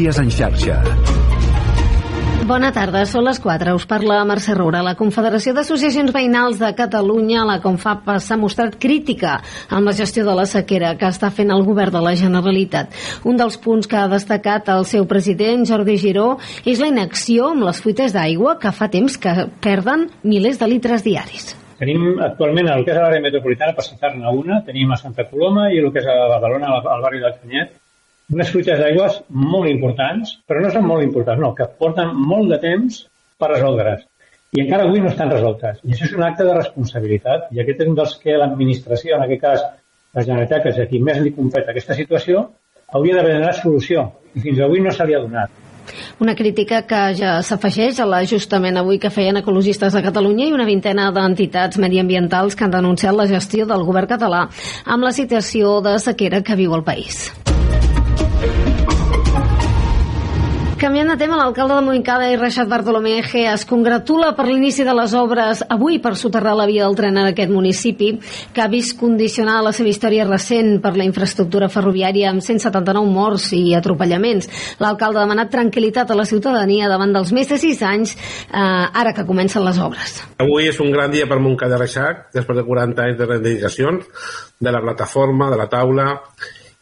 Notícies en xarxa. Bona tarda, són les 4. Us parla Mercè Roura. La Confederació d'Associacions Veïnals de Catalunya, la Confap, s'ha mostrat crítica amb la gestió de la sequera que està fent el govern de la Generalitat. Un dels punts que ha destacat el seu president, Jordi Giró, és la inacció amb les fuites d'aigua que fa temps que perden milers de litres diaris. Tenim actualment el que és l'àrea metropolitana, per citar-ne una, tenim a Santa Coloma i el que és a Badalona, al barri de Canyet, unes fuites d'aigües molt importants, però no són molt importants, no, que porten molt de temps per resoldre's. I encara avui no estan resoltes. I això és un acte de responsabilitat. I aquest és un dels que l'administració, en aquest cas la Generalitat, que és a qui més li compet aquesta situació, hauria d'haver donat solució. I fins avui no se li ha donat. Una crítica que ja s'afegeix a l'ajustament avui que feien ecologistes de Catalunya i una vintena d'entitats mediambientals que han denunciat la gestió del govern català amb la situació de sequera que viu el país. Canviant de tema, l'alcalde de Montcada i Reixat Bartolomé G es congratula per l'inici de les obres avui per soterrar la via del tren en aquest municipi, que ha vist condicionar la seva història recent per la infraestructura ferroviària amb 179 morts i atropellaments. L'alcalde ha demanat tranquil·litat a la ciutadania davant dels més de 6 anys, eh, ara que comencen les obres. Avui és un gran dia per Montcada i Reixac, després de 40 anys de reivindicacions, de la plataforma, de la taula,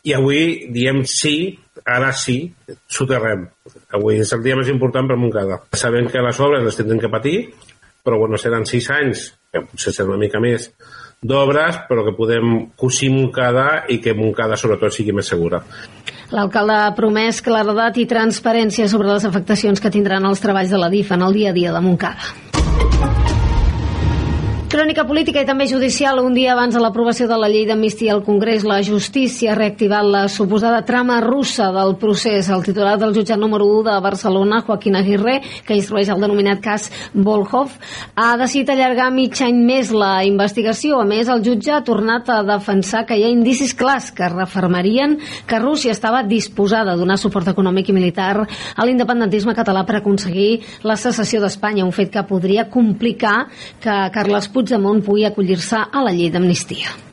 i avui diem sí, ara sí, soterrem. Avui és el dia més important per Montcada. Sabem que les obres les tindrem que patir, però bueno, seran sis anys, que potser serà una mica més, d'obres, però que podem cosir Montcada i que Montcada sobretot sigui més segura. L'alcalde ha promès claredat i transparència sobre les afectacions que tindran els treballs de la DIF en el dia a dia de Montcada. Crònica política i també judicial. Un dia abans de l'aprovació de la llei d'amnistia al Congrés, la justícia ha reactivat la suposada trama russa del procés. El titular del jutjat número 1 de Barcelona, Joaquín Aguirre, que instrueix el denominat cas Volhov, ha decidit allargar mig any més la investigació. A més, el jutge ha tornat a defensar que hi ha indicis clars que refermarien que Rússia estava disposada a donar suport econòmic i militar a l'independentisme català per aconseguir la secessió d'Espanya, un fet que podria complicar que Carles Puigdemont pugui acollir-se a la llei d'amnistia.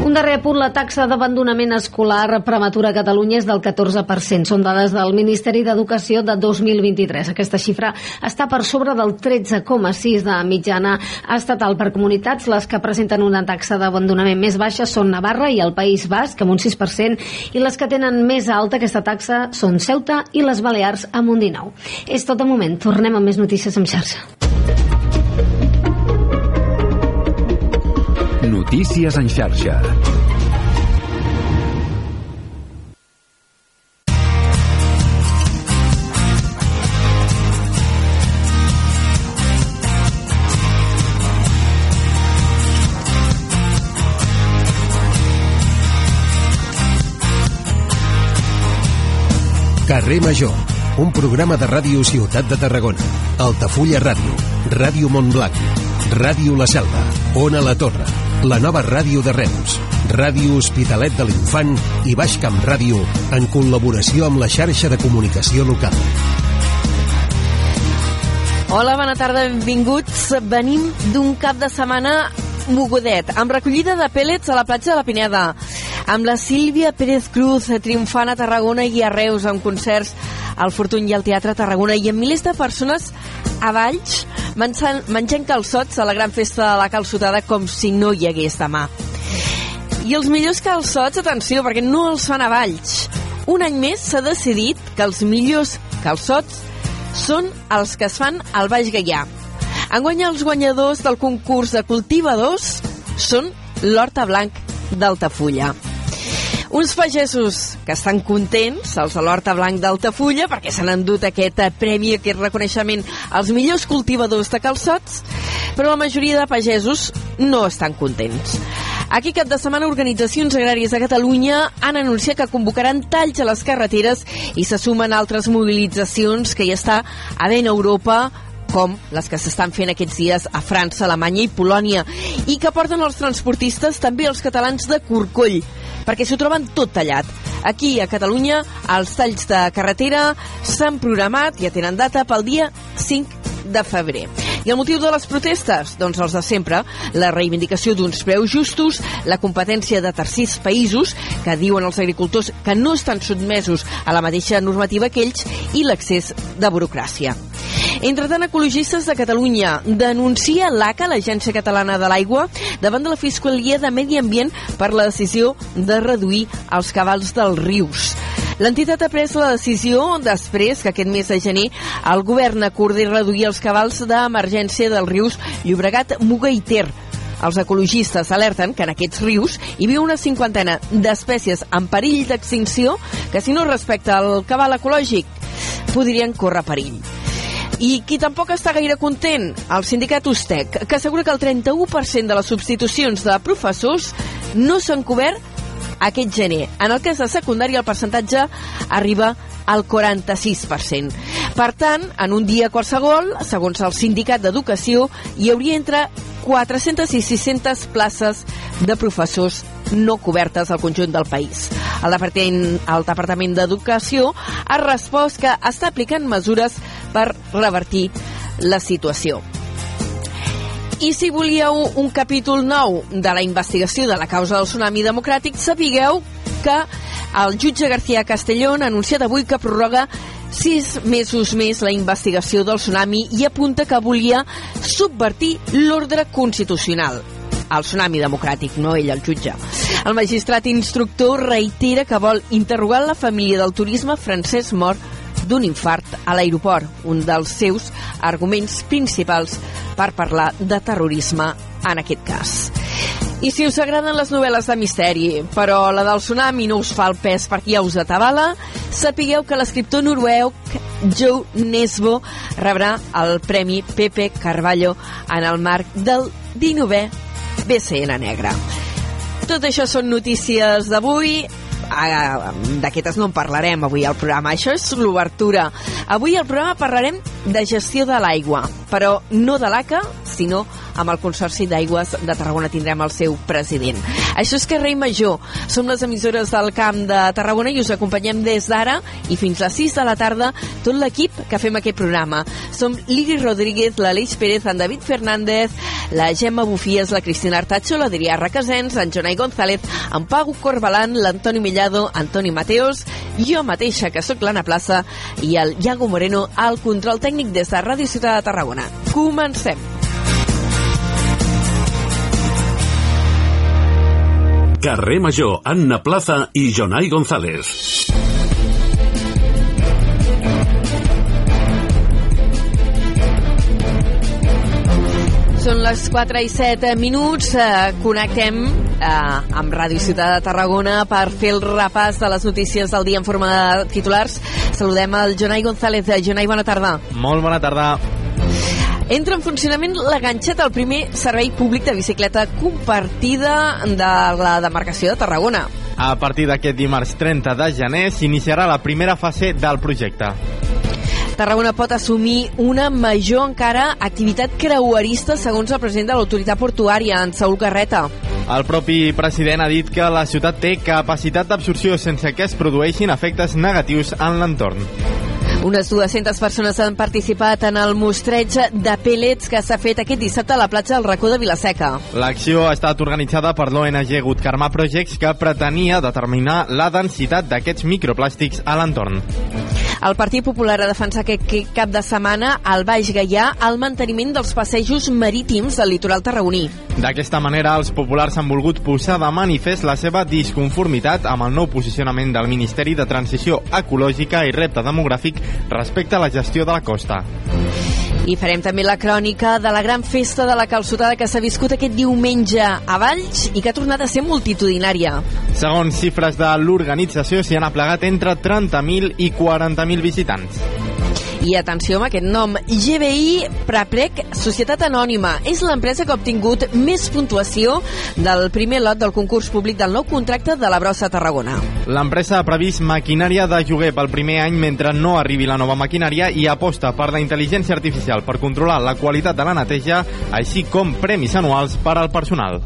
Un darrer punt, la taxa d'abandonament escolar prematura a Catalunya és del 14%. Són dades del Ministeri d'Educació de 2023. Aquesta xifra està per sobre del 13,6 de mitjana estatal per comunitats. Les que presenten una taxa d'abandonament més baixa són Navarra i el País Basc, amb un 6%, i les que tenen més alta aquesta taxa són Ceuta i les Balears, amb un 19%. És tot de moment. Tornem amb més notícies en xarxa. Notícies en xarxa. Carrer Major, un programa de ràdio Ciutat de Tarragona, Altafulla Ràdio, Ràdio Montblanc, Ràdio La Selva, Ona La Torre, la nova ràdio de Reus, Ràdio Hospitalet de l'Infant i Baix Camp Ràdio en col·laboració amb la xarxa de comunicació local. Hola, bona tarda, benvinguts. Venim d'un cap de setmana mogudet, amb recollida de pèl·lets a la platja de la Pineda, amb la Sílvia Pérez Cruz triomfant a Tarragona i a Reus amb concerts al Fortuny i al Teatre Tarragona i amb milers de persones a Valls menjant, menjant calçots a la gran festa de la calçotada com si no hi hagués demà. I els millors calçots, atenció, perquè no els fan a Valls. Un any més s'ha decidit que els millors calçots són els que es fan al Baix Gaià. Enguany els guanyadors del concurs de cultivadors són l'Horta Blanc d'Altafulla. Uns pagesos que estan contents, els de l'Horta Blanc d'Altafulla, perquè s'han endut aquest eh, premi, aquest reconeixement als millors cultivadors de calçots, però la majoria de pagesos no estan contents. Aquí cap de setmana organitzacions agràries de Catalunya han anunciat que convocaran talls a les carreteres i se sumen altres mobilitzacions que ja està havent a Europa com les que s'estan fent aquests dies a França, Alemanya i Polònia, i que porten els transportistes també els catalans de Corcoll, perquè s'ho troben tot tallat. Aquí, a Catalunya, els talls de carretera s'han programat, ja tenen data, pel dia 5 de febrer. I el motiu de les protestes? Doncs els de sempre, la reivindicació d'uns preus justos, la competència de tercers països, que diuen els agricultors que no estan sotmesos a la mateixa normativa que ells, i l'accés de burocràcia. Entre tant, ecologistes de Catalunya denuncia l'ACA, l'Agència Catalana de l'Aigua, davant de la Fiscalia de Medi Ambient per la decisió de reduir els cabals dels rius. L'entitat ha pres la decisió després que aquest mes de gener el govern acordi reduir els cabals d'emergència dels rius Llobregat, Muga i Ter, els ecologistes alerten que en aquests rius hi viu una cinquantena d'espècies en perill d'extinció que si no respecta el cabal ecològic podrien córrer perill. I qui tampoc està gaire content, el sindicat USTEC, que assegura que el 31% de les substitucions de professors no s'han cobert aquest gener. En el cas de secundària, el percentatge arriba al 46%. Per tant, en un dia qualsevol, segons el sindicat d'Educació, hi hauria entre 400 i 600 places de professors no cobertes al conjunt del país. El Departament, el Departament d'Educació ha respost que està aplicant mesures per revertir la situació. I si volíeu un capítol nou de la investigació de la causa del tsunami democràtic, sapigueu que el jutge García Castellón ha anunciat avui que prorroga sis mesos més la investigació del tsunami i apunta que volia subvertir l'ordre constitucional el tsunami democràtic, no ell, el jutge. El magistrat instructor reitera que vol interrogar la família del turisme francès mort d'un infart a l'aeroport, un dels seus arguments principals per parlar de terrorisme en aquest cas. I si us agraden les novel·les de misteri, però la del tsunami no us fa el pes perquè ja us atabala, sapigueu que l'escriptor noruec Joe Nesbo rebrà el Premi Pepe Carballo en el marc del 19è BCN Negre. Tot això són notícies d'avui. Ah, D'aquestes no en parlarem avui al programa. Això és l'obertura. Avui al programa parlarem de gestió de l'aigua, però no de l'ACA, sinó amb el Consorci d'Aigües de Tarragona tindrem el seu president. Això és Carrer Major. Som les emissores del Camp de Tarragona i us acompanyem des d'ara i fins a les 6 de la tarda tot l'equip que fem aquest programa. Som Liri Rodríguez, l'Aleix Pérez, en David Fernández, la Gemma Bufies, la Cristina Artacho, l'Adrià Requesens, en Jonai González, en Pau Corbalan, l'Antoni Millado, Antoni Mateos, jo mateixa, que sóc l'Anna Plaça, i el Iago Moreno al control tècnic des de Ràdio Ciutat de Tarragona. Comencem! Carrer Major, Anna Plaza i Jonai González. Són les 4 i 7 minuts. Eh, connectem eh, amb Ràdio Ciutat de Tarragona per fer el repàs de les notícies del dia en forma de titulars. Saludem el Jonai González. Jonai, bona tarda. Molt bona tarda. Entra en funcionament la ganxeta, el primer servei públic de bicicleta compartida de la demarcació de Tarragona. A partir d'aquest dimarts 30 de gener s'iniciarà la primera fase del projecte. Tarragona pot assumir una major encara activitat creuerista segons el president de l'autoritat portuària, en Saúl Garreta. El propi president ha dit que la ciutat té capacitat d'absorció sense que es produeixin efectes negatius en l'entorn. Unes 200 persones han participat en el mostreig de pellets que s'ha fet aquest dissabte a la platja del racó de Vilaseca. L'acció ha estat organitzada per l'ONG Good Karma Projects que pretenia determinar la densitat d'aquests microplàstics a l'entorn. El Partit Popular ha defensat aquest cap de setmana al Baix Gaià el manteniment dels passejos marítims del litoral tarragoní. D'aquesta manera, els populars han volgut posar de manifest la seva disconformitat amb el nou posicionament del Ministeri de Transició Ecològica i Repte Demogràfic respecte a la gestió de la costa. I farem també la crònica de la gran festa de la calçotada que s'ha viscut aquest diumenge a Valls i que ha tornat a ser multitudinària. Segons xifres de l'organització, s'hi han aplegat entre 30.000 i 40.000 visitants. I atenció amb aquest nom, GBI Praprec Societat Anònima. És l'empresa que ha obtingut més puntuació del primer lot del concurs públic del nou contracte de la brossa Tarragona. L'empresa ha previst maquinària de lloguer pel primer any mentre no arribi la nova maquinària i aposta per la intel·ligència artificial per controlar la qualitat de la neteja, així com premis anuals per al personal.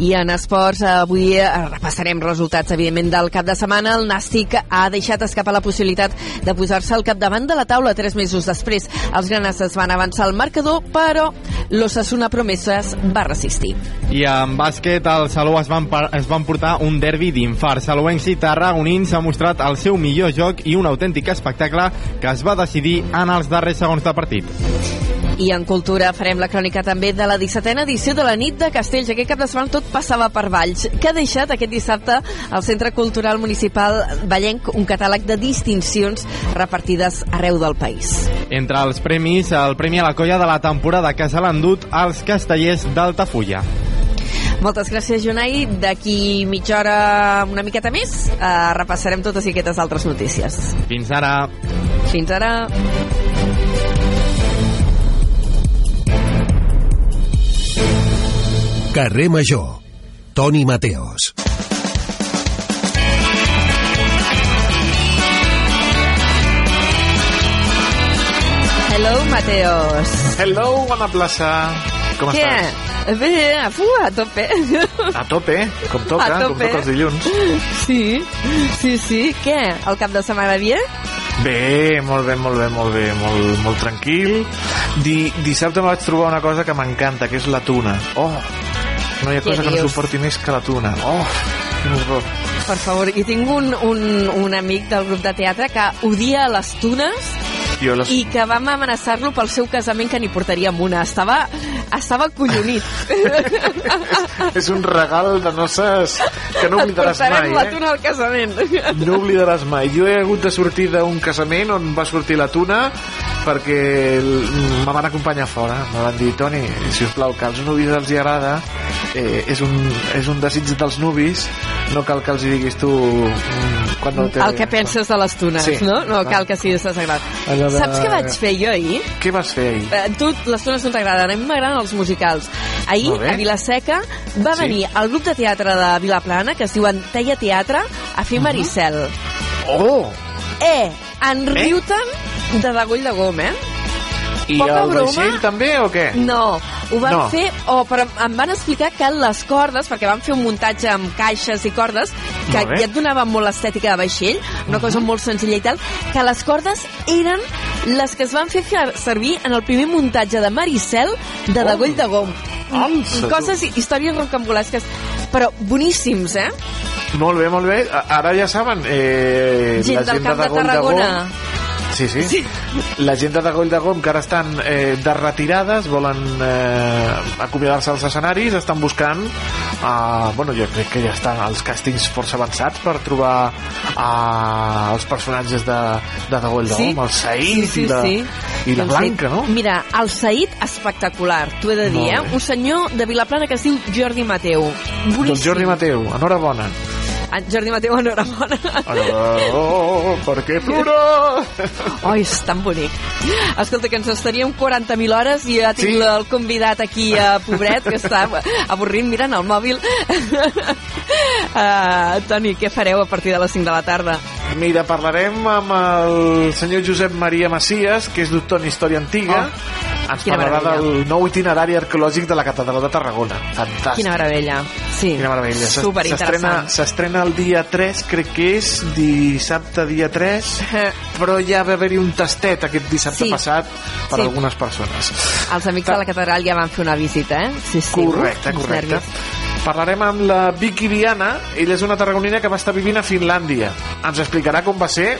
I en esports, avui eh, repassarem resultats, evidentment, del cap de setmana. El Nàstic ha deixat escapar la possibilitat de posar-se al capdavant de la taula tres mesos després. Els granes es van avançar al marcador, però l'Ossassuna Promeses va resistir. I en bàsquet, el Salou es van, es van portar un derbi d'infart. Salouencs i tarragonins ha mostrat el seu millor joc i un autèntic espectacle que es va decidir en els darrers segons de partit. I en cultura farem la crònica també de la 17a edició de la nit de Castells. Aquest cap de setmana tot passava per Valls, que ha deixat aquest dissabte al Centre Cultural Municipal Vallenc un catàleg de distincions repartides arreu del país. Entre els premis, el Premi a la Colla de la temporada que se l'han dut als castellers d'Altafulla. Moltes gràcies, Jonai. D'aquí mitja hora, una miqueta més, eh, repassarem totes aquestes altres notícies. Fins ara. Fins ara. Carrer Major. Toni Mateos. Hello, Mateos. Hello, bona plaça. Com Què? estàs? Bé, fu, a tope. A tope, com toca, A com tope. toca els dilluns. Sí, sí, sí. Què? El cap de setmana bé? Bé, molt bé, molt bé, molt bé, molt, molt tranquil. Di, dissabte me vaig trobar una cosa que m'encanta, que és la tuna. Oh, no hi ha Què cosa que no suporti més que la tuna. Oh, quin horror. Per favor, i tinc un, un, un amic del grup de teatre que odia les tunes Jo les... i que vam amenaçar-lo pel seu casament que n'hi portaríem una. Estava, estava collonit. és un regal de noces que no oblidaràs Portarem mai, la eh? tuna al casament. No oblidaràs mai. Jo he hagut de sortir d'un casament on va sortir la tuna perquè me van acompanyar fora. Me van dir, Toni, si us plau, que als nuvis els hi agrada, eh, és, un, és un desig dels nuvis, no cal que els hi diguis tu mm, quan no té... El que penses de les tunes, Sí. no? No cal que siguis desagrat. Allò de- Saps què vaig fer jo ahir? Què vas fer ahir? Eh, tu, les tunes no t'agraden, a mi m'agraden els musicals. Ahir, a Vilaseca, va Sí. venir el grup de teatre de Vilaplana, que es diuen Teia Teatre, a fer Maricel. Oh! Eh, en riu-te'n de degoll de gom, eh? I Poca el broma. vaixell també o què? No, ho van No. fer, oh, però em van explicar que les cordes, perquè van fer un muntatge amb caixes i cordes, que ja et donava molt l'estètica de vaixell, una cosa molt senzilla i tal, que les cordes eren les que es van fer servir en el primer muntatge de Maricel de Degoll de Gom. Tu. Coses, històries rocambolesques, però boníssims, eh? Molt bé, molt bé. Ara ja saben, eh, Gent la del gent Camp de Goll Tarragona. Gom, Sí, sí, Sí. La gent de Goll de Gom que ara estan eh, de retirades, volen eh, acomiadar-se als escenaris, estan buscant eh, bueno, jo crec que ja estan els càstings força avançats per trobar eh, els personatges de, de Goll de Sí. Gom, el Saïd i, la, i la Doncs Blanca, sí. no? Mira, el Saïd, espectacular, t'ho he de dir, eh? Un senyor de Vilaplana que es diu Jordi Mateu. Boníssim. Doncs Jordi Mateu, enhorabona. Ah, Jordi Mateu, enhorabona. Oh, per què plora? Oi, és tan bonic. Escolta, que ens estaríem 40.000 hores i ja tinc Sí. el convidat aquí, a pobret, que està avorrint mirant el mòbil. uh, Toni, què fareu a partir de les 5 de la tarda? Mira, parlarem amb el senyor Josep Maria Macias, que és doctor en història antiga. Ens quina parlarà meravella. del nou itinerari arqueològic de la catedral de Tarragona. Fantàstic. Quina meravella. Sí. Quina meravella. Superinteressant. S'estrena el dia 3, crec que és dissabte dia 3, Eh, però ja va haver-hi un tastet aquest dissabte Sí. passat per Sí. algunes persones. Els amics de la catedral ja van fer una visita, eh? Sí, sí. Correcte, correcte. nervis. Parlarem amb la Vicky Viana. Ella és una tarragonina que va estar vivint a Finlàndia. Ens explicarà com va ser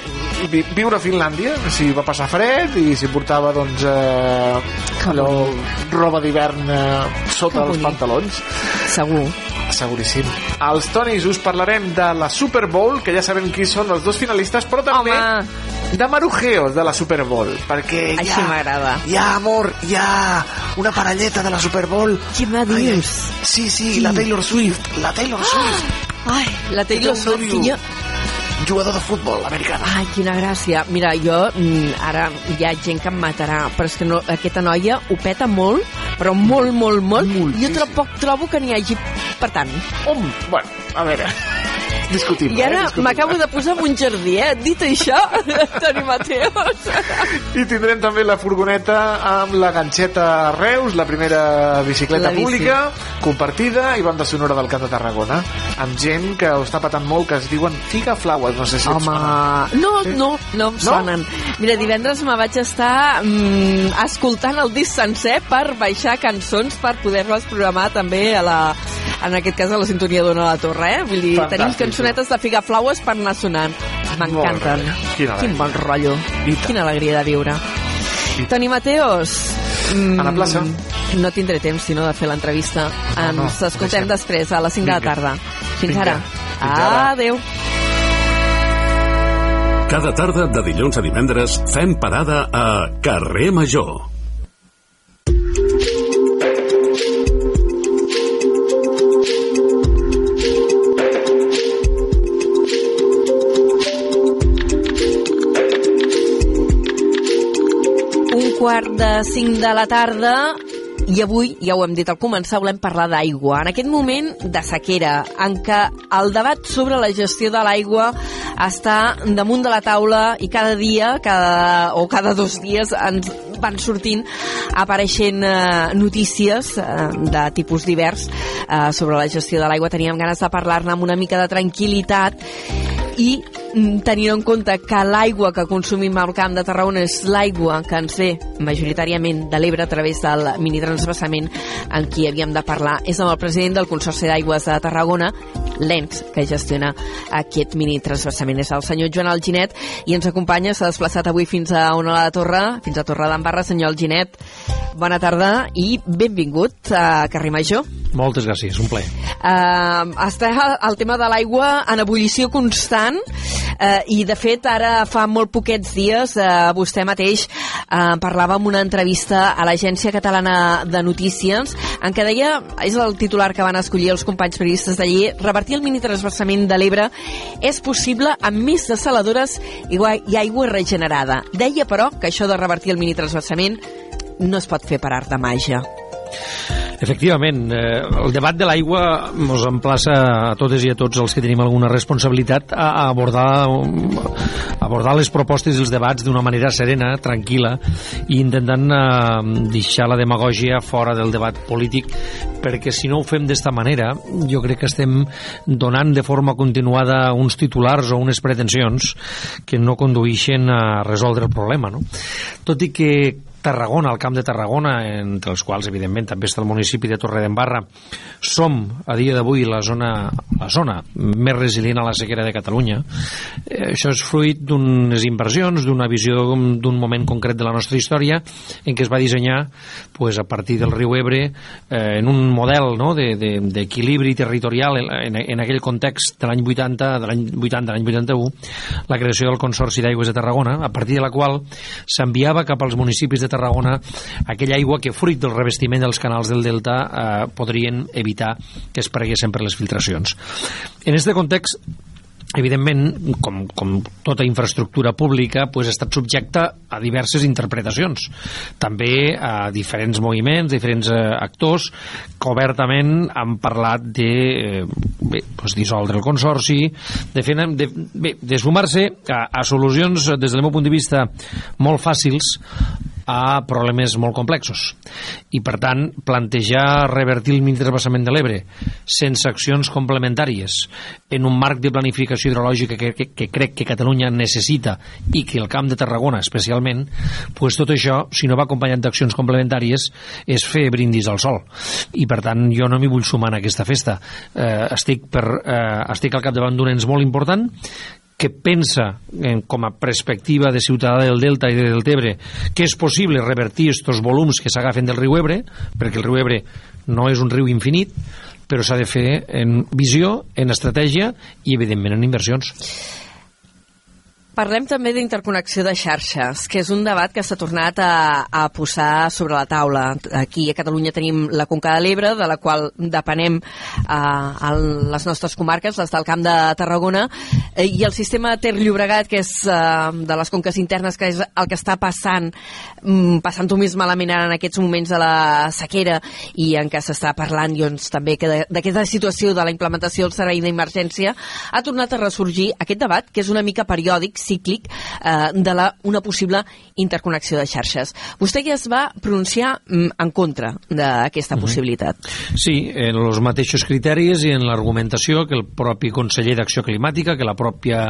vi viure a Finlàndia, si va passar fred i si portava, doncs, eh, allò, roba d'hivern eh, sota els pantalons. Segur. Seguríssim. Als Tonis us parlarem de la Super Bowl, que ja sabem qui són els dos finalistes, però també Home. de marujeos de la Super Bowl, perquè hi Així ha, m'agrada. hi ha amor, hi ha una parelleta de la Super Bowl. Què me Ai, ai, dius? Sí, sí, la Taylor Swift, la Taylor Swift, Ai, la Taylor Swift, nòvio. que jo... jugador de futbol americana. Ai, quina gràcia. Mira, jo, mm, ara hi ha gent que em matarà, però és que no, aquesta noia ho peta molt, però molt, molt, molt. Jo Moltíssim. tampoc trobo que n'hi hagi per tant. Hom, bueno, a veure, discutible. I ara eh? M'acabo de posar en un jardí, eh? Dit això, Toni Mateos. I tindrem també la furgoneta amb la ganxeta Reus, la primera bicicleta La bici. pública, compartida i banda sonora del Camp de Tarragona, amb gent que ho està patant molt, que es diuen Figa Flowers, no sé si Home, no, no, no em sonen. Mira, divendres me vaig estar mm, escoltant el disc sencer per baixar cançons per poder-les programar també a la, en aquest cas a la sintonia d'Ona la Torre, eh? Vull dir, Fantàstic. tenim cançonetes de Figa Flowers per anar sonant. M'encanten. Quin bon rotllo. Quina alegria de viure. I- Toni Mateos. mm, A la plaça. No tindré temps, sinó, de fer l'entrevista. No, no, Ens escoltem deixem. després, a les 5 de la tarda. Fins Vinga. ara. Fins ara. Adéu. Cada tarda de dilluns a divendres fem parada a Carrer Major. Quart de cinc de la tarda i avui, ja ho hem dit al començar, volem parlar d'aigua. En aquest moment de sequera, en què el debat sobre la gestió de l'aigua està damunt de la taula i cada dia, cada, o cada dos dies, ens van sortint apareixent eh, notícies eh, de tipus divers eh, sobre la gestió de l'aigua. Teníem ganes de parlar-ne amb una mica de tranquil·litat i tenint en compte que l'aigua que consumim al Camp de Tarragona és l'aigua que ens ve majoritàriament de l'Ebre a través del minitransbassament en qui havíem de parlar és amb el president del Consorci d'Aigües de Tarragona l'ENS que gestiona aquest minitransbassament és el senyor Joan Alginet i ens acompanya, s'ha desplaçat avui fins a on a la Torre, fins a Torre d'Embarra senyor Alginet, bona tarda i benvingut a Carrer Major Moltes gràcies, un plaer. Uh, està el tema de l'aigua en ebullició constant uh, i de fet ara fa molt poquets dies uh, vostè mateix uh, parlava en una entrevista a l'Agència Catalana de Notícies en què deia, és el titular que van escollir els companys periodistes d'allí, revertir el minitransversament de l'Ebre és possible amb més desaladores i, i aigua regenerada. Deia però que això de revertir el minitransversament no es pot fer per art de màgia. Efectivament, eh, el debat de l'aigua ens emplaça a totes i a tots els que tenim alguna responsabilitat a, a abordar a abordar les propostes i els debats d'una manera serena, tranquil·la i intentant eh, deixar la demagògia fora del debat polític perquè si no ho fem d'esta manera jo crec que estem donant de forma continuada uns titulars o unes pretensions que no condueixen a resoldre el problema no? tot i que Tarragona, el Camp de Tarragona, entre els quals, evidentment, també està el municipi de Torredembarra, som, a dia d'avui, la zona, la zona més resilient a la sequera de Catalunya. Eh, això és fruit d'unes inversions, d'una visió d'un moment concret de la nostra història, en què es va dissenyar, pues, a partir del riu Ebre, eh, en un model no, d'equilibri de, de, territorial, en, en aquell context de l'any 80, de l'any 80, de l'any 81, la creació del Consorci d'Aigües de Tarragona, a partir de la qual s'enviava cap als municipis de Tarragona aquella aigua que, fruit del revestiment dels canals del Delta, eh, podrien evitar que es preguessin per les filtracions. En aquest context, evidentment, com, com tota infraestructura pública, pues, ha estat subjecta a diverses interpretacions. També a diferents moviments, diferents eh, actors que obertament han parlat de eh, bé, pues, dissoldre el consorci, de, fer, de, bé, de sumar-se a, a solucions, des del meu punt de vista, molt fàcils a problemes molt complexos. I per tant plantejar revertir el minitransbassament de l'Ebre sense accions complementàries en un marc de planificació hidrològica que, que, que crec que Catalunya necessita i que el Camp de Tarragona especialment pues tot això si no va acompanyat d'accions complementàries és fer brindis al sol. I per tant jo no m'hi vull sumar en aquesta festa. Eh, estic, per, eh, estic al capdavant d'un ens molt important que pensa en, com a perspectiva de ciutadà del Delta i del Tebre que és possible revertir estos volums que s'agafen del riu Ebre, perquè el riu Ebre no és un riu infinit, però s'ha de fer en visió, en estratègia i, evidentment, en inversions. Parlem també d'interconnexió de xarxes, que és un debat que s'ha tornat a, a posar sobre la taula. Aquí a Catalunya tenim la Conca de l'Ebre, de la qual depenem eh, a les nostres comarques, les del Camp de Tarragona, Eh, I el sistema Ter Llobregat, que és eh, de les conques internes, que és el que està passant, mm, passant-ho més malament ara en aquests moments de la sequera i en què s'està parlant doncs, també d'aquesta situació de la implementació del servei d'emergència, ha tornat a ressorgir aquest debat, que és una mica periòdic, cíclic, eh, de la, una possible interconnexió de xarxes. Vostè ja es va pronunciar mm, en contra d'aquesta possibilitat. Sí, en els mateixos criteris i en l'argumentació que el propi conseller d'Acció Climàtica, que, la pròpia,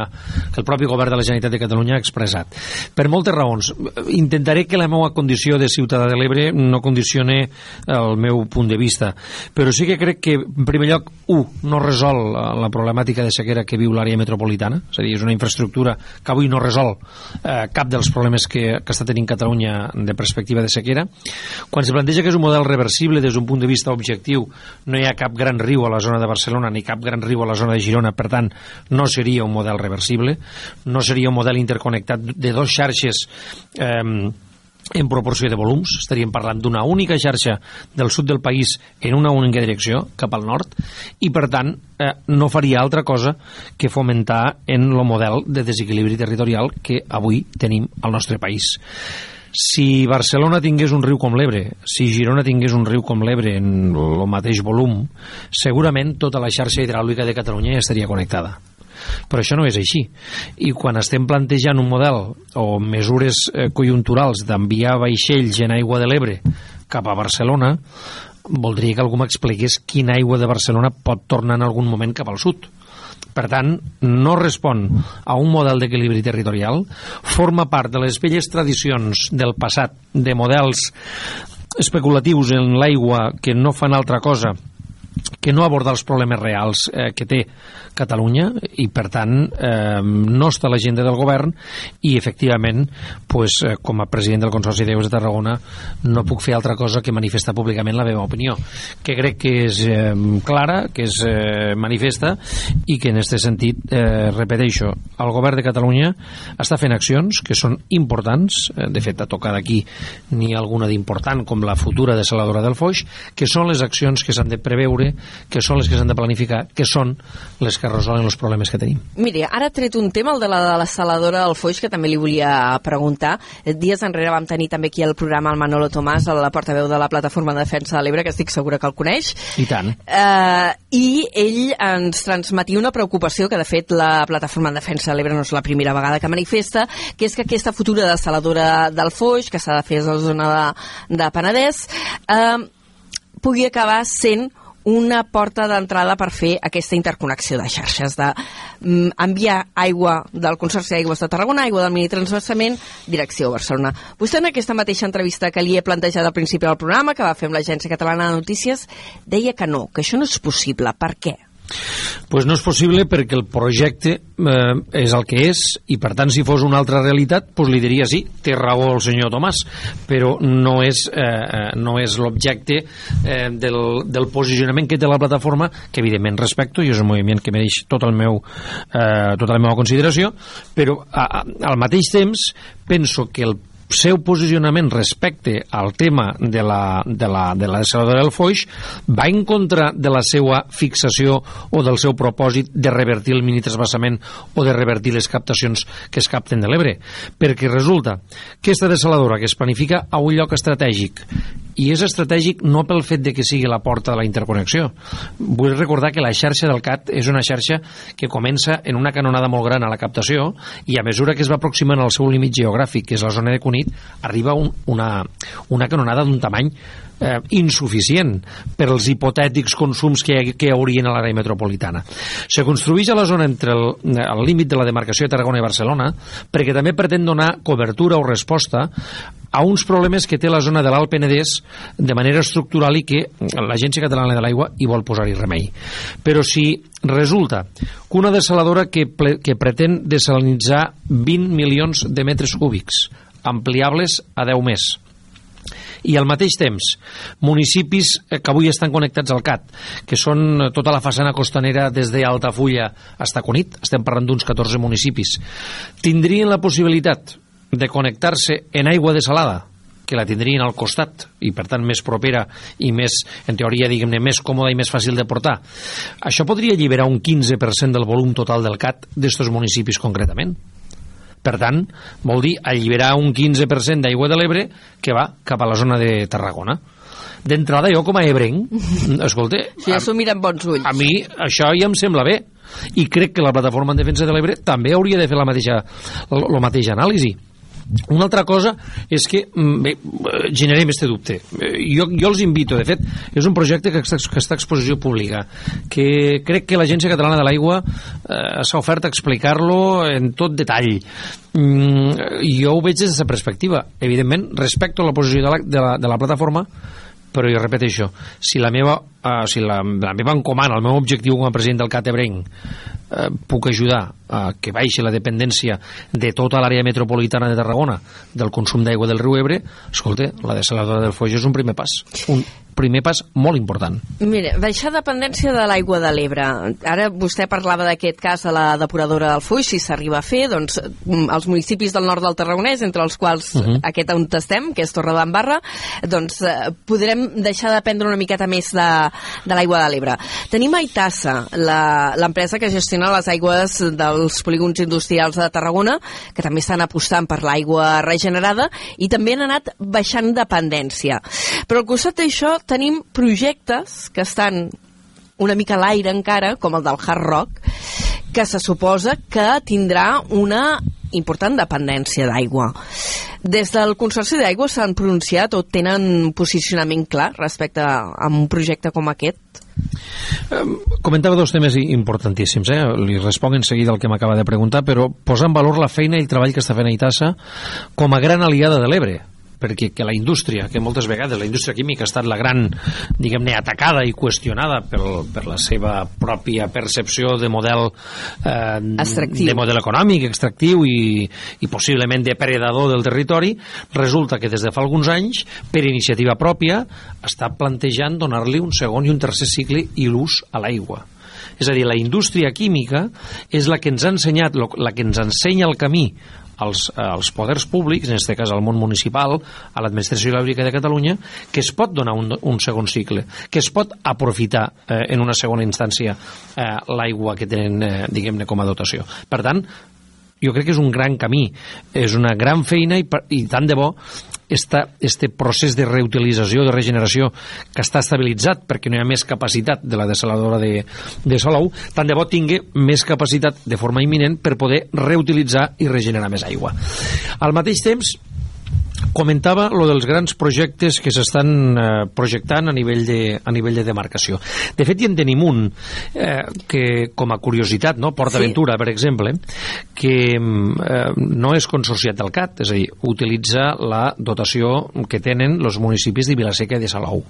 que el propi govern de la Generalitat de Catalunya ha expressat. Per moltes raons. Intentaré que la meva condició de ciutadà de l'Ebre no condicione el meu punt de vista, però sí que crec que, en primer lloc, un, no resol la, la problemàtica de sequera que viu l'àrea metropolitana, és a dir, és una infraestructura que avui no resol eh, cap dels problemes que, que està tenint Catalunya de perspectiva de sequera. Quan se planteja que és un model reversible des d'un punt de vista objectiu, no hi ha cap gran riu a la zona de Barcelona ni cap gran riu a la zona de Girona, per tant, no seria un model reversible, no seria un model interconnectat de dos xarxes eh, en proporció de volums, estaríem parlant d'una única xarxa del sud del país en una única direcció, cap al nord, i per tant eh, no faria altra cosa que fomentar en el model de desequilibri territorial que avui tenim al nostre país. Si Barcelona tingués un riu com l'Ebre, si Girona tingués un riu com l'Ebre en el mateix volum, segurament tota la xarxa hidràulica de Catalunya ja estaria connectada però això no és així. I quan estem plantejant un model o mesures eh, conjunturals d'enviar vaixells en aigua de l'Ebre cap a Barcelona voldria que algú m'expliqués quina aigua de Barcelona pot tornar en algun moment cap al sud. Per tant, no respon a un model d'equilibri territorial, forma part de les velles tradicions del passat, de models especulatius en l'aigua que no fan altra cosa que no aborda els problemes reals eh, que té Catalunya i per tant eh, no està a l'agenda del govern i efectivament pues, eh, com a president del Consorci d'Aigües de Tarragona no puc fer altra cosa que manifestar públicament la meva opinió que crec que és eh, clara que és eh, manifesta i que en aquest sentit, eh, repeteixo el govern de Catalunya està fent accions que són importants eh, de fet a tocar d'aquí ni alguna d'important com la futura desaladora del Foix que són les accions que s'han de preveure que són les que s'han de planificar que són les que resolen els problemes que tenim. Miri, ara ha tret un tema, el de la de la saladora del Foix, que també li volia preguntar. Dies enrere vam tenir també aquí al programa el Manolo Tomàs, el portaveu de la Plataforma de Defensa de l'Ebre, que estic segura que el coneix. I tant. Eh, I ell ens transmetia una preocupació que, de fet, la Plataforma de Defensa de l'Ebre no és la primera vegada que manifesta, que és que aquesta futura desaladora del Foix, que s'ha de fer a la zona de, de Penedès, eh, pugui acabar sent una porta d'entrada per fer aquesta interconnexió de xarxes, de mm, enviar aigua del Consorci d'Aigües de Tarragona, aigua del minitransversament, direcció a Barcelona. Vostè en aquesta mateixa entrevista que li he plantejat al principi del programa, que va fer amb l'Agència Catalana de Notícies, deia que no, que això no és possible. Per què? Pues no és possible perquè el projecte eh, és el que és i per tant si fos una altra realitat pues li diria sí, té raó el senyor Tomàs però no és, eh, no és l'objecte eh, del, del posicionament que té la plataforma que evidentment respecto i és un moviment que mereix tot el meu, eh, tota la meva consideració però a, a, al mateix temps penso que el seu posicionament respecte al tema de la, de la, de la desaladora del Foix va en contra de la seva fixació o del seu propòsit de revertir el minitrasbassament o de revertir les captacions que es capten de l'Ebre. Perquè resulta que aquesta desaladora que es planifica a un lloc estratègic i és estratègic no pel fet de que sigui la porta de la interconnexió. Vull recordar que la xarxa del CAT és una xarxa que comença en una canonada molt gran a la captació i a mesura que es va aproximant al seu límit geogràfic, que és la zona de Cunit, arriba un, una, una canonada d'un tamany eh, insuficient per als hipotètics consums que, que hi haurien a l'àrea metropolitana. Se construeix a la zona entre el límit de la demarcació de Tarragona i Barcelona perquè també pretén donar cobertura o resposta a uns problemes que té la zona de l'Alt Penedès de manera estructural i que l'Agència Catalana de l'Aigua hi vol posar-hi remei. Però si resulta que una desaladora que, ple, que pretén desalinitzar 20 milions de metres cúbics ampliables a 10 més i al mateix temps municipis que avui estan connectats al CAT que són tota la façana costanera des d'Altafulla a Cunit estem parlant d'uns 14 municipis tindrien la possibilitat de connectar-se en aigua desalada que la tindrien al costat i per tant més propera i més, en teoria, diguem-ne, més còmoda i més fàcil de portar. Això podria alliberar un 15% del volum total del CAT d'estos municipis concretament. Per tant, vol dir alliberar un 15% d'aigua de l'Ebre que va cap a la zona de Tarragona. D'entrada, jo com a ebrenc, escolta... Ja s'ho miren bons ulls. A mi això ja em sembla bé. I crec que la plataforma en defensa de l'Ebre també hauria de fer la mateixa, la mateixa anàlisi. Una altra cosa és que mm, bé, generem este dubte. Eh, jo, jo els invito, de fet, és un projecte que està, que està a exposició pública, que crec que l'Agència Catalana de l'Aigua eh, s'ha ofert a explicar-lo en tot detall. Mm, jo ho veig des d'aquesta perspectiva. Evidentment, respecto a la posició de la, de la, de la plataforma, però jo repeteixo, si la meva, uh, si la, la meva encomana, el meu objectiu com a president del CATEBRENC uh, puc ajudar a que baixi la dependència de tota l'àrea metropolitana de Tarragona del consum d'aigua del riu Ebre, escolta, la desaladora del Foix és un primer pas. Un primer pas molt important. Mira, baixar dependència de l'aigua de l'Ebre. Ara vostè parlava d'aquest cas a la depuradora del Fuix, si s'arriba a fer, doncs mm, els municipis del nord del Tarragonès, entre els quals uh -huh. aquest on estem, que és Torredembarra, doncs eh, podrem deixar de dependre una miqueta més de, de l'aigua de l'Ebre. Tenim a Itassa, l'empresa que gestiona les aigües dels polígons industrials de Tarragona, que també estan apostant per l'aigua regenerada i també han anat baixant dependència. Però al costat d'això tenim projectes que estan una mica l'aire encara, com el del Hard Rock, que se suposa que tindrà una important dependència d'aigua. Des del Consorci d'Aigua s'han pronunciat o tenen posicionament clar respecte a un projecte com aquest? Comentava dos temes importantíssims, eh? li responc en seguida el que m'acaba de preguntar, però posar en valor la feina i el treball que està fent a Itassa com a gran aliada de l'Ebre perquè que la indústria, que moltes vegades la indústria química ha estat la gran, diguem-ne, atacada i qüestionada per, per la seva pròpia percepció de model eh, extractiu. de model econòmic, extractiu i, i possiblement depredador del territori, resulta que des de fa alguns anys, per iniciativa pròpia, està plantejant donar-li un segon i un tercer cicle i l'ús a l'aigua. És a dir, la indústria química és la que ens ha ensenyat, la que ens ensenya el camí als, als poders públics, en aquest cas al món municipal, a l'administració hidràulica de Catalunya, que es pot donar un, un segon cicle, que es pot aprofitar eh, en una segona instància eh, l'aigua que tenen, eh, diguem-ne, com a dotació. Per tant, jo crec que és un gran camí, és una gran feina i, i tant de bo esta, este procés de reutilització, de regeneració que està estabilitzat perquè no hi ha més capacitat de la desaladora de, de Salou, tant de bo tingui més capacitat de forma imminent per poder reutilitzar i regenerar més aigua. Al mateix temps, comentava lo dels grans projectes que s'estan eh, projectant a nivell, de, a nivell de demarcació. De fet, hi en tenim un eh, que, com a curiositat, no? Port Aventura, sí. per exemple, que eh, no és consorciat del CAT, és a dir, utilitza la dotació que tenen els municipis de Vilaseca i de Salou.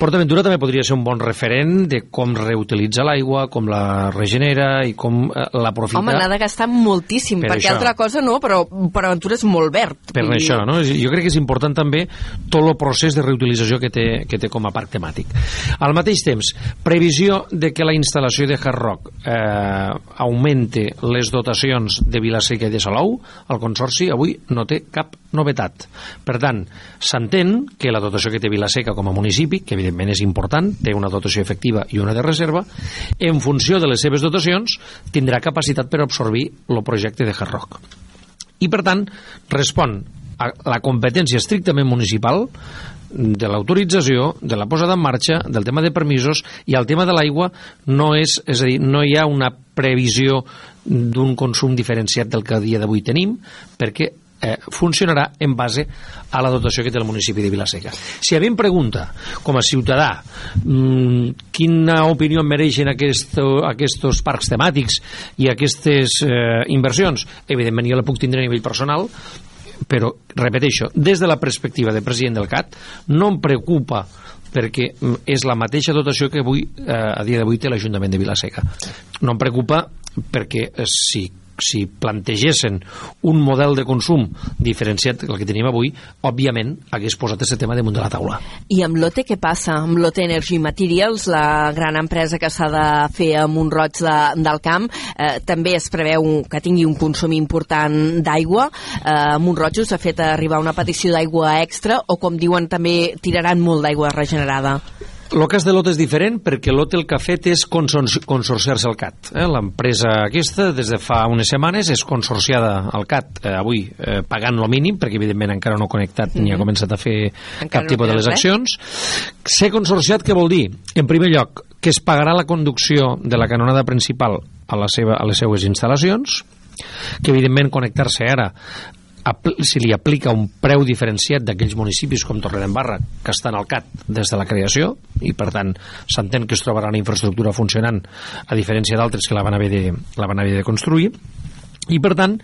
PortAventura també podria ser un bon referent de com reutilitza l'aigua, com la regenera i com eh, l'aprofita. Home, n'ha de gastar moltíssim, per perquè això. altra cosa no, però PortAventura és molt verd. Per I... això, no? Jo crec que és important també tot el procés de reutilització que té, que té com a parc temàtic. Al mateix temps, previsió de que la instal·lació de Hard Rock eh, augmente les dotacions de Vilaseca i de Salou, el Consorci avui no té cap novetat. Per tant, s'entén que la dotació que té Vilaseca com a municipi, que evidentment és important, té una dotació efectiva i una de reserva, en funció de les seves dotacions tindrà capacitat per absorbir el projecte de Hard Rock. I per tant, respon a la competència estrictament municipal de l'autorització, de la posada en marxa, del tema de permisos i el tema de l'aigua no és, és a dir, no hi ha una previsió d'un consum diferenciat del que a dia d'avui tenim perquè eh, funcionarà en base a la dotació que té el municipi de Vilaseca. Si a mi em pregunta, com a ciutadà, mmm, quina opinió mereixen aquesto, aquests parcs temàtics i aquestes eh, inversions, evidentment jo la puc tindre a nivell personal, però, repeteixo, des de la perspectiva de president del CAT, no em preocupa perquè mm, és la mateixa dotació que avui, eh, a dia d'avui té l'Ajuntament de Vilaseca. No em preocupa perquè eh, si si plantegessin un model de consum diferenciat del que tenim avui, òbviament hagués posat aquest tema damunt de la taula. I amb l'OTE què passa? Amb l'OTE Energy Materials, la gran empresa que s'ha de fer a Montroig de, del Camp, eh, també es preveu que tingui un consum important d'aigua. Eh, Montroig us ha fet arribar una petició d'aigua extra o, com diuen, també tiraran molt d'aigua regenerada? El cas de l'OT és diferent perquè l'OT el que ha fet és consorciar-se al CAT. Eh? L'empresa aquesta, des de fa unes setmanes, és consorciada al CAT eh, avui, eh, pagant lo mínim, perquè evidentment encara no ha connectat mm -hmm. ni ha mhm. començat a fer encara cap no tipus de les accions. Ser consorciat què vol dir? En primer lloc, que es pagarà la conducció de la canonada principal a, la seva, a les seues instal·lacions, que evidentment connectar-se ara si li aplica un preu diferenciat d'aquells municipis com Torredembarra que estan al CAT des de la creació i per tant s'entén que es trobarà una infraestructura funcionant a diferència d'altres que la van haver de, la van haver de construir. I per tant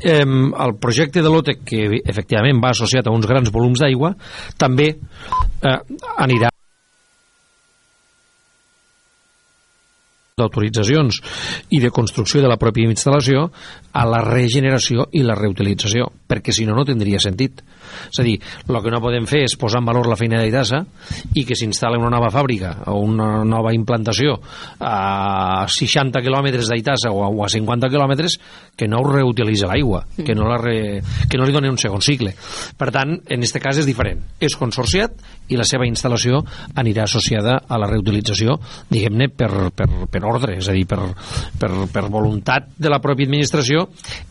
eh, el projecte de l'OTEC que efectivament va associat a uns grans volums d'aigua també eh, anirà d'autoritzacions i de construcció de la pròpia instal·lació a la regeneració i la reutilització, perquè si no, no tindria sentit. És a dir, el que no podem fer és posar en valor la feina d'Itasa i que s'instal·li una nova fàbrica o una nova implantació a 60 quilòmetres d'Itasa o, a 50 quilòmetres que no reutilitza l'aigua, que, no la re, que no li doni un segon cicle. Per tant, en aquest cas és diferent. És consorciat i la seva instal·lació anirà associada a la reutilització, diguem-ne, per, per, per ordre, és a dir, per, per, per voluntat de la pròpia administració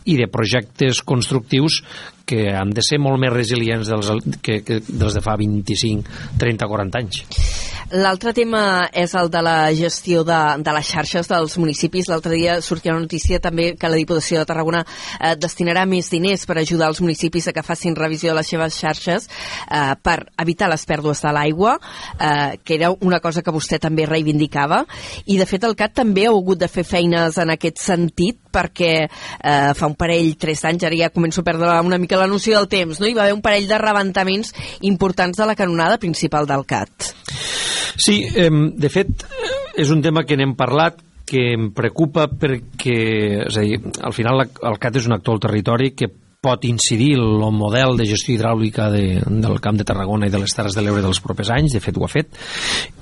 i de projectes constructius que han de ser molt més resilients dels, que, que dels de fa 25, 30, 40 anys. L'altre tema és el de la gestió de, de les xarxes dels municipis. L'altre dia sortia una notícia també que la Diputació de Tarragona eh, destinarà més diners per ajudar els municipis a que facin revisió de les seves xarxes eh, per evitar les pèrdues de l'aigua, eh, que era una cosa que vostè també reivindicava. I, de fet, el CAT també ha hagut de fer feines en aquest sentit perquè eh, fa un parell, tres anys, ara ja començo a perdre una mica la noció del temps, no? hi va haver un parell de rebentaments importants de la canonada principal del CAT. Sí, eh, de fet, és un tema que n'hem parlat, que em preocupa perquè, és a dir, al final el CAT és un actor al territori que pot incidir el model de gestió hidràulica de, del Camp de Tarragona i de les Terres de l'Ebre dels propers anys, de fet ho ha fet,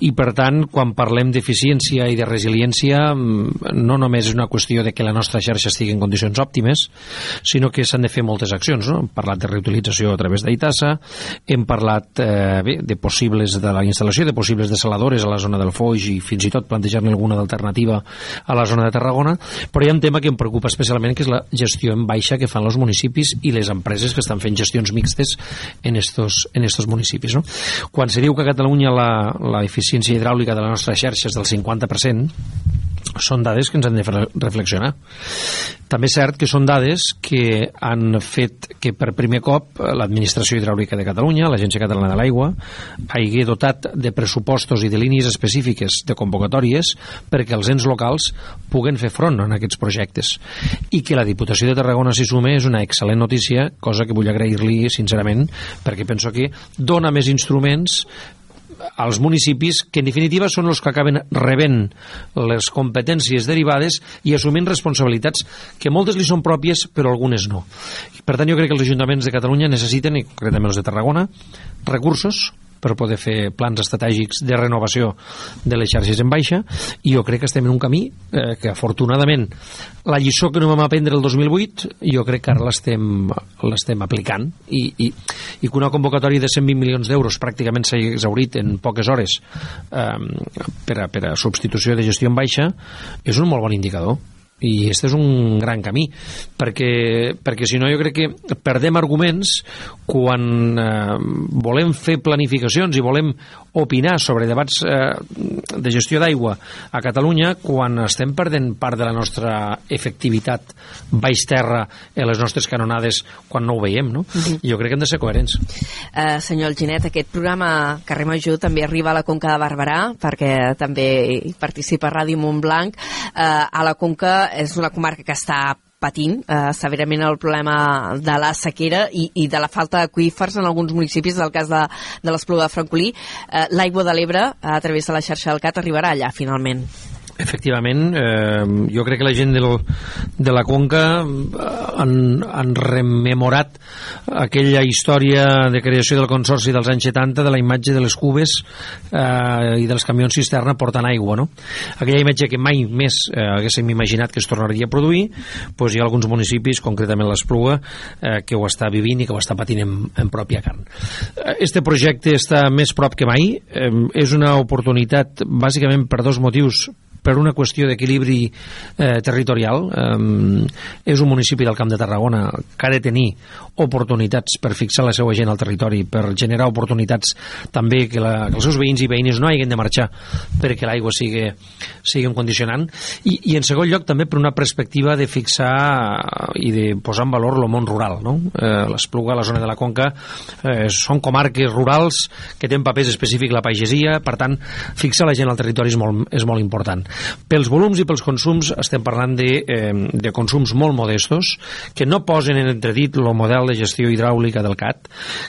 i per tant, quan parlem d'eficiència i de resiliència, mm, no només és una qüestió de que la nostra xarxa estigui en condicions òptimes, sinó que s'han de fer moltes accions. No? Hem parlat de reutilització a través d'Aitassa, hem parlat eh, bé, de possibles de la instal·lació, de possibles desaladores a la zona del Foix i fins i tot plantejar-ne alguna d'alternativa a la zona de Tarragona, però hi ha un tema que em preocupa especialment, que és la gestió en baixa que fan els municipis municipis i les empreses que estan fent gestions mixtes en estos, en estos municipis. No? Quan se diu que a Catalunya la, la eficiència hidràulica de la nostra xarxa és del 50%, són dades que ens han de reflexionar. També és cert que són dades que han fet que per primer cop l'Administració Hidràulica de Catalunya, l'Agència Catalana de l'Aigua, hagi dotat de pressupostos i de línies específiques de convocatòries perquè els ens locals puguen fer front en aquests projectes. I que la Diputació de Tarragona s'hi sume és una excel·lent notícia, cosa que vull agrair-li sincerament, perquè penso que dona més instruments als municipis que en definitiva són els que acaben rebent les competències derivades i assumint responsabilitats que moltes li són pròpies però algunes no. Per tant jo crec que els ajuntaments de Catalunya necessiten, i concretament els de Tarragona, recursos per poder fer plans estratègics de renovació de les xarxes en baixa i jo crec que estem en un camí eh, que afortunadament la lliçó que no vam aprendre el 2008 jo crec que ara l'estem aplicant i, i, i que una convocatòria de 120 milions d'euros pràcticament s'ha exaurit en poques hores eh, per, a, per a substitució de gestió en baixa és un molt bon indicador i aquest és un gran camí perquè, perquè si no jo crec que perdem arguments quan eh, volem fer planificacions i volem opinar sobre debats eh, de gestió d'aigua a Catalunya quan estem perdent part de la nostra efectivitat baix terra en les nostres canonades quan no ho veiem, no? Uh. -huh. jo crec que hem de ser coherents. Uh, senyor Alginet, aquest programa Carrer Major també arriba a la Conca de Barberà perquè també hi participa Ràdio Montblanc. Uh, a la Conca és una comarca que està patint eh, severament el problema de la sequera i, i de la falta d'aquífers en alguns municipis, del cas de, de l'Espluga de Francolí. Eh, L'aigua de l'Ebre, a través de la xarxa del CAT, arribarà allà, finalment. Efectivament, eh, jo crec que la gent del, de la Conca eh, han, han rememorat aquella història de creació del Consorci dels anys 70 de la imatge de les cubes eh, i dels camions cisterna portant aigua, no? Aquella imatge que mai més eh, haguéssim imaginat que es tornaria a produir, doncs hi ha alguns municipis, concretament l'Espluga, eh, que ho està vivint i que ho està patint en, en pròpia carn. Eh, Este projecte està més prop que mai, eh, és una oportunitat bàsicament per dos motius per una qüestió d'equilibri eh, territorial. Eh, és un municipi del Camp de Tarragona que ha de tenir oportunitats per fixar la seva gent al territori, per generar oportunitats també que, la, que els seus veïns i veïnes no hagin de marxar perquè l'aigua sigui, sigui un condicionant. I, I en segon lloc també per una perspectiva de fixar i de posar en valor el món rural. No? Eh, L'Espluga, la zona de la Conca, eh, són comarques rurals que tenen papers específics la pagesia, per tant, fixar la gent al territori és molt, és molt important. Pels volums i pels consums estem parlant de, eh, de consums molt modestos que no posen en entredit el model de gestió hidràulica del CAT,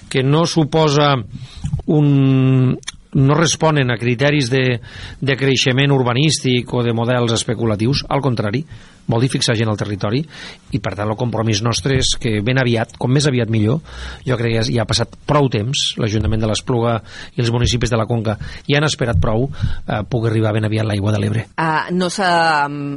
que no suposa un, no responen a criteris de, de creixement urbanístic o de models especulatius, al contrari, vol dir fixar gent al territori i per tant el compromís nostre és que ben aviat, com més aviat millor jo crec que ja, ha passat prou temps l'Ajuntament de l'Espluga i els municipis de la Conca ja han esperat prou eh, pugui arribar ben aviat l'aigua de l'Ebre Uh, no,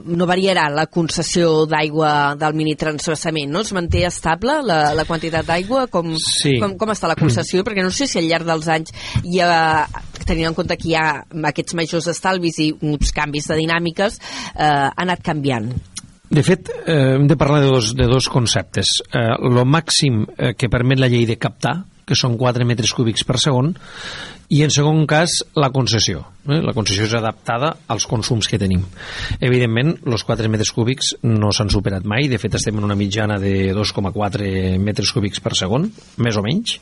no variarà la concessió d'aigua del minitransvasament, no? Es manté estable la, la quantitat d'aigua? Com, Sí. com, com està la concessió? Perquè no sé si al llarg dels anys hi ha, tenint en compte que hi ha aquests majors estalvis i uns canvis de dinàmiques, eh, ha anat canviant. De fet, eh, hem de parlar de dos, de dos conceptes. Eh, lo màxim eh, que permet la llei de captar, que són 4 metres cúbics per segon, i en segon cas la concessió. Eh? La concessió és adaptada als consums que tenim. Evidentment, els 4 metres cúbics no s'han superat mai, de fet estem en una mitjana de 2,4 metres cúbics per segon, més o menys,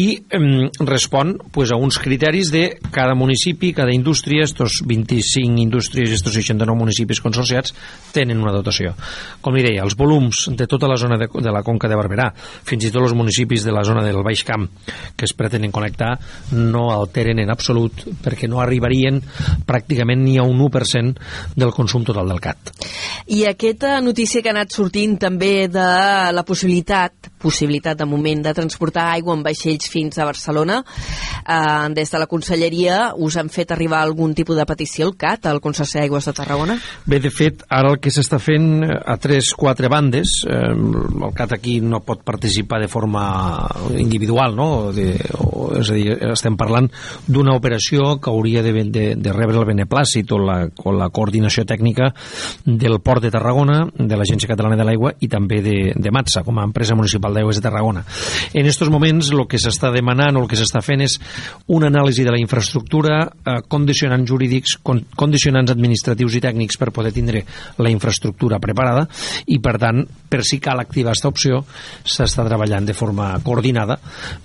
i eh, respon pues, a uns criteris de cada municipi, cada indústria, estos 25 indústries estos 69 municipis consorciats tenen una dotació. Com li deia, els volums de tota la zona de, de la Conca de Barberà, fins i tot els municipis de la zona del Baix Camp que es pretenen connectar, no alteren en absolut perquè no arribarien pràcticament ni a un 1% del consum total del CAT. I aquesta notícia que ha anat sortint també de la possibilitat, possibilitat de moment, de transportar aigua en vaixells fins a Barcelona, eh, des de la Conselleria us han fet arribar algun tipus de petició al CAT, al Consorci d'Aigües de Tarragona? Bé, de fet, ara el que s'està fent eh, a tres, quatre bandes, eh, el CAT aquí no pot participar de forma individual, no? De, o, és a dir, estem parlant d'una operació que hauria de, de, de rebre el beneplàcit o la, o la coordinació tècnica del Port de Tarragona, de l'Agència Catalana de l'Aigua i també de, de MATSA, com a empresa municipal d'aigües de Tarragona. En aquests moments el que s'està demanant o el que s'està fent és una anàlisi de la infraestructura, eh, condicionants jurídics, con, condicionants administratius i tècnics per poder tindre la infraestructura preparada i, per tant, per si cal activar aquesta opció, s'està treballant de forma coordinada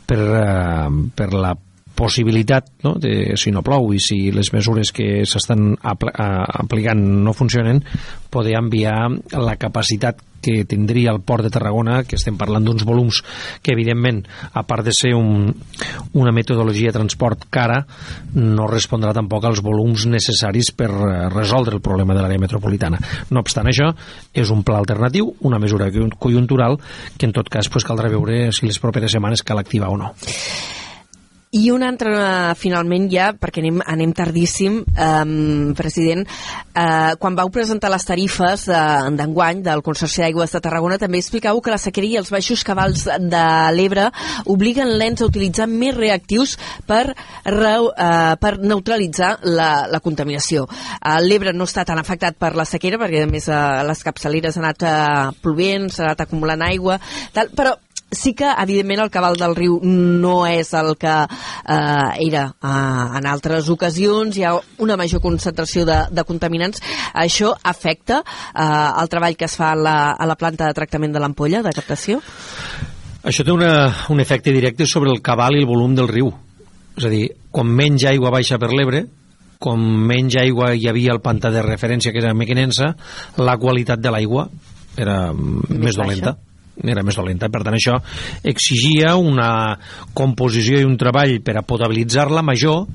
per, eh, per la possibilitat, no, de, si no plou i si les mesures que s'estan apl aplicant no funcionen, poder enviar la capacitat que tindria el port de Tarragona, que estem parlant d'uns volums que, evidentment, a part de ser un, una metodologia de transport cara, no respondrà tampoc als volums necessaris per eh, resoldre el problema de l'àrea metropolitana. No obstant això, és un pla alternatiu, una mesura conjuntural, que en tot cas pues, caldrà veure si les properes setmanes cal activar o no. I una altra, finalment, ja, perquè anem, anem tardíssim, eh, president, eh, quan vau presentar les tarifes eh, d'enguany del Consorci d'Aigües de Tarragona, també explicau que la sequeria i els baixos cabals de l'Ebre obliguen l'ENS a utilitzar més reactius per, re, eh, per neutralitzar la, la contaminació. Eh, L'Ebre no està tan afectat per la sequera, perquè a més eh, les capçaleres han anat eh, plovent, s'ha anat acumulant aigua, tal, però sí que, evidentment, el cabal del riu no és el que eh, era eh, en altres ocasions, hi ha una major concentració de, de contaminants. Això afecta eh, el treball que es fa a la, a la planta de tractament de l'ampolla, de captació? Això té una, un efecte directe sobre el cabal i el volum del riu. És a dir, com menys aigua baixa per l'Ebre, com menys aigua hi havia al pantà de referència, que era Mequinensa, la qualitat de l'aigua era més, Més dolenta. baixa. Era més dolenta. Per tant, això exigia una composició i un treball per a potabilitzar-la major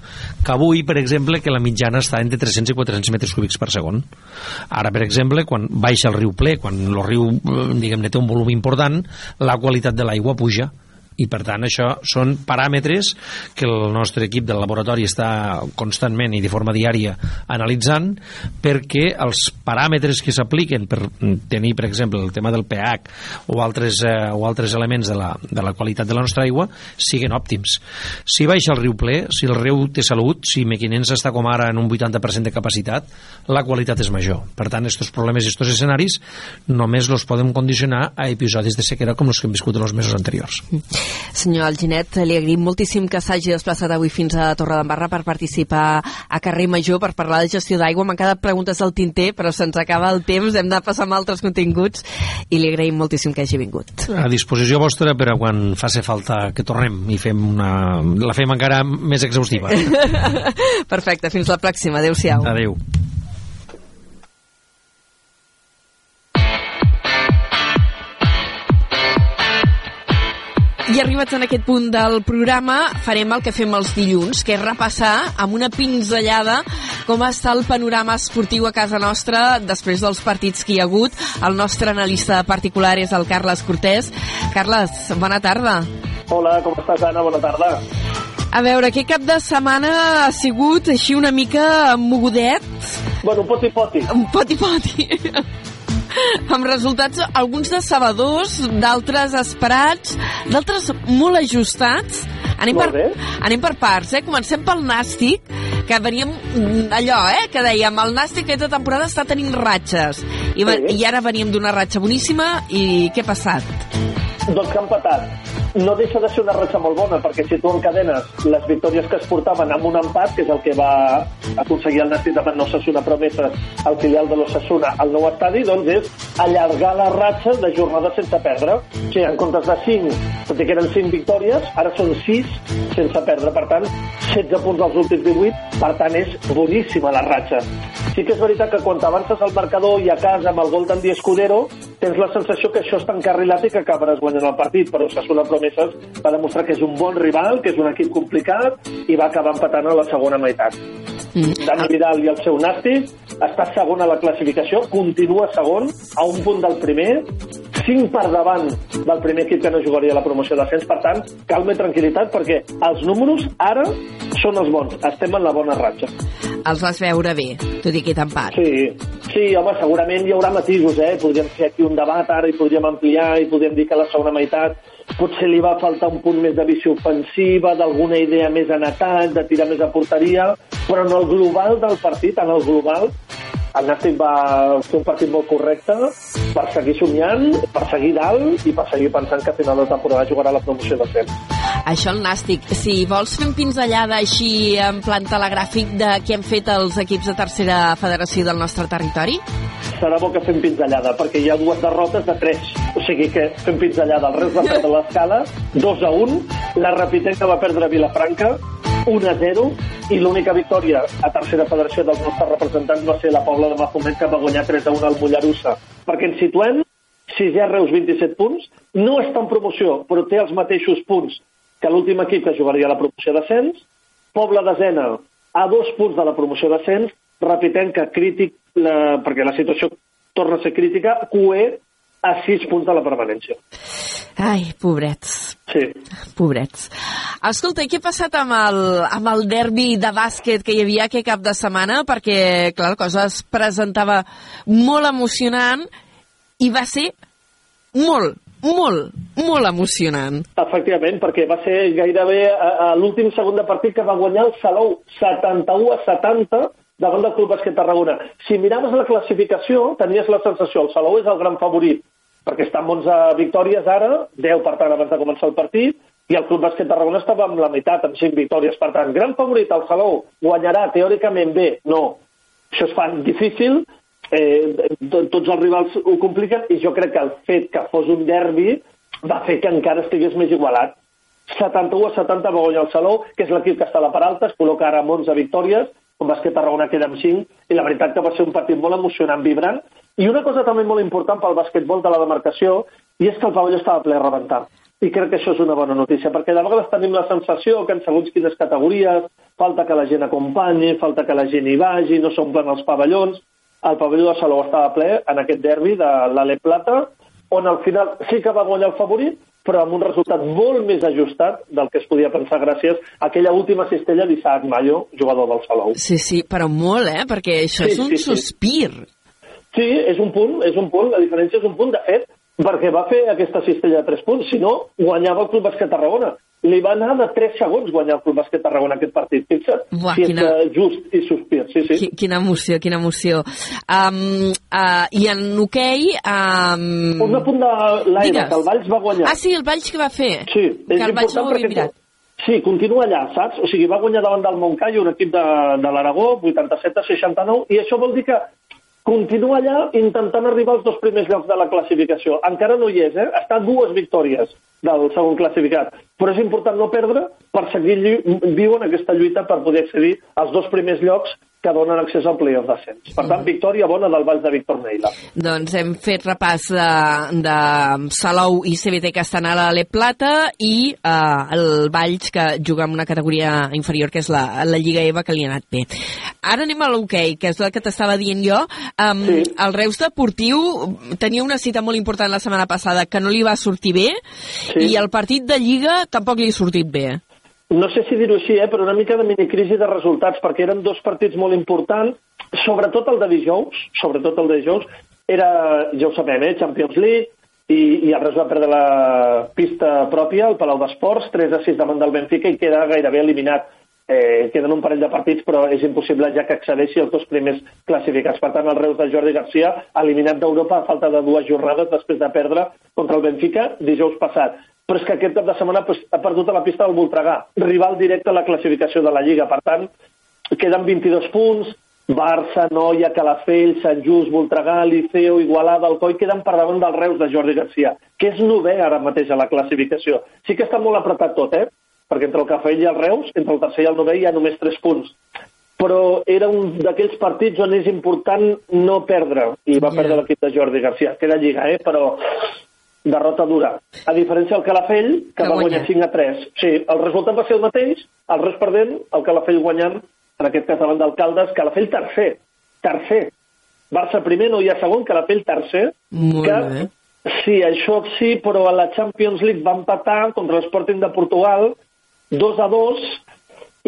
que avui, per exemple, que la mitjana està entre 300 i 400 metres cúbics per segon. Ara, per exemple, quan baixa el riu ple, quan el riu, eh, diguem-ne, té un volum important, la qualitat de l'aigua puja i per tant això són paràmetres que el nostre equip del laboratori està constantment i de forma diària analitzant perquè els paràmetres que s'apliquen per tenir per exemple el tema del pH o altres, eh, o altres elements de la, de la qualitat de la nostra aigua siguin òptims. Si baixa el riu ple, si el riu té salut si Mequinens està com ara en un 80% de capacitat la qualitat és major. Per tant estos problemes i estos escenaris només los podem condicionar a episodis de sequera com els que hem viscut en els mesos anteriors Senyor Alginet, li agraïm moltíssim que s'hagi desplaçat avui fins a Torredembarra per participar a Carrer Major per parlar de gestió d'aigua. M'han quedat preguntes al tinter, però se'ns acaba el temps, hem de passar amb altres continguts i li agraïm moltíssim que hagi vingut. A disposició vostra per a quan faci falta que tornem i fem una... la fem encara més exhaustiva. Perfecte, fins la pròxima. Adéu-siau. Adéu. I arribats en aquest punt del programa, farem el que fem els dilluns, que és repassar amb una pinzellada com està el panorama esportiu a casa nostra després dels partits que hi ha hagut. El nostre analista particular és el Carles Cortés. Carles, bona tarda. Hola, com estàs, Anna? Bona tarda. A veure, aquest cap de setmana ha sigut així una mica mogudet? Bueno, un poti-poti. Un poti-poti. amb resultats alguns decebedors, d'altres esperats, d'altres molt ajustats. Anem Molt per, anem per parts, eh? Comencem pel Nàstic, que veníem mm, allò, eh? Que dèiem, el Nàstic aquesta temporada està tenint ratxes. I, sí. I ara veníem d'una ratxa boníssima i què ha passat? Doncs que ha empatat. No deixa de ser una ratxa molt bona, perquè si tu encadenes les victòries que es portaven amb un empat, que és el que va aconseguir el Nàstic davant l'Ossassuna Promeses, el filial de l'Ossassuna al nou estadi, doncs és allargar la ratxa de jornades sense perdre. O sigui, en comptes de 5, tot i que eren 5 victòries, ara són 6 sense perdre. Per tant, 16 punts dels últims 18, per tant, és boníssima la ratxa. Sí que és veritat que quan t'avances al marcador i a casa amb el gol d'Andy Escudero, tens la sensació que això està encarrilat i que acabaràs guanyant el partit, però Osasuna Promeses va demostrar que és un bon rival, que és un equip complicat i va acabar empatant a la segona meitat. Dani Vidal i el seu Nàstic està segon a la classificació, continua segon, a un punt del primer, 5 per davant del primer equip que no jugaria a la promoció d'ascens, per tant, calma i tranquil·litat perquè els números ara són els bons, estem en la bona ratxa. Els vas veure bé, tot i aquest empat. Sí, sí, home, segurament hi haurà matisos, eh? Podríem fer aquí un debat ara i podríem ampliar i podríem dir que la segona meitat potser li va faltar un punt més de visió ofensiva, d'alguna idea més en atac, de tirar més a porteria, però en el global del partit, en el global, el Nàstic va fer un partit molt correcte per seguir somiant, per seguir dalt i per seguir pensant que a final de temporada jugarà la promoció de temps. Això el Nàstic. Si vols fer un pinzellada així en plan telegràfic de què han fet els equips de tercera federació del nostre territori? serà bo que fem pinzellada, perquè hi ha dues derrotes de tres. O sigui que fem pinzellada. El Reus va perdre l'escala, 2 a 1. La Rapitenca va perdre Vilafranca, 1 a 0. I l'única victòria a tercera federació dels nostres representants va ser la Pobla de Mafumet, que va guanyar 3 a 1 al Mollerussa. Perquè ens situem, sisè Reus 27 punts, no està en promoció, però té els mateixos punts que l'últim equip que jugaria a la promoció d'ascens, Pobla desena a dos punts de la promoció d'ascens, Rapitenca crític, la, perquè la situació torna a ser crítica, QE a 6 punts de la permanència. Ai, pobrets. Sí. Pobrets. Escolta, i què ha passat amb el, amb el derbi de bàsquet que hi havia aquest cap de setmana? Perquè, clar, la cosa es presentava molt emocionant i va ser molt, molt, molt emocionant. Efectivament, perquè va ser gairebé l'últim segon de partit que va guanyar el Salou 71 a 70 davant del Club Bàsquet Tarragona. Si miraves la classificació, tenies la sensació, el Salou és el gran favorit, perquè està amb 11 victòries ara, 10 per tant abans de començar el partit, i el Club Bàsquet Tarragona estava amb la meitat, amb 5 victòries. Per tant, gran favorit el Salou, guanyarà teòricament bé, no. Això es fa difícil, eh, tots els rivals ho compliquen, i jo crec que el fet que fos un derbi va fer que encara estigués més igualat. 71 a 70 va guanyar el Salou, que és l'equip que està a la part alta, es col·loca ara amb 11 victòries, com Bàsquet Tarragona queda amb 5, i la veritat que va ser un partit molt emocionant, vibrant, I una cosa també molt important pel basquetbol de la demarcació, i és que el pavelló estava ple a rebentar. I crec que això és una bona notícia, perquè de vegades tenim la sensació que en segons quines categories falta que la gent acompanyi, falta que la gent hi vagi, no s'omplen els pavellons. El pavelló de Salou estava ple en aquest derbi de l'Ale Plata, on al final sí que va guanyar el favorit, però amb un resultat molt més ajustat del que es podia pensar gràcies a aquella última cistella d'Isaac Mayo, jugador del Salou. Sí, sí, però molt, eh? Perquè això Sí, és un sí, sí. sospir. Sí, és un punt, és un punt, la diferència és un punt, de fet, perquè va fer aquesta cistella de 3 punts, si no, guanyava el Club Bàsquet Tarragona. Li va anar de 3 segons guanyar el Club Bàsquet Tarragona aquest partit, fixa't, Buah, si quina- just i sospir, sí, sí. Qui- Quina emoció, quina emoció. Um, uh, I en hoquei... Um... Un apunt de l'Aire, que el Valls va guanyar. Ah, sí, el Valls que va fer. Sí, que és el Valls no important ho havia perquè... mirat. Sí, continua allà, saps? O sigui, va guanyar davant del Montcai un equip de, de l'Aragó, 87 a 69, i això vol dir que continua allà intentant arribar als dos primers llocs de la classificació. Encara no hi és, eh? Està a dues victòries del segon classificat. Però és important no perdre per seguir viu en aquesta lluita per poder accedir als dos primers llocs que donen accés al playoff d'ascens. Per tant, victòria bona del Valls de Víctor Neila. Doncs hem fet repàs de, de Salou i CBT que estan a la Le Plata i uh, el Valls que juga en una categoria inferior que és la, la Lliga EVA que li ha anat bé. Ara anem a l'hoquei, que és el que t'estava dient jo. Um, Sí. El Reus Deportiu tenia una cita molt important la setmana passada que no li va sortir bé Sí. i el partit de Lliga tampoc li ha sortit bé. no sé si dir-ho així, eh, però una mica de minicrisi de resultats, perquè eren dos partits molt importants, sobretot el de dijous, sobretot el de dijous, era, ja ho sabem, eh, Champions League, i, i el Reus va perdre la pista pròpia, el Palau d'Esports, 3 a 6 davant del Benfica, i queda gairebé eliminat. Eh, queden un parell de partits, però és impossible ja que accedeixi als dos primers classificats. Per tant, el Reus de Jordi Garcia, eliminat d'Europa a falta de dues jornades després de perdre contra el Benfica dijous passat però és que aquest cap de setmana pues, ha perdut a la pista del Voltregà, rival directe a la classificació de la Lliga. Per tant, queden 22 punts, Barça, Noia, Calafell, Sant Just, Voltregà, Liceo, Igualada, Alcoi, queden per davant del Reus de Jordi Garcia, que és novè ara mateix a la classificació. Sí que està molt apretat tot, eh? Perquè entre el Cafell i el Reus, entre el tercer i el novè, hi ha només 3 punts. Però era un d'aquells partits on és important no perdre, i va Ja. perdre l'equip de Jordi Garcia. Queda Lliga, eh? Però derrota dura. A diferència del Calafell, que, Que va guanya. guanyar 5 a 3. Sí, el resultat va ser el mateix, el Reus perdent, el Calafell guanyant, en aquest cas davant d'Alcaldes, Calafell tercer. Tercer. Barça primer, no hi ha segon, Calafell tercer. Molt que, bé. Sí, això sí, però a la Champions League va empatar contra l'Sporting de Portugal 2 a 2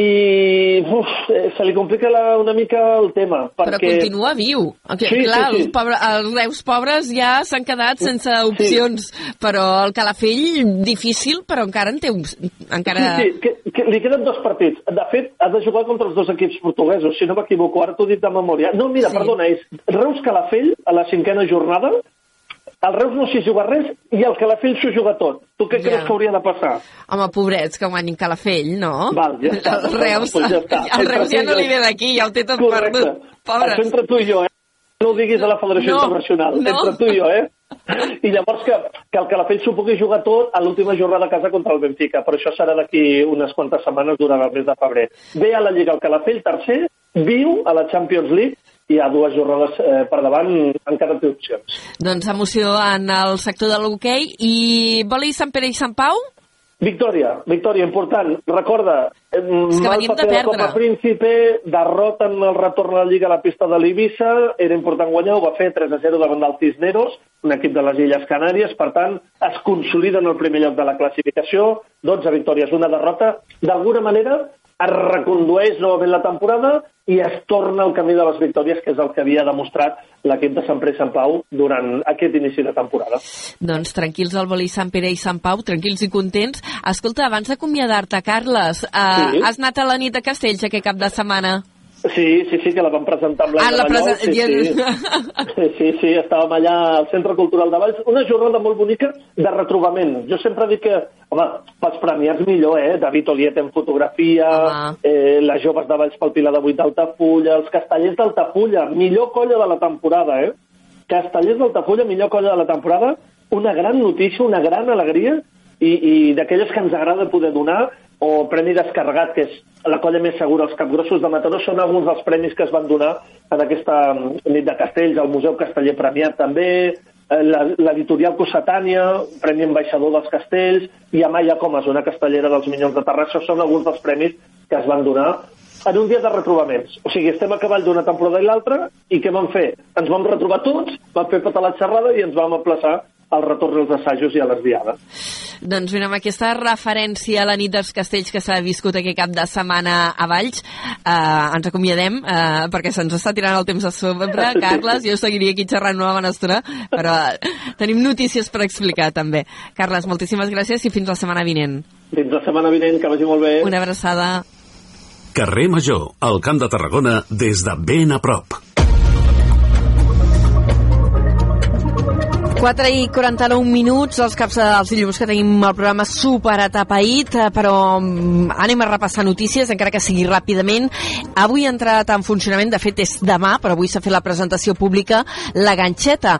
i uf, eh, se li complica la, una mica el tema. Però Perquè... continua viu. Okay, Sí, clar, sí, sí. Els, pobre, els Reus pobres ja s'han quedat sense opcions, però el Calafell difícil, però encara en té. Encara... Sí, sí, que, que li queden dos partits. De fet, ha de jugar contra els dos equips portuguesos, si no m'equivoco, ara t'ho he dit de memòria. No, mira, Sí. sí. perdona, és Reus Calafell a la cinquena jornada, el Reus no s'hi juga res i el Calafell s'ho juga tot. Tu què Ja. creus que hauria de passar? Home, pobrets, que guanyin Calafell, no? Val, ja està. El Reus, Pues ja està. el Reus ja no li ve d'aquí, ja ho té tot perdut. Pobres. Això entre tu i jo, eh? No ho diguis a la Federació No, Internacional. no. Entre tu i jo, eh? I llavors que, que el Calafell s'ho pugui jugar tot a l'última jornada a casa contra el Benfica, però això serà d'aquí unes quantes setmanes durant el mes de febrer. Ve a la Lliga el Calafell tercer, viu a la Champions League i ha dues jornades eh, per davant, encara té opcions. Doncs emoció en el sector de l'hoquei i voli Sant Pere i Sant Pau? Victòria, victòria important. Recorda, eh, mal de paper de perdre. Copa Príncipe, derrota en el retorn a la Lliga a la pista de l'Ibissa, era important guanyar, ho va fer 3 a 0 davant del Cisneros, un equip de les Illes Canàries, per tant, es consolida en el primer lloc de la classificació, 12 victòries, una derrota, d'alguna manera es recondueix novament la temporada i es torna al camí de les victòries, que és el que havia demostrat l'equip de Sant Pere i Sant Pau durant aquest inici de temporada. Doncs tranquils al voli Sant Pere i Sant Pau, tranquils i contents. Escolta, abans d'acomiadar-te, Carles, uh, Sí. has anat a la nit de Castells aquest cap de setmana? Sí, sí, sí, que la vam presentar amb Ah, l'any la presen- sí, sí. sí, sí, sí, estàvem allà al Centre Cultural de Valls, una jornada molt bonica de retrobament. Jo sempre dic que, home, pels premiats millor, eh? David Oliet en fotografia, Home. eh, les joves de Valls pel Pilar de Vuit d'Altafulla, els castellers d'Altafulla, millor colla de la temporada, eh? Castellers d'Altafulla, millor colla de la temporada, una gran notícia, una gran alegria, i, i d'aquelles que ens agrada poder donar, o Premi Descarregat, que és la colla més segura, els capgrossos de Mataró, són alguns dels premis que es van donar en aquesta nit de castells, al Museu Casteller Premiat també, eh, l'editorial Cossetània, Premi Ambaixador dels Castells, i Amaya Comas, una castellera dels Minyons de Terrassa, són alguns dels premis que es van donar en un dia de retrobaments. O sigui, estem a cavall d'una temporada i l'altra, i què vam fer? Ens vam retrobar tots, vam fer tota la xerrada i ens vam aplaçar al retorn als assajos i a les diades. Doncs mira, amb aquesta referència a la nit dels castells que s'ha viscut aquest cap de setmana a Valls, eh, ens acomiadem, eh, perquè se'ns està tirant el temps a sobre. Carles, jo seguiria aquí xerrant una bona estona, però tenim notícies per explicar també. Carles, moltíssimes gràcies i fins la setmana vinent. Fins la setmana vinent, que vagi molt bé. Una abraçada. Carrer Major, al Camp de Tarragona, des de ben a prop. 4 i 49 minuts, els caps dels dilluns que tenim el programa super atapeït, eh, però mm, anem a repassar notícies, encara que sigui ràpidament. Avui ha entrat en funcionament, de fet és demà, però avui s'ha fet la presentació pública, la Ganxeta,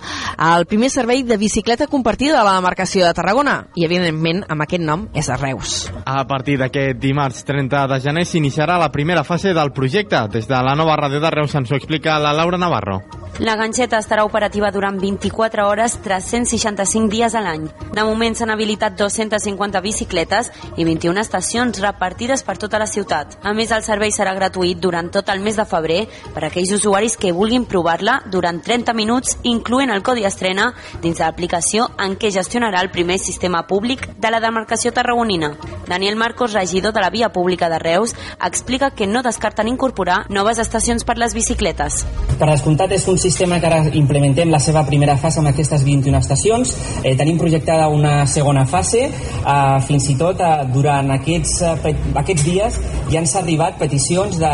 el primer servei de bicicleta compartida de la demarcació de Tarragona, i evidentment amb aquest nom és a Reus. A partir d'aquest dimarts 30 de gener s'iniciarà la primera fase del projecte. Des de la nova ràdio de Reus ens ho explica la Laura Navarro. La ganxeta estarà operativa durant 24 hores, 365 dies a l'any. De moment s'han habilitat 250 bicicletes i 21 estacions repartides per tota la ciutat. A més, el servei serà gratuït durant tot el mes de febrer per a aquells usuaris que vulguin provar-la durant 30 minuts, incloent el codi estrena dins de l'aplicació en què gestionarà el primer sistema públic de la demarcació tarragonina. Daniel Marcos, regidor de la Via Pública de Reus, explica que no descarten incorporar noves estacions per les bicicletes. Per descomptat, és un sistema que ara implementem la seva primera fase amb aquestes 21 estacions. Eh, tenim projectada una segona fase. Eh, fins i tot eh, durant aquests, eh, aquests dies ja ens ha arribat peticions de,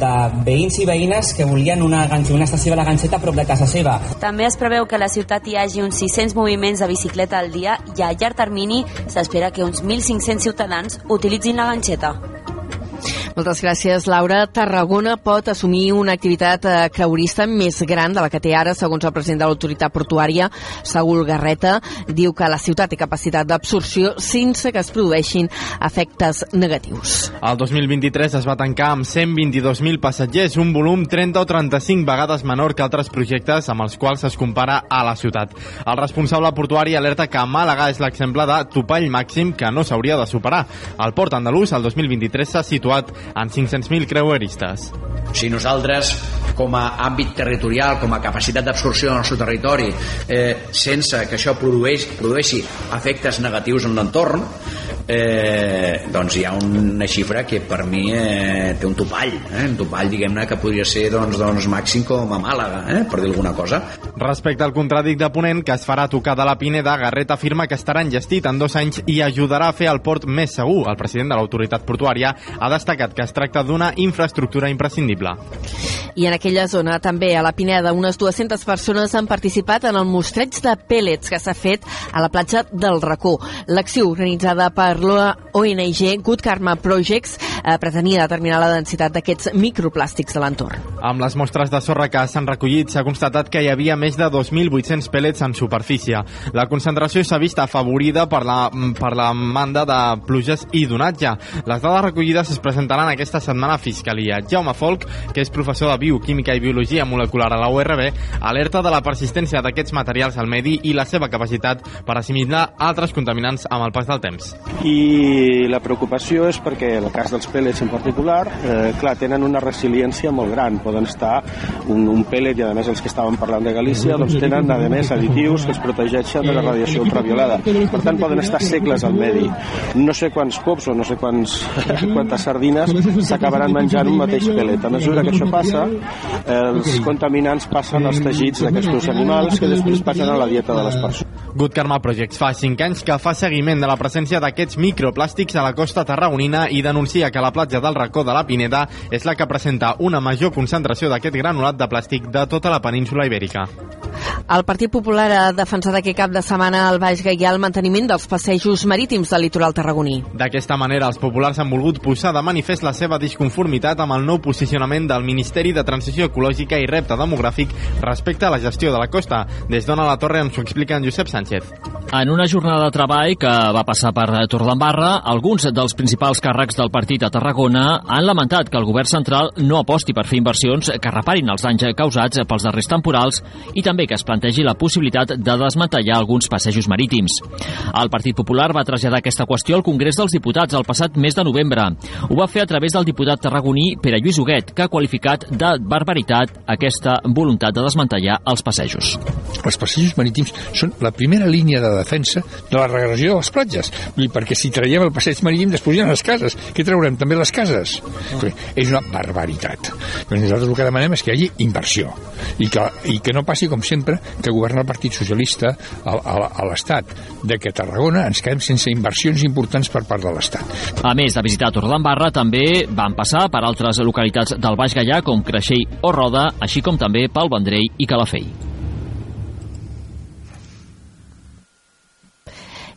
de veïns i veïnes que volien una, una estació de la ganxeta a prop de casa seva. També es preveu que a la ciutat hi hagi uns 600 moviments de bicicleta al dia i a llarg termini s'espera que uns 1.500 ciutadans utilitzin la ganxeta. Moltes gràcies, Laura. Tarragona pot assumir una activitat eh, creurista més gran de la que té ara, segons el president de l'autoritat portuària, Saúl Garreta. Diu que la ciutat té capacitat d'absorció sense que es produeixin efectes negatius. El 2023 es va tancar amb 122.000 passatgers, un volum 30 o 35 vegades menor que altres projectes amb els quals es compara a la ciutat. El responsable portuari alerta que Màlaga és l'exemple de topall màxim que no s'hauria de superar. El port andalús, el 2023, s'ha situat en 500.000 creueristes. Si nosaltres, com a àmbit territorial, com a capacitat d'absorció del nostre territori, eh, sense que això produeix, produeixi efectes negatius en l'entorn, eh, doncs hi ha una xifra que per mi eh, té un topall, eh? un topall, diguem-ne, que podria ser doncs, doncs, màxim com a Màlaga, eh? per dir alguna cosa. Respecte al contradic de Ponent, que es farà tocar de la Pineda, Garreta afirma que estarà enllestit en dos anys i ajudarà a fer el port més segur. El president de l'autoritat portuària ha destacat que es tracta d'una infraestructura imprescindible. I en aquella zona, també a la Pineda, unes 200 persones han participat en el mostreig de pèl·lets que s'ha fet a la platja del Racó. L'acció organitzada per la ONG Good Karma Projects eh, pretenia determinar la densitat d'aquests microplàstics a l'entorn. Amb les mostres de sorra que s'han recollit, s'ha constatat que hi havia més de 2.800 pèl·lets en superfície. La concentració s'ha vist afavorida per la, per la manda de pluges i donatge. Les dades recollides es presentaran aquesta setmana a Fiscalia. Jaume Folk, que és professor de Bioquímica i Biologia Molecular a la URB, alerta de la persistència d'aquests materials al medi i la seva capacitat per assimilar altres contaminants amb el pas del temps. i la preocupació és perquè el cas dels pèl·lets en particular, eh, clar, tenen una resiliència molt gran, poden estar un, un pèl·let i a més els que estàvem parlant de Galícia doncs tenen a més additius que els protegeixen de la radiació ultraviolada per tant poden estar segles al medi no sé quants cops o no sé quants, quantes sardines s'acabaran menjant un mateix pèl·let a mesura que això passa els contaminants passen als teixits d'aquests animals que després passen a la dieta de les persones Good Karma Projects fa 5 anys que fa seguiment de la presència d'aquests microplàstics a la costa tarragonina i denuncia que la platja del racó de la Pineda és la que presenta una major concentració d'aquest granulat de plàstic de tota la península ibèrica. El Partit Popular ha defensat aquest cap de setmana al Baix Gaià el manteniment dels passejos marítims del litoral tarragoní. D'aquesta manera, els populars han volgut posar de manifest la seva disconformitat amb el nou posicionament del Ministeri de Transició Ecològica i Repte Demogràfic respecte a la gestió de la costa. Des d'on a la Torre ens ho explica en Josep Sánchez. En una jornada de treball que va passar per Torredembarra, alguns dels principals càrrecs del partit a Tarragona han lamentat que el govern central no aposti per fer inversions que reparin els danys causats pels darrers temporals i també que es plantegi la possibilitat de desmantellar alguns passejos marítims. El Partit Popular va traslladar aquesta qüestió al Congrés dels Diputats el passat mes de novembre. Ho va fer a través del diputat tarragoní Pere Lluís Huguet, que ha qualificat de barbaritat aquesta voluntat de desmantellar els passejos. Els passejos marítims són la primera línia de defensa de la regressió de les platges. Perquè si traiem el passeig marítim després hi ha les cases. Què traurem? També les cases? Ah. És una barbaritat. Però nosaltres el que demanem és que hi hagi inversió i que, i que no passi com sempre que governa el Partit Socialista a, a, a l'Estat, de que a Tarragona ens quedem sense inversions importants per part de l'Estat. A més de visitar Torredembarra, també van passar per altres localitats del Baix Gallà, com Creixell o Roda, així com també pel Vendrell i Calafell.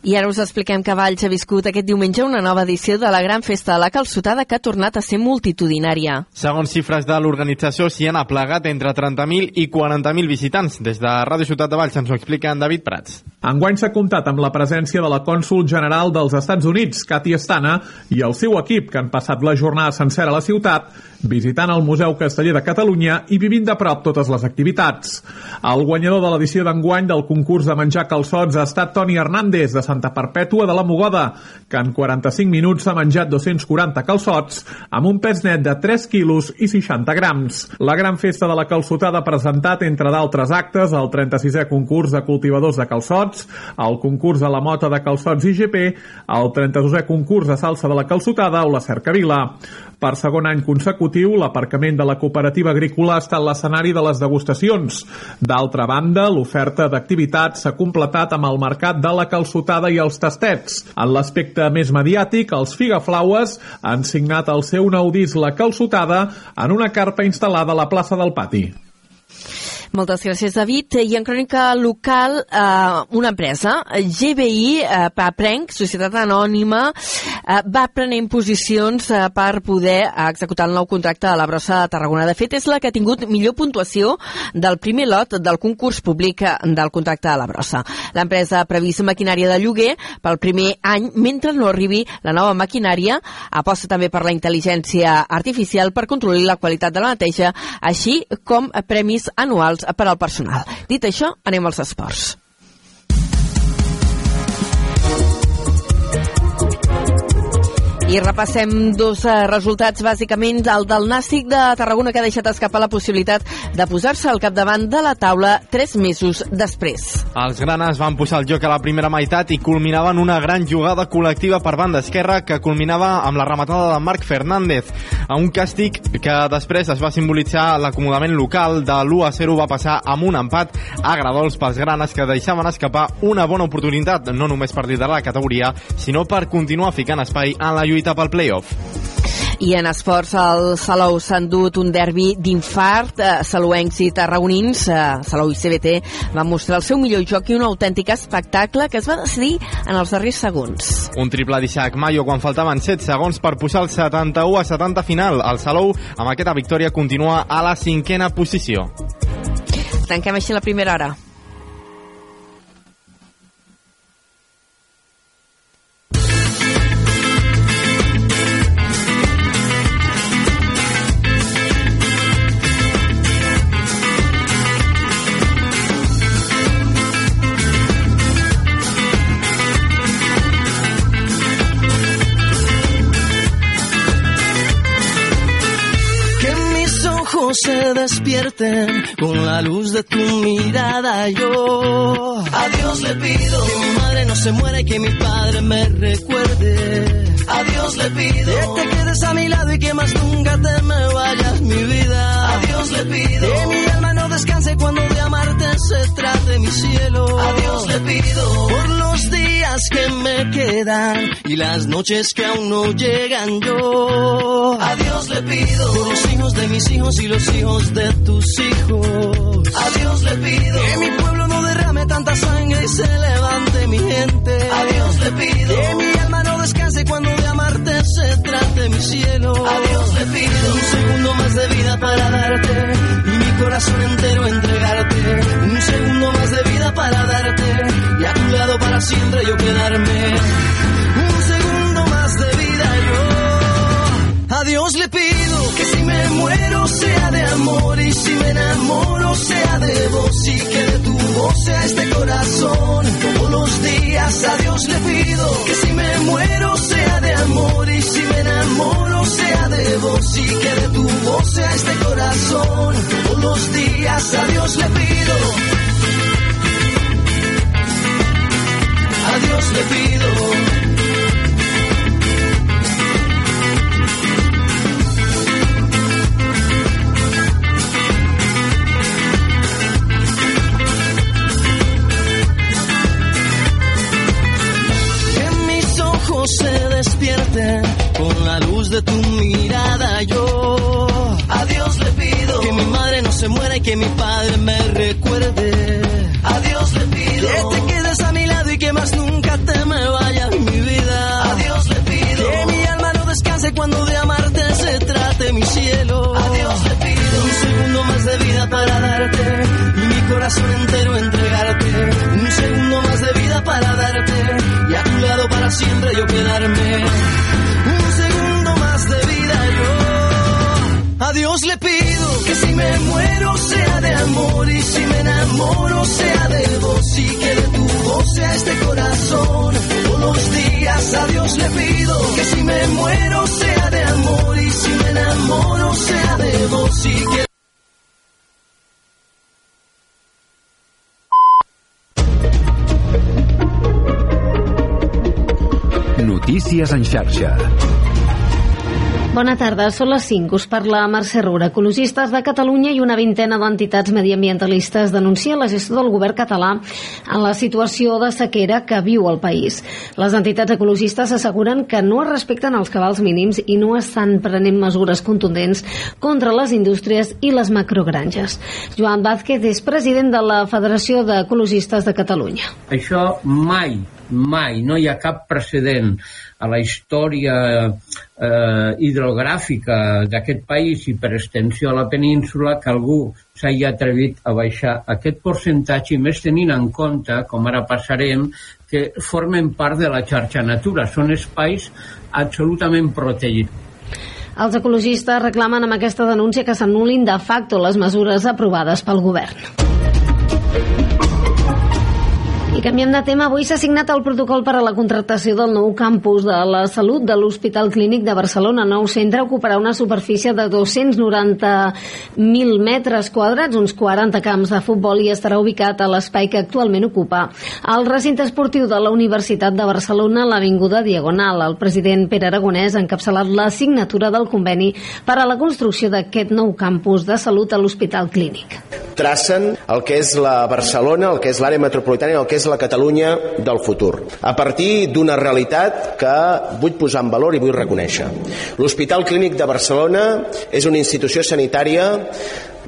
I ara us expliquem que Valls ha viscut aquest diumenge una nova edició de la Gran Festa de la Calçotada que ha tornat a ser multitudinària. Segons xifres de l'organització, s'hi han aplegat entre 30.000 i 40.000 visitants. Des de Ràdio Ciutat de Valls ens ho explica en David Prats. Enguany s'ha comptat amb la presència de la cònsul general dels Estats Units, Katy Estana, i el seu equip, que han passat la jornada sencera a la ciutat, visitant el Museu Casteller de Catalunya i vivint de prop totes les activitats. El guanyador de l'edició d'enguany del concurs de menjar calçots ha estat Toni Hernández, de Santa Perpètua de la Mogoda, que en 45 minuts ha menjat 240 calçots amb un pes net de 3 quilos i 60 grams. La gran festa de la calçotada ha presentat, entre d'altres actes, el 36è concurs de cultivadors de calçots, el concurs de la mota de calçots IGP, el 32è concurs de salsa de la calçotada o la cercavila. Per segon any consecutiu, l'aparcament de la cooperativa agrícola ha estat l'escenari de les degustacions. D'altra banda, l'oferta d'activitats s'ha completat amb el mercat de la calçotada i els tastets. En l'aspecte més mediàtic, els Figaflaues han signat el seu nou disc La calçotada en una carpa instal·lada a la plaça del Pati. Moltes gràcies, David. I en crònica local, eh, una empresa, GBI, eh, Paprenc, Societat Anònima, eh, va prenent posicions eh, per poder executar el nou contracte de la brossa de Tarragona. De fet, és la que ha tingut millor puntuació del primer lot del concurs públic del contracte de la brossa. L'empresa ha previst maquinària de lloguer pel primer any mentre no arribi la nova maquinària. Aposta també per la intel·ligència artificial per controlar la qualitat de la neteja, així com premis anuals per al personal. Dit això, anem als esports. I repassem dos eh, resultats, bàsicament el del Nàstic de Tarragona que ha deixat escapar la possibilitat de posar-se al capdavant de la taula tres mesos després. Els granes van posar el joc a la primera meitat i culminaven una gran jugada col·lectiva per banda esquerra que culminava amb la rematada de Marc Fernández a un càstig que després es va simbolitzar l'acomodament local de l'1 a 0 va passar amb un empat a gradols pels granes que deixaven escapar una bona oportunitat no només per liderar la categoria sinó per continuar ficant espai en la lluita lluita pel playoff. I en esports, el Salou s'ha endut un derbi d'infart. Eh, Salouencs i tarragonins, eh, Salou i CBT, van mostrar el seu millor joc i un autèntic espectacle que es va decidir en els darrers segons. Un triple d'Isaac Mayo quan faltaven 7 segons per pujar el 71 a 70 final. El Salou, amb aquesta victòria, continua a la cinquena posició. Tanquem així la primera hora. Se despierten con la luz de tu mirada. Yo a Dios le pido que mi madre no se muera y que mi padre me recuerde. A Dios le pido que te quedes a mi lado y que más nunca te me vayas mi vida. A Dios le pido que mi alma no descanse cuando de amarte se trate mi cielo. A Dios le pido por los días que me quedan y las noches que aún no llegan yo. A Dios le pido por los hijos de mis hijos y los hijos de tus hijos. A Dios le pido que mi pueblo no derrame tanta sangre y se levante mi gente. A Dios le pido que mi alma no descanse cuando de amarte se trate mi cielo. A Dios le pido un segundo más de vida para darte corazón entero entregarte. Un segundo más de vida para darte. Y a tu lado para siempre yo quedarme. Un segundo más de vida yo. A Dios le pido que si me muero sea de amor y si me enamoro sea de vos y que de tu voz sea este corazón. Todos los días a Dios le pido que si me muero sea de amor y si me enamoro sea de vos y que de tu voz sea este corazón. Todos los días a Dios le pido. A Dios le pido. Se despierten con la luz de tu mirada. Yo a Dios le pido que mi madre no se muera y que mi padre me recuerde. A Dios le pido que te quedes a mi lado y que más nunca te me vaya mi vida. A Dios le pido que mi alma no descanse cuando de amarte se trate mi cielo. A Dios le pido un segundo más de vida para darte y mi corazón entero entregarte. Un segundo más de vida para darte siempre yo quedarme. Un segundo más de vida yo. A Dios le pido que si me muero sea de amor y si me enamoro sea de vos y que de tu voz sea este corazón. Todos los días a Dios le pido que si me muero sea de amor y si me enamoro sea de vos y que Notícies en xarxa. Bona tarda, són les 5. Us parla Mercè Rura. Ecologistes de Catalunya i una vintena d'entitats mediambientalistes denuncien la gestió del govern català en la situació de sequera que viu el país. Les entitats ecologistes asseguren que no es respecten els cabals mínims i no estan prenent mesures contundents contra les indústries i les macrogranges. Joan Vázquez és president de la Federació d'Ecologistes de Catalunya. Això mai, mai, no hi ha cap precedent a la història eh, hidrogràfica d'aquest país i per extensió a la península que algú s'hagi atrevit a baixar aquest percentatge i més tenint en compte, com ara passarem, que formen part de la xarxa natura. Són espais absolutament protegits. Els ecologistes reclamen amb aquesta denúncia que s'anulin de facto les mesures aprovades pel govern. Canviem de tema, avui s'ha signat el protocol per a la contractació del nou campus de la salut de l'Hospital Clínic de Barcelona. El nou centre ocuparà una superfície de 290.000 metres quadrats, uns 40 camps de futbol i estarà ubicat a l'espai que actualment ocupa el recinte esportiu de la Universitat de Barcelona, l'Avinguda Diagonal. El president Pere Aragonès ha encapçalat la signatura del conveni per a la construcció d'aquest nou campus de salut a l'Hospital Clínic. tracen el que és la Barcelona, el que és l'àrea metropolitana i el que és la Catalunya del futur. A partir d'una realitat que vull posar en valor i vull reconèixer. L'Hospital Clínic de Barcelona és una institució sanitària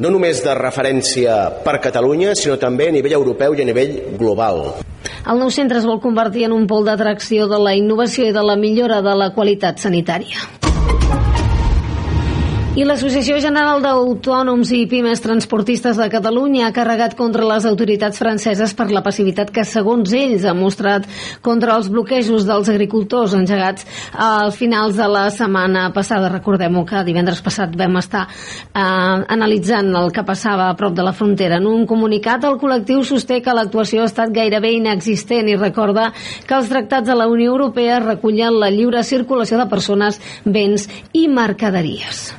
no només de referència per Catalunya, sinó també a nivell europeu i a nivell global. El nou centre es vol convertir en un pol d'atracció de la innovació i de la millora de la qualitat sanitària. I l'Associació General d'Autònoms i Pimes Transportistes de Catalunya ha carregat contra les autoritats franceses per la passivitat que, segons ells, ha mostrat contra els bloquejos dels agricultors engegats al finals de la setmana passada. Recordem-ho que divendres passat vam estar eh, analitzant el que passava a prop de la frontera. En un comunicat, el col·lectiu sosté que l'actuació ha estat gairebé inexistent i recorda que els tractats de la Unió Europea recullen la lliure circulació de persones, béns i mercaderies.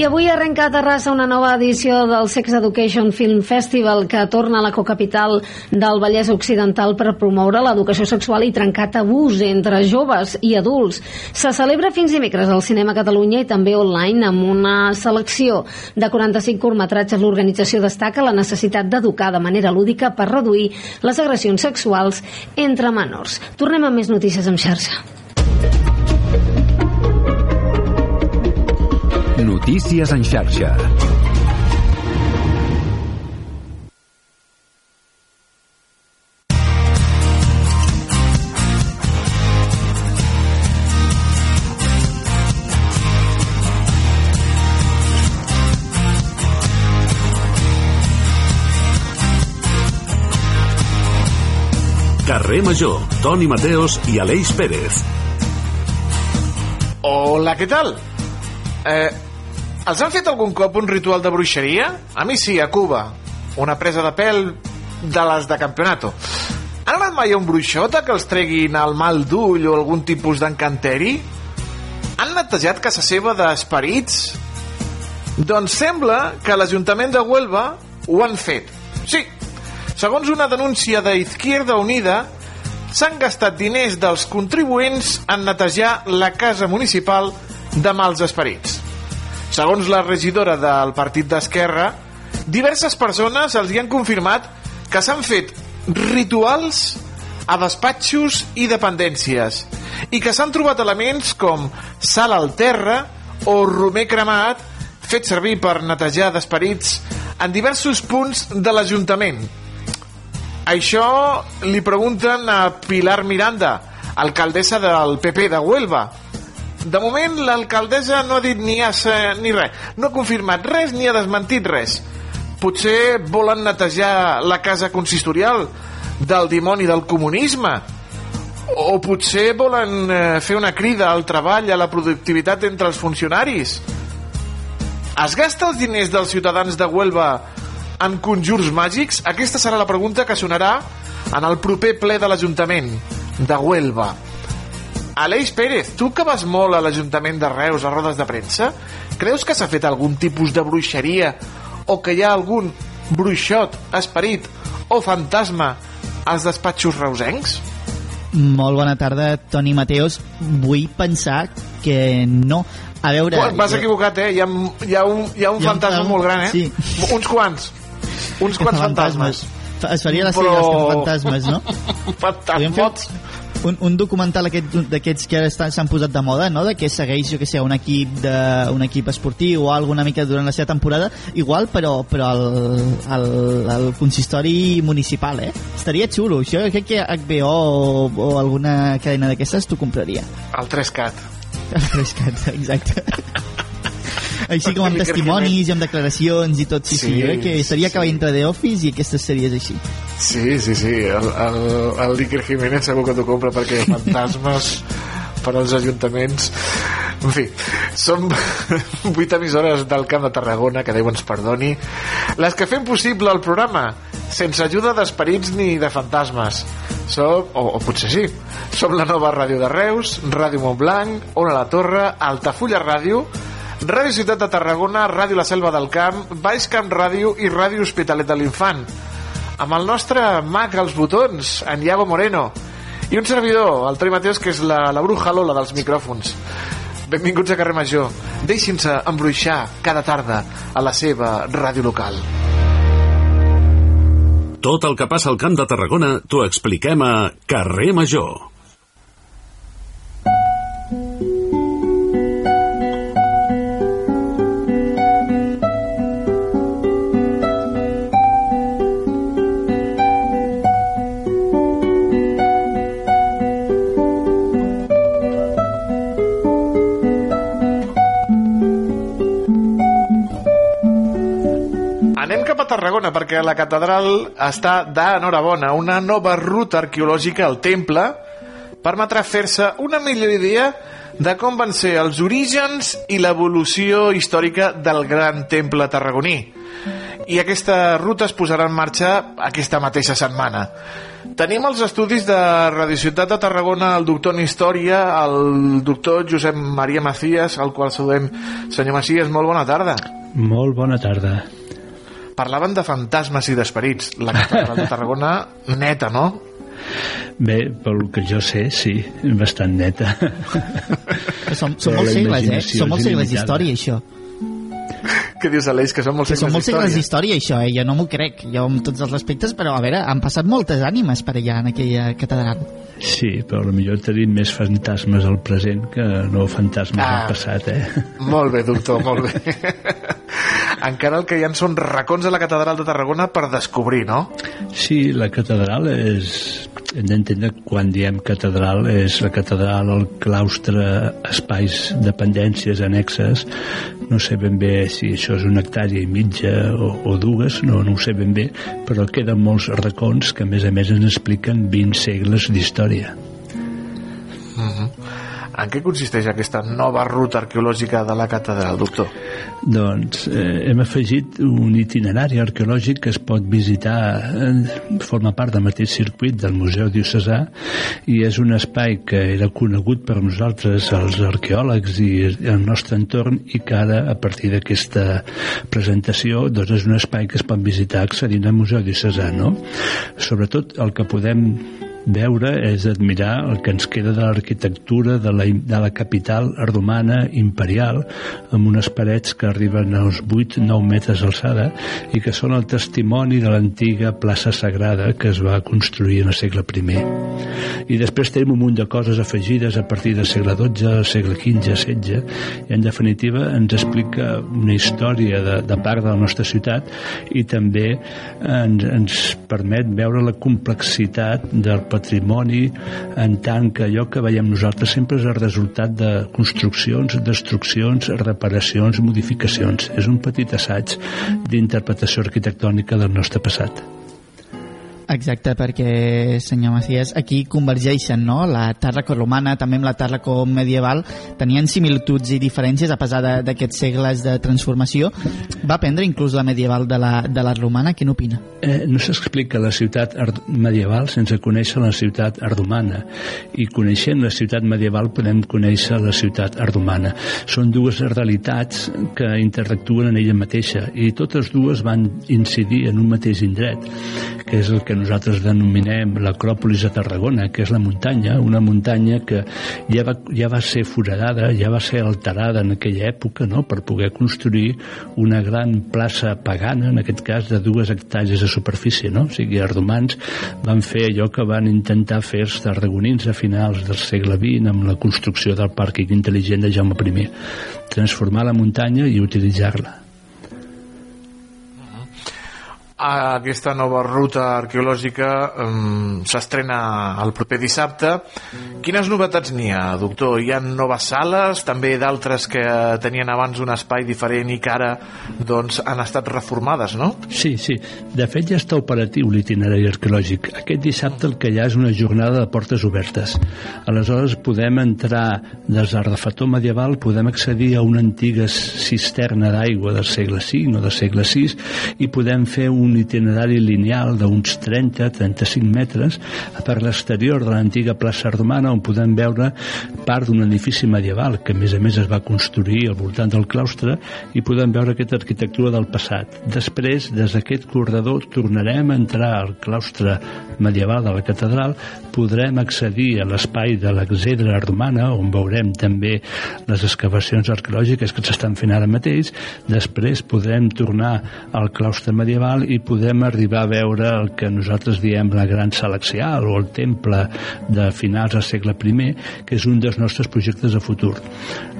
I avui arrenca a Terrassa una nova edició del Sex Education Film Festival que torna a la cocapital del Vallès Occidental per promoure l'educació sexual i trencar tabús entre joves i adults. Se celebra fins dimecres al Cinema Catalunya i també online amb una selecció de 45 curtmetratges. L'organització destaca la necessitat d'educar de manera lúdica per reduir les agressions sexuals entre menors. Tornem amb més notícies en xarxa. Notícies en xarxa. Carrer Major, Toni Mateos i Aleix Pérez. Hola, què tal? Eh, els han fet algun cop un ritual de bruixeria? A mi sí, a Cuba. Una presa de pèl de les de campionato. Han anat mai a un bruixota que els treguin el mal d'ull o algun tipus d'encanteri? Han netejat casa seva d'esperits? Doncs sembla que l'Ajuntament de Huelva ho han fet. Sí, segons una denúncia de Izquierda Unida, s'han gastat diners dels contribuents en netejar la casa municipal de mals esperits. Segons la regidora del Partit d'Esquerra, diverses persones els hi han confirmat que s'han fet rituals a despatxos i dependències i que s'han trobat elements com sal al terra o romer cremat fet servir per netejar d'esperits en diversos punts de l'Ajuntament. Això li pregunten a Pilar Miranda, alcaldessa del PP de Huelva. De moment, l'alcaldessa no ha dit ni has, ni res. No ha confirmat res ni ha desmentit res. Potser volen netejar la casa consistorial del dimoni del comunisme. O potser volen eh, fer una crida al treball, a la productivitat entre els funcionaris. Es gasta els diners dels ciutadans de Huelva en conjurs màgics? Aquesta serà la pregunta que sonarà en el proper ple de l'Ajuntament de Huelva. Aleix Pérez, tu que vas molt a l'Ajuntament de Reus a rodes de premsa, creus que s'ha fet algun tipus de bruixeria o que hi ha algun bruixot, esperit o fantasma als despatxos reusencs? Molt bona tarda, Toni Mateos. Vull pensar que no. A veure... Pues Vas equivocat, eh? Hi ha, hi ha un, hi ha un Hi ha un fantasma fan- molt gran, eh? sí. Uns quants. Uns quants fantasmes. Fa- Es faria la sèrie Però- dels fantasmes, no? Podríem fer Fantasmots. Un, un documental aquest- d'aquests que ara s'han posat de moda, no? de que segueix, jo que sé, un equip, de, un equip esportiu o alguna mica durant la seva temporada, igual, però, però el, el, el consistori municipal, eh? Estaria xulo. Això crec que HBO o, o alguna cadena d'aquestes t'ho compraria. El 3CAT. El 3CAT, exacte. Així com amb testimonis i amb declaracions i tot, sí, sí, Sí, crec que estaria sí. acabant entre The Office i aquestes sèries així. Sí, sí, sí. El, el, el Iker Jiménez segur que t'ho compra perquè fantasmes per als ajuntaments... En fi, som vuit emissores del Camp de Tarragona, que Déu ens perdoni, les que fem possible el programa, sense ajuda d'esperits ni de fantasmes. Som, o, o potser sí, som la nova ràdio de Reus, Ràdio Montblanc, Ona la Torre, Altafulla Ràdio, Ràdio Ciutat de Tarragona, Ràdio La Selva del Camp, Baix Camp Ràdio i Ràdio Hospitalet de l'Infant amb el nostre mag als botons, en Iago Moreno, i un servidor, el Toni Mateus, que és la, la bruja Lola dels micròfons. Benvinguts a Carrer Major. Deixin-se embruixar cada tarda a la seva ràdio local. Tot el que passa al Camp de Tarragona t'ho expliquem a Carrer Major. Tarragona perquè la catedral està d'enhorabona. Una nova ruta arqueològica al temple permetrà fer-se una millor idea de com van ser els orígens i l'evolució històrica del gran temple tarragoní. I aquesta ruta es posarà en marxa aquesta mateixa setmana. Tenim els estudis de Radio Ciutat de Tarragona el doctor en Història, el doctor Josep Maria Macías, al qual saludem. Senyor Macías, molt bona tarda. Molt bona tarda. Parlaven de fantasmes i d'esperits. La catedral de Tarragona, neta, no? Bé, pel que jo sé, sí, bastant neta. Som, som molts segles, eh? Som molts segles d'història, això. Què dius, Aleix, que són molts Que són segles molts segles d'història? d'història, això, eh? Jo no m'ho crec, jo amb tots els respectes, però a veure, han passat moltes ànimes per allà en aquella catedral. Sí, però potser tenim més fantasmes al present que no fantasmes Ah. al passat, eh? Molt bé, doctor, molt bé. Encara el que hi ha són racons a la catedral de Tarragona per descobrir, no? Sí, la catedral és, hem d'entendre quan diem catedral és la catedral, el claustre, espais, dependències annexes, no sé ben bé si això és una hectàrea i mitja o, o dues, no, no ho sé ben bé, però queden molts racons que a més a més ens expliquen 20 segles d'història. Uh -huh. En què consisteix aquesta nova ruta arqueològica de la catedral, doctor? Doncs eh, hem afegit un itinerari arqueològic que es pot visitar, eh, forma part del mateix circuit del Museu Diocesà i és un espai que era conegut per nosaltres, els arqueòlegs i el nostre entorn i que ara, a partir d'aquesta presentació, doncs és un espai que es pot visitar accedint al Museu Diocesà, no? Sobretot el que podem veure és admirar el que ens queda de l'arquitectura de, la, de la capital romana imperial amb unes parets que arriben als 8-9 metres d'alçada i que són el testimoni de l'antiga plaça sagrada que es va construir en el segle I. I després tenim un munt de coses afegides a partir del segle XII, segle XV, XVI i en definitiva ens explica una història de, de part de la nostra ciutat i també ens, ens permet veure la complexitat del patrimoni en tant que allò que veiem nosaltres sempre és el resultat de construccions, destruccions, reparacions, modificacions. És un petit assaig d'interpretació arquitectònica del nostre passat. Exacte, perquè, senyor Macias, aquí convergeixen, no?, la tàrraco romana, també amb la tàrraco medieval, tenien similituds i diferències a pesar d'aquests segles de transformació. Va prendre inclús la medieval de la, de la romana, què n'opina? Eh, no s'explica la ciutat medieval sense conèixer la ciutat ardomana, i coneixent la ciutat medieval podem conèixer la ciutat ardomana. Són dues realitats que interactuen en ella mateixa, i totes dues van incidir en un mateix indret, que és el que nosaltres denominem l'acròpolis de Tarragona, que és la muntanya, una muntanya que ja va, ja va ser foradada, ja va ser alterada en aquella època no? per poder construir una gran plaça pagana, en aquest cas de dues hectàrees de superfície. No? O sigui, els romans van fer allò que van intentar fer els tarragonins a finals del segle XX amb la construcció del pàrquing intel·ligent de Jaume I. Transformar la muntanya i utilitzar-la aquesta nova ruta arqueològica um, s'estrena el proper dissabte. Quines novetats n'hi ha, doctor? Hi ha noves sales, també d'altres que tenien abans un espai diferent i que ara doncs, han estat reformades, no? Sí, sí. De fet, ja està operatiu l'itinerari arqueològic. Aquest dissabte el que hi ha és una jornada de portes obertes. Aleshores podem entrar des del refetor medieval, podem accedir a una antiga cisterna d'aigua del segle V o del segle VI i podem fer un un itinerari lineal d'uns 30-35 metres per l'exterior de l'antiga plaça romana on podem veure part d'un edifici medieval que a més a més es va construir al voltant del claustre i podem veure aquesta arquitectura del passat. Després, des d'aquest corredor, tornarem a entrar al claustre medieval de la catedral, podrem accedir a l'espai de l'exedra romana on veurem també les excavacions arqueològiques que s'estan fent ara mateix, després podrem tornar al claustre medieval i podem arribar a veure el que nosaltres diem la gran selexial o el temple de finals del segle I, que és un dels nostres projectes de futur.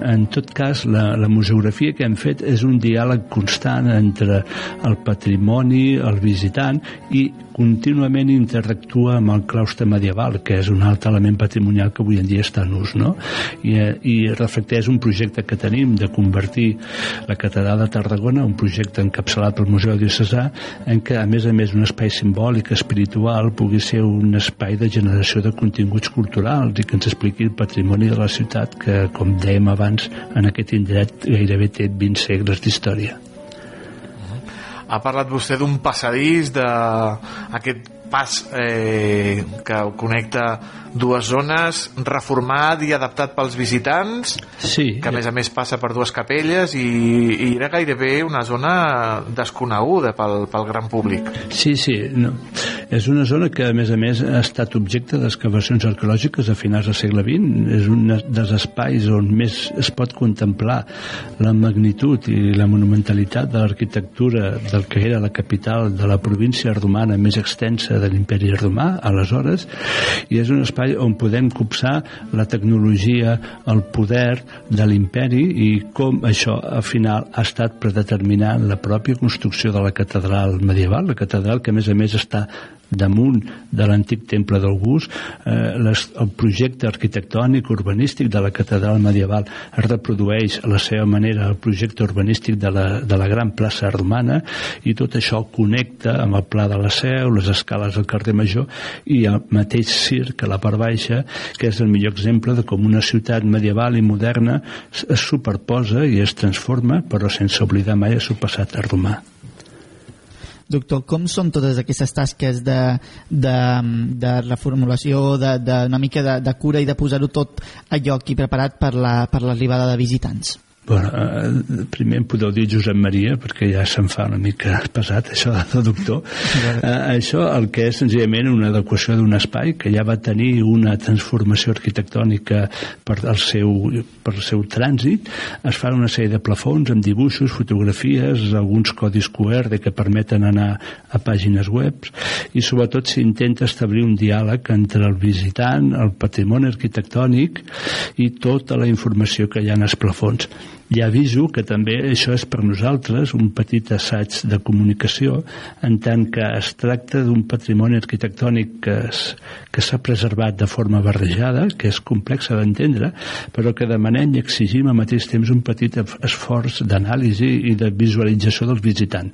En tot cas, la, la museografia que hem fet és un diàleg constant entre el patrimoni, el visitant i contínuament interactua amb el claustre medieval, que és un altre element patrimonial que avui en dia està en ús, no? I, i reflecteix un projecte que tenim de convertir la catedral de Tarragona, un projecte encapçalat pel Museu Diocesà, en què, a més a més, un espai simbòlic, espiritual, pugui ser un espai de generació de continguts culturals i que ens expliqui el patrimoni de la ciutat que, com dèiem abans, en aquest indret gairebé té 20 segles d'història ha parlat vostè d'un passadís d'aquest pas eh, que connecta dues zones, reformat i adaptat pels visitants, sí. que a més a més passa per dues capelles i, i era gairebé una zona desconeguda pel, pel gran públic. Sí, sí, no. És una zona que a més a més ha estat objecte d'excavacions arqueològiques a finals del segle XX, és un dels espais on més es pot contemplar la magnitud i la monumentalitat de l'arquitectura del que era la capital de la província romana més extensa de l'imperi romà, aleshores, i és un espai on podem copsar la tecnologia, el poder de l'imperi i com això, al final, ha estat predeterminant la pròpia construcció de la catedral medieval, la catedral que, a més a més, està damunt de l'antic temple d'August, eh, les, el projecte arquitectònic urbanístic de la catedral medieval es reprodueix a la seva manera el projecte urbanístic de la, de la gran plaça romana i tot això connecta amb el pla de la Seu, les escales del carrer Major i el mateix circ a la part baixa, que és el millor exemple de com una ciutat medieval i moderna es superposa i es transforma, però sense oblidar mai el seu passat romà. Doctor, com són totes aquestes tasques de, de, de reformulació, d'una mica de, de cura i de posar-ho tot a lloc i preparat per l'arribada la, per de visitants? Bueno, eh, primer em podeu dir Josep Maria, perquè ja se'm fa una mica pesat això de doctor. Eh, això el que és senzillament una adequació d'un espai que ja va tenir una transformació arquitectònica per el seu, per el seu trànsit. Es fan una sèrie de plafons amb dibuixos, fotografies, alguns codis QR que permeten anar a pàgines web i sobretot s'intenta establir un diàleg entre el visitant, el patrimoni arquitectònic i tota la informació que hi ha en els plafons ja aviso que també això és per nosaltres un petit assaig de comunicació en tant que es tracta d'un patrimoni arquitectònic que, s'ha preservat de forma barrejada, que és complexa d'entendre, però que demanem i exigim al mateix temps un petit esforç d'anàlisi i de visualització del visitant.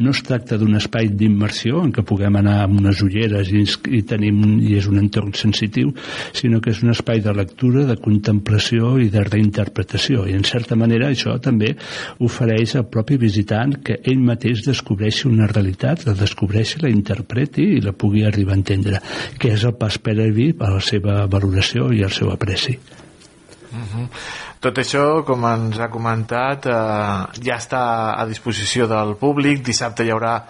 No es tracta d'un espai d'immersió en què puguem anar amb unes ulleres i, i, tenim, i és un entorn sensitiu, sinó que és un espai de lectura, de contemplació i de reinterpretació. I en certa manera manera això també ofereix al propi visitant que ell mateix descobreixi una realitat, la descobreixi, la interpreti i la pugui arribar a entendre, que és el pas previ a la seva valoració i al seu apreci. Uh -huh. Tot això, com ens ha comentat, eh, ja està a disposició del públic. Dissabte hi haurà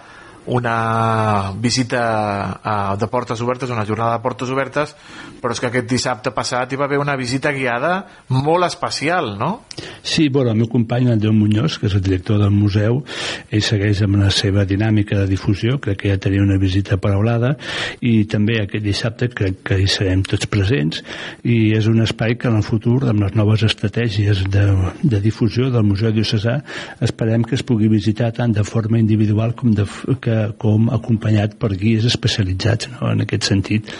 una visita uh, de portes obertes, una jornada de portes obertes, però és que aquest dissabte passat hi va haver una visita guiada molt especial, no? Sí, bueno, el meu company, Andreu Muñoz, que és el director del museu, ell segueix amb la seva dinàmica de difusió, crec que ja tenia una visita paraulada, i també aquest dissabte crec que hi serem tots presents, i és un espai que en el futur, amb les noves estratègies de, de difusió del Museu Diocesà, esperem que es pugui visitar tant de forma individual com de, que com acompanyat per guies especialitzats no? en aquest sentit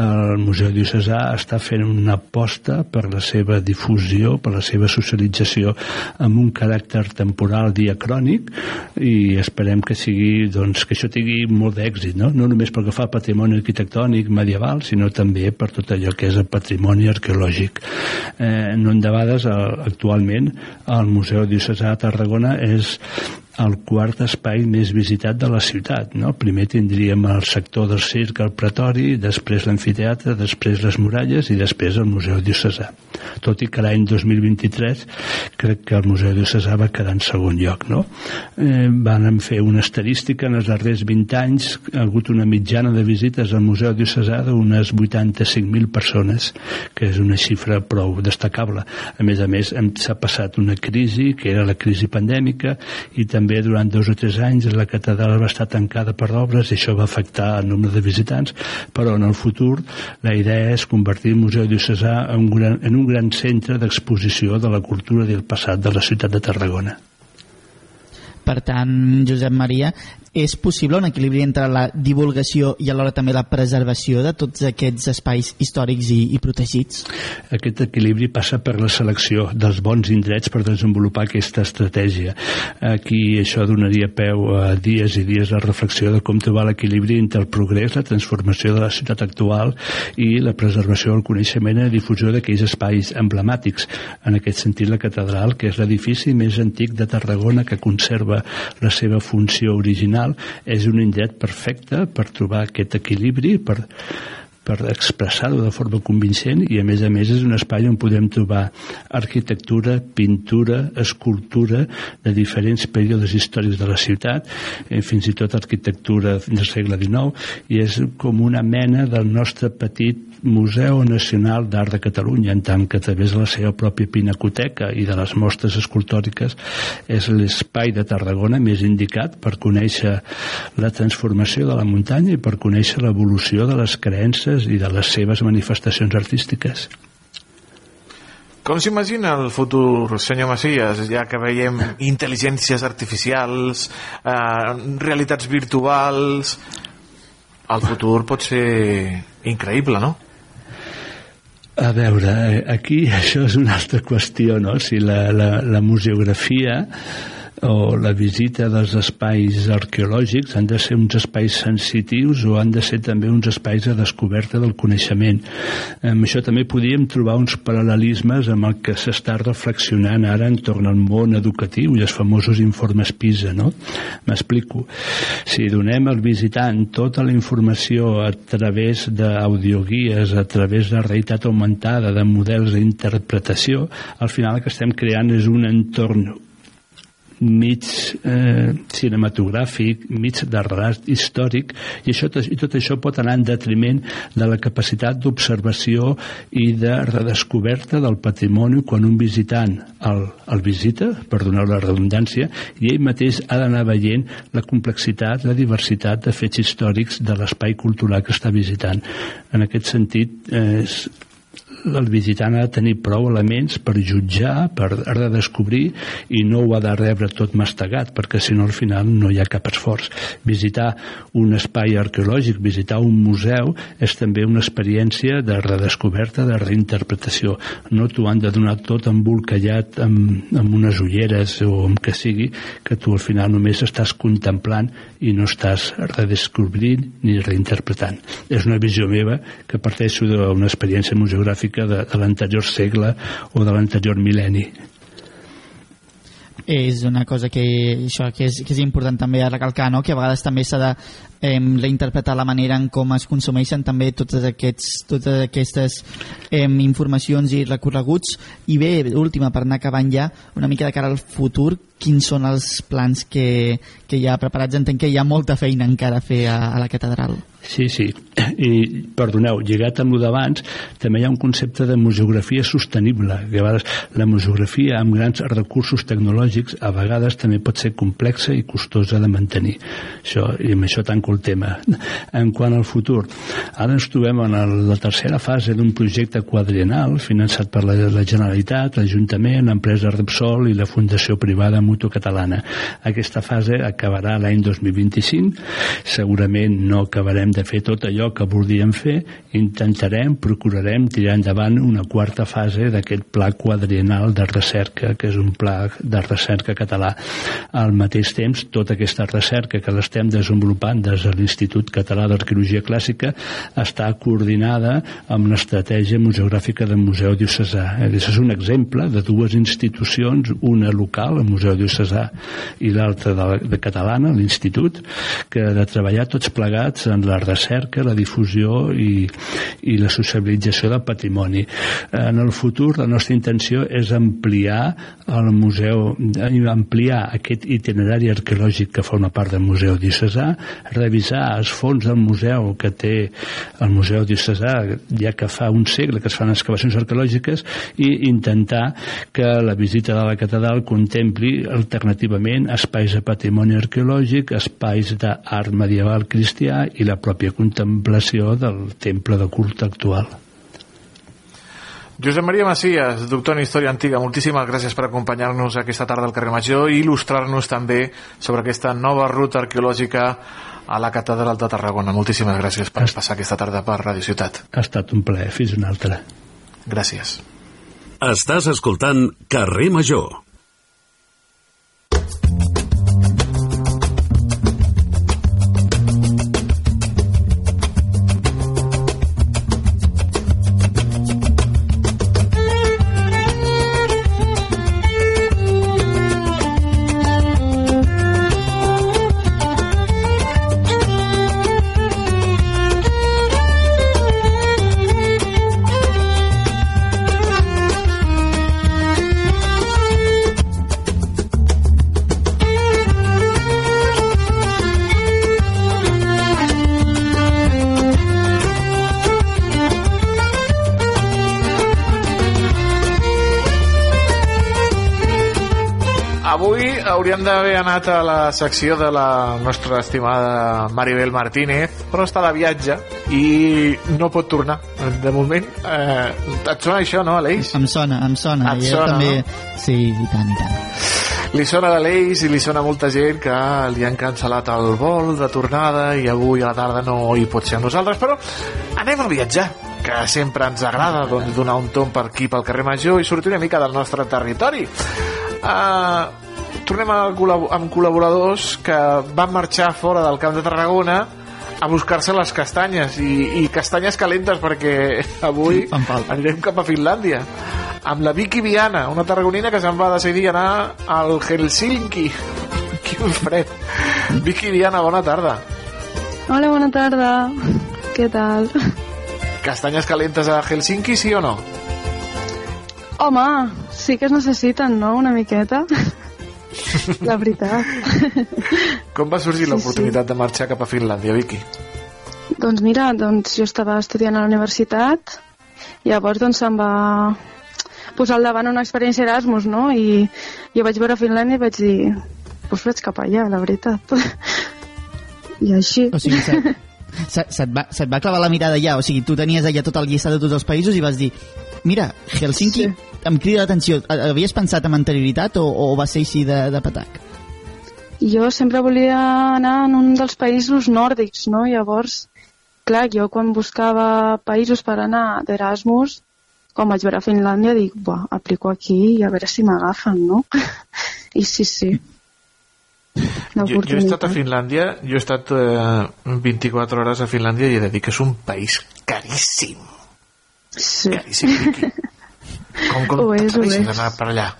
el Museu Diocesà està fent una aposta per la seva difusió per la seva socialització amb un caràcter temporal diacrònic i esperem que sigui doncs, que això tingui molt d'èxit no? no només perquè fa patrimoni arquitectònic medieval sinó també per tot allò que és el patrimoni arqueològic eh, no endavades actualment el Museu Diocesà de Tarragona és el quart espai més visitat de la ciutat. No? Primer tindríem el sector del circ, el pretori, després l'amfiteatre, després les muralles i després el Museu Diocesà. Tot i que l'any 2023 crec que el Museu Diocesà va quedar en segon lloc. No? Eh, van fer una estadística en els darrers 20 anys, ha hagut una mitjana de visites al Museu Diocesà d'unes 85.000 persones, que és una xifra prou destacable. A més a més, s'ha passat una crisi, que era la crisi pandèmica, i també també durant dos o tres anys la catedral va estar tancada per obres i això va afectar el nombre de visitants, però en el futur la idea és convertir el Museu Diocesà en un gran, en un gran centre d'exposició de la cultura i el passat de la ciutat de Tarragona. Per tant, Josep Maria, és possible un equilibri entre la divulgació i alhora també la preservació de tots aquests espais històrics i, i protegits? Aquest equilibri passa per la selecció dels bons indrets per desenvolupar aquesta estratègia. Aquí això donaria peu a dies i dies de reflexió de com trobar l'equilibri entre el progrés, la transformació de la ciutat actual i la preservació del coneixement i la difusió d'aquells espais emblemàtics. En aquest sentit, la catedral, que és l'edifici més antic de Tarragona que conserva la seva funció original és un indret perfecte per trobar aquest equilibri, per, per expressar-ho de forma convincent i a més a més és un espai on podem trobar arquitectura, pintura, escultura de diferents períodes històrics de la ciutat, eh, fins i tot arquitectura del segle XIX i és com una mena del nostre petit Museu Nacional d'Art de Catalunya, en tant que a través de la seva pròpia pinacoteca i de les mostres escultòriques és l'espai de Tarragona més indicat per conèixer la transformació de la muntanya i per conèixer l'evolució de les creences i de les seves manifestacions artístiques. Com s'imagina el futur, senyor Macias, ja que veiem intel·ligències artificials, eh, realitats virtuals el futur pot ser increïble, no? A veure, eh, aquí això és una altra qüestió, no? Si la, la, la museografia o la visita dels espais arqueològics han de ser uns espais sensitius o han de ser també uns espais de descoberta del coneixement. Amb això també podíem trobar uns paral·lelismes amb el que s'està reflexionant ara entorn al món educatiu i els famosos informes PISA, no? M'explico. Si donem al visitant tota la informació a través d'audioguies, a través de realitat augmentada, de models d'interpretació, al final el que estem creant és un entorn mig eh, cinematogràfic, mig de relat històric i, això, i tot això pot anar en detriment de la capacitat d'observació i de redescoberta del patrimoni quan un visitant el, el visita, per donar la redundància, i ell mateix ha d'anar veient la complexitat, la diversitat de fets històrics de l'espai cultural que està visitant. En aquest sentit, eh, el visitant ha de tenir prou elements per jutjar, per redescobrir i no ho ha de rebre tot mastegat perquè si no al final no hi ha cap esforç. Visitar un espai arqueològic visitar un museu és també una experiència de redescoberta de reinterpretació. No t'ho han de donar tot embolcallat amb, amb unes ulleres o amb que sigui que tu al final només estàs contemplant i no estàs redescobrint ni reinterpretant. És una visió meva que parteixo d'una experiència museogràfica de, de l'anterior segle o de l'anterior mil·lenni és una cosa que, això, que, és, que és important també recalcar, no? que a vegades també s'ha de eh, reinterpretar la manera en com es consumeixen també totes, aquests, totes aquestes eh, informacions i recorreguts. I bé, última, per anar acabant ja una mica de cara al futur quins són els plans que, que hi ha preparats? Entenc que hi ha molta feina encara a fer a, a la catedral. Sí, sí, i perdoneu, lligat amb el d'abans, també hi ha un concepte de museografia sostenible, que a vegades la museografia amb grans recursos tecnològics a vegades també pot ser complexa i costosa de mantenir. Això, I amb això tanco el tema. En quant al futur, ara ens trobem en la tercera fase d'un projecte quadrienal finançat per la, la Generalitat, l'Ajuntament, l'empresa Repsol i la Fundació Privada Mutu Catalana. Aquesta fase acabarà l'any 2025, segurament no acabarem de fer tot allò que voldríem fer, intentarem, procurarem tirar endavant una quarta fase d'aquest pla quadrienal de recerca, que és un pla de recerca català. Al mateix temps, tota aquesta recerca que l'estem desenvolupant des de l'Institut Català d'Arqueologia Clàssica està coordinada amb l'estratègia museogràfica del Museu Diocesà. Aquest és un exemple de dues institucions, una local, el Museu Diocesà, i l'altra de, de catalana, l'Institut, que de treballar tots plegats en la recerca, la difusió i, i la socialització del patrimoni. En el futur la nostra intenció és ampliar el museu, ampliar aquest itinerari arqueològic que forma part del Museu Diocesà, revisar els fons del museu que té el Museu Diocesà, ja que fa un segle que es fan excavacions arqueològiques, i intentar que la visita de la catedral contempli alternativament espais de patrimoni arqueològic, espais d'art medieval cristià i la pròpia contemplació del temple de culte actual. Josep Maria Macias, doctor en Història Antiga, moltíssimes gràcies per acompanyar-nos aquesta tarda al carrer Major i il·lustrar-nos també sobre aquesta nova ruta arqueològica a la Catedral de Tarragona. Moltíssimes gràcies per passar aquesta tarda per Radio Ciutat. Ha estat un plaer, fins una altra. Gràcies. Estàs escoltant Carrer Major. Avui hauríem d'haver anat a la secció de la nostra estimada Maribel Martínez, però està de viatge i no pot tornar. De moment, eh, et sona això, no, Aleix? Em sona, em sona. Et jo sona, també... no? Sí, i tant, i tant. li sona a l'Eix i li sona a molta gent que li han cancel·lat el vol de tornada i avui a la tarda no hi pot ser amb nosaltres, però anem a viatjar que sempre ens agrada doncs, donar un tom per aquí pel carrer Major i sortir una mica del nostre territori. Uh, tornem a amb col·laboradors que van marxar fora del Camp de Tarragona a buscar-se les castanyes i, i castanyes calentes perquè avui anirem cap a Finlàndia amb la Vicky Viana, una tarragonina que se'n va decidir anar al Helsinki quin fred Vicky Viana, bona tarda Hola, bona tarda. Què tal? castanyes calentes a Helsinki, sí o no? Home, sí que es necessiten, no?, una miqueta. La veritat. Com va sorgir l'oportunitat de marxar cap a Finlàndia, Vicky? Doncs mira, doncs jo estava estudiant a la universitat, llavors doncs se'm va posar al davant una experiència Erasmus, no? I jo vaig veure Finlàndia i vaig dir, doncs vaig cap allà, la veritat. I així. O sigui, se, se, se't, va, se't va clavar la mirada allà, o sigui, tu tenies allà tot el llistat de tots els països i vas dir, mira, Helsinki sí. em crida l'atenció. Havies pensat amb anterioritat o, o va ser així de, de patac? Jo sempre volia anar en un dels països nòrdics, no? Llavors, clar, jo quan buscava països per anar d'Erasmus, quan vaig veure Finlàndia, dic, buah, aplico aquí i a veure si m'agafen, no? I sí, sí. Jo, jo he estat a Finlàndia, jo he estat eh, 24 hores a Finlàndia i he de dir que és un país caríssim. Sí. Caríssim, Vicky. Com, com Ho és, ho és. per allà?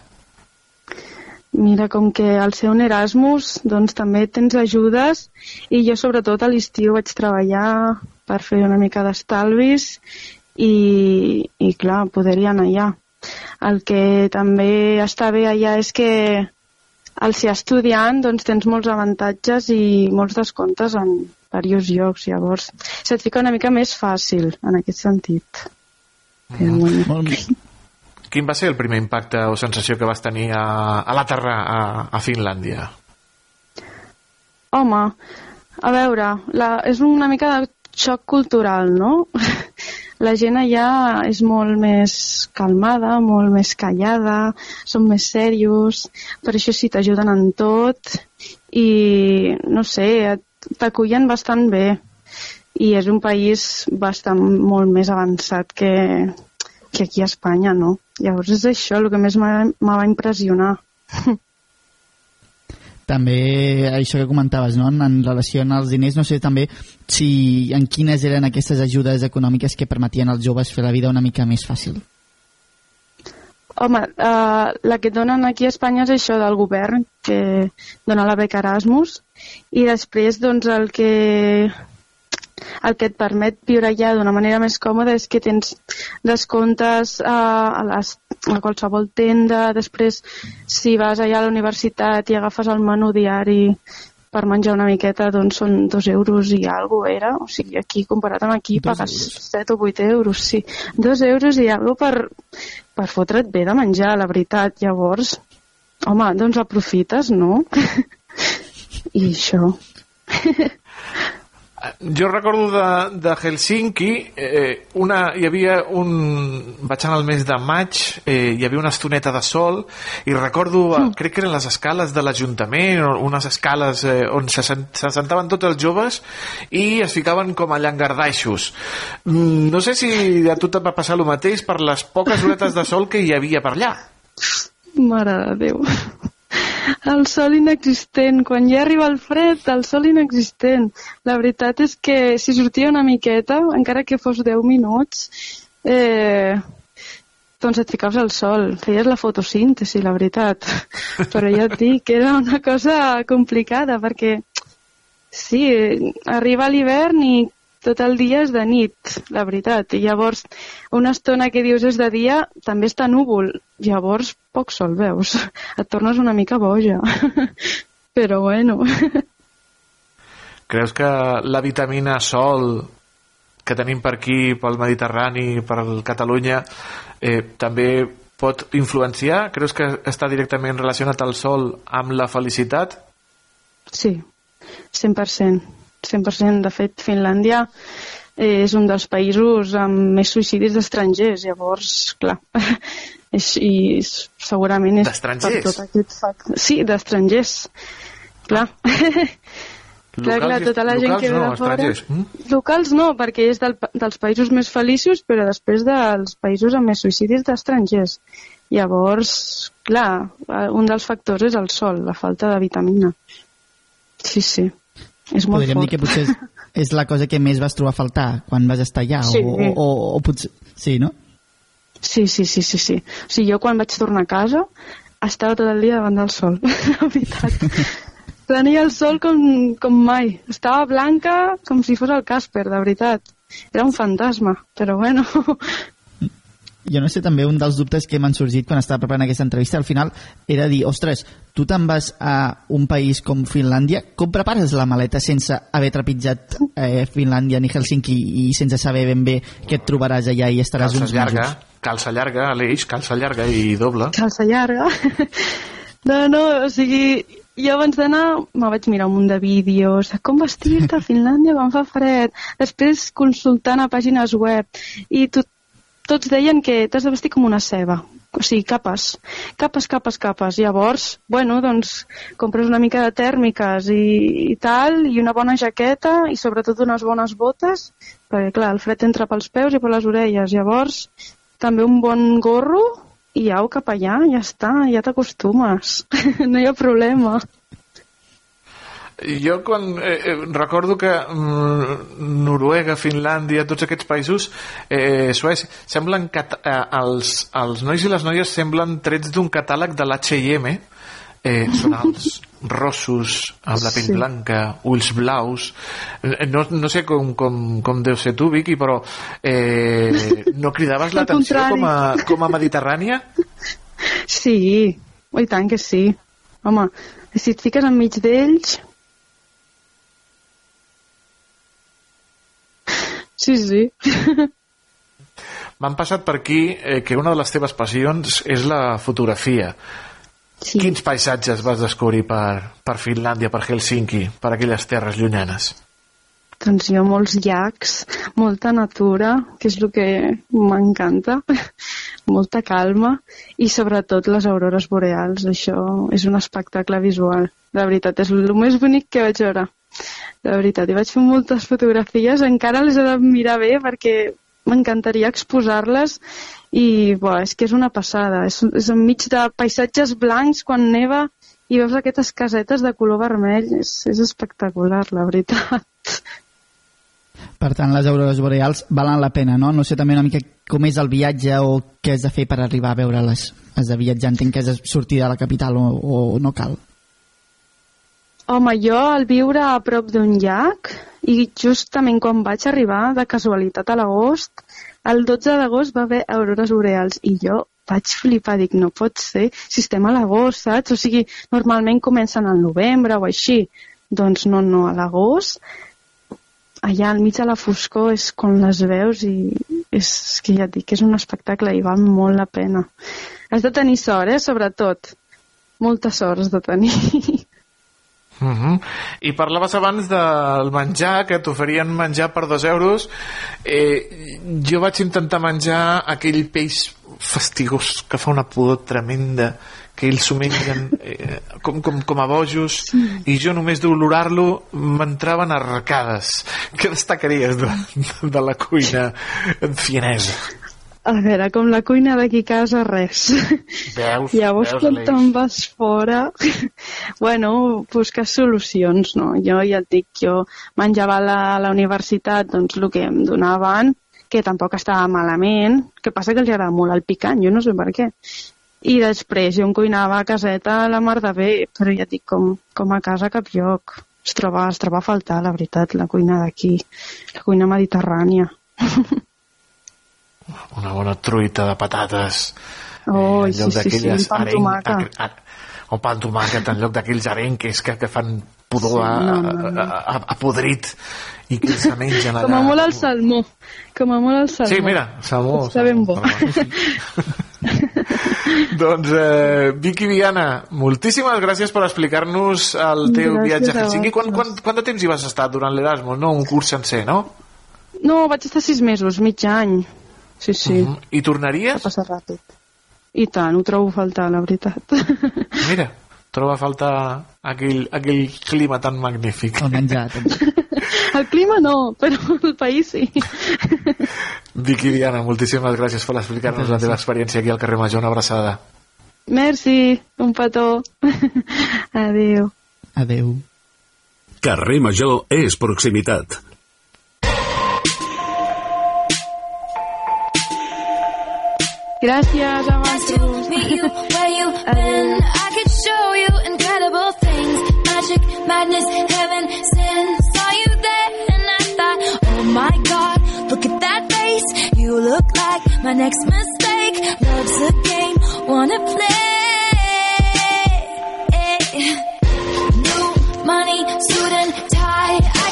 Mira, com que al ser un Erasmus, doncs també tens ajudes i jo sobretot a l'estiu vaig treballar per fer una mica d'estalvis i, i clar, poder-hi anar allà. El que també està bé allà és que al ser estudiant doncs tens molts avantatges i molts descomptes en diversos llocs, llavors se't fica una mica més fàcil en aquest sentit. Bueno. Molt, Quin va ser el primer impacte o sensació que vas tenir a, a l'aterrar a, a Finlàndia? Home, a veure, la, és una mica de xoc cultural, no? La gent allà és molt més calmada, molt més callada, són més serios, per això sí t'ajuden en tot i, no sé, t'acullen bastant bé i és un país bastant molt més avançat que, que aquí a Espanya, no? Llavors és això el que més m'ha va impressionar. també això que comentaves, no? en, en relació als diners, no sé també si en quines eren aquestes ajudes econòmiques que permetien als joves fer la vida una mica més fàcil. Home, uh, la que donen aquí a Espanya és això del govern, que dona la beca Erasmus, i després doncs, el que el que et permet viure allà d'una manera més còmoda és que tens descomptes a, a, les, a qualsevol tenda, després si vas allà a la universitat i agafes el menú diari per menjar una miqueta, doncs són dos euros i alguna era, o sigui, aquí comparat amb aquí Dos pagues 7 o 8 euros, sí, dos euros i alguna per, per fotre't bé de menjar, la veritat, llavors, home, doncs aprofites, no? I això. Jo recordo de, de Helsinki, eh, una, hi havia un... Vaig anar al mes de maig, eh, hi havia una estoneta de sol, i recordo, mm. crec que eren les escales de l'Ajuntament, unes escales eh, on se, se sentaven tots els joves i es ficaven com a llangardaixos. Mm, no sé si a tu et va passar el mateix per les poques horetes de sol que hi havia per allà. Mare de Déu. El sol inexistent. Quan ja arriba el fred, el sol inexistent. La veritat és que si sortia una miqueta, encara que fos 10 minuts, eh, doncs et ficaves al sol. Feies la fotosíntesi, la veritat. Però ja et dic que era una cosa complicada, perquè sí, arriba l'hivern i tot el dia és de nit, la veritat. I llavors, una estona que dius és de dia, també està núvol. Llavors, poc sol veus. Et tornes una mica boja. Però bueno. Creus que la vitamina sol que tenim per aquí, pel Mediterrani, per Catalunya, eh, també pot influenciar? Creus que està directament relacionat el sol amb la felicitat? Sí, 100%. 100%. De fet, Finlàndia eh, és un dels països amb més suïcidis d'estrangers. Llavors, clar, és, i segurament és per D'estrangers? tot aquest fact... Sí, d'estrangers. Clar. clar, clar, i- tota la gent que ve no, de fora... Mm? Locals no, perquè és del, dels països més feliços, però després dels països amb més suïcidis d'estrangers. Llavors, clar, un dels factors és el sol, la falta de vitamina. Sí, sí. És molt Podríem fort. dir que potser és, és la cosa que més vas trobar a faltar quan vas estar allà, Sí. o, o, o, o potser... Sí, no? Sí, sí, sí, sí, sí. O sigui, jo quan vaig tornar a casa estava tot el dia davant del sol, la veritat. Tenia el sol com, com mai. Estava blanca com si fos el Casper, de veritat. Era un fantasma, però bueno. Jo no sé, també un dels dubtes que m'han sorgit quan estava preparant aquesta entrevista al final era dir, ostres, tu te'n vas a un país com Finlàndia, com prepares la maleta sense haver trepitjat eh, Finlàndia ni Helsinki i sense saber ben bé què et trobaràs allà i estaràs Calça uns llarga, mesos? Calça llarga, Aleix, calça llarga i doble. Calça llarga. No, no, o sigui, jo abans d'anar me vaig mirar un munt de vídeos de com vestir-te a Finlàndia quan fa fred. Després consultant a pàgines web i tot, tots deien que t'has de vestir com una ceba. O sigui, capes, capes, capes, capes. Llavors, bueno, doncs, compres una mica de tèrmiques i, i tal, i una bona jaqueta i sobretot unes bones botes, perquè clar, el fred entra pels peus i per les orelles. Llavors, també un bon gorro i au cap allà, ja està, ja t'acostumes. no hi ha problema. Jo quan eh, eh, recordo que mm, Noruega, Finlàndia, tots aquests països, eh, Suècia, semblen cat eh, els, els nois i les noies semblen trets d'un catàleg de l'H&M, eh, són alts, rossos, amb la pell Sí. blanca, ulls blaus, Eh, no, no sé com, com, com deu ser tu, Vicky, però eh, no cridaves l'atenció com a, com a mediterrània? Sí, oh, i tant que sí. Home, si et fiques enmig d'ells... Sí, sí. M'han passat per aquí eh, que una de les teves passions és la fotografia. Sí. Quins paisatges vas descobrir per, per Finlàndia, per Helsinki, per aquelles terres llunyanes? Doncs jo molts llacs, molta natura, que és el que m'encanta, molta calma i sobretot les aurores boreals. Això és un espectacle visual. De veritat, és el més bonic que vaig veure. De veritat, i vaig fer moltes fotografies, encara les he de mirar bé perquè m'encantaria exposar-les i buah, és que és una passada. És, és enmig de paisatges blancs quan neva i veus aquestes casetes de color vermell. És, és espectacular, la veritat. Per tant, les aurores boreals valen la pena, no? No sé també una mica com és el viatge o què has de fer per arribar a veure-les. Has de viatjar, entenc que has de sortir de la capital o, o no cal. Home, jo al viure a prop d'un llac i justament quan vaig arribar de casualitat a l'agost, el 12 d'agost va haver aurores boreals i jo vaig flipar, dic, no pot ser, si estem a l'agost, saps? O sigui, normalment comencen al novembre o així. Doncs no, no, a l'agost, allà al mig de la foscor és quan les veus i és que ja et dic, és un espectacle i val molt la pena. Has de tenir sort, eh, sobretot. Molta sort has de tenir. Uh -huh. I parlaves abans del menjar, que t'oferien menjar per dos euros. Eh, jo vaig intentar menjar aquell peix fastigós que fa una pudor tremenda, que ells s'ho mengen eh, com, com, com a bojos, i jo només d'olorar-lo m'entraven arracades. Què destacaries de, de la cuina fianesa? A veure, com la cuina d'aquí a casa, res. Veus? Llavors, veus, quan te'n vas fora, bueno, busques solucions, no? Jo ja et dic, jo menjava a la, a la universitat doncs, el que em donaven, que tampoc estava malament, que passa que els agrada molt el picant, jo no sé per què. I després jo em cuinava a caseta a la mar de bé, però ja et dic, com, com a casa cap lloc. Es troba, es troba a faltar, la veritat, la cuina d'aquí, la cuina mediterrània. Una bona truita de patates. Oh, en sí, lloc sí, sí, d'aquelles pa amb aren- tomàquet. a- a- o pa amb tomàquet en lloc d'aquells arenques que, que fan pudor a, Sí, no, no, no. a, a, a podrit i que se mengen allà. Com a molt el salmó. Com a molt el salmó. Sí, mira, salmó. Està ben bo. doncs, eh, Vicky Viana, moltíssimes gràcies per explicar-nos el teu Gràcies viatge a Helsinki. Quant, quant, quant de temps hi vas estar durant l'Erasmus? No, un curs sencer, no? No, vaig estar sis mesos, mig any. Sí, sí. Uh -huh. I tornaries? Va passar ràpid. I tant, ho trobo a faltar, la veritat. Mira, troba a faltar aquell, aquell clima tan magnífic. El menjar, també. El clima no, però el país sí. Vicky Diana, moltíssimes gràcies per explicar-nos la teva experiència aquí al carrer Major. Una abraçada. Merci, un petó. Adéu. Adéu. Carrer Major és proximitat. Oh my god, look at that face. You look like my next mistake. Love's a game, wanna play. New money, suit and tie.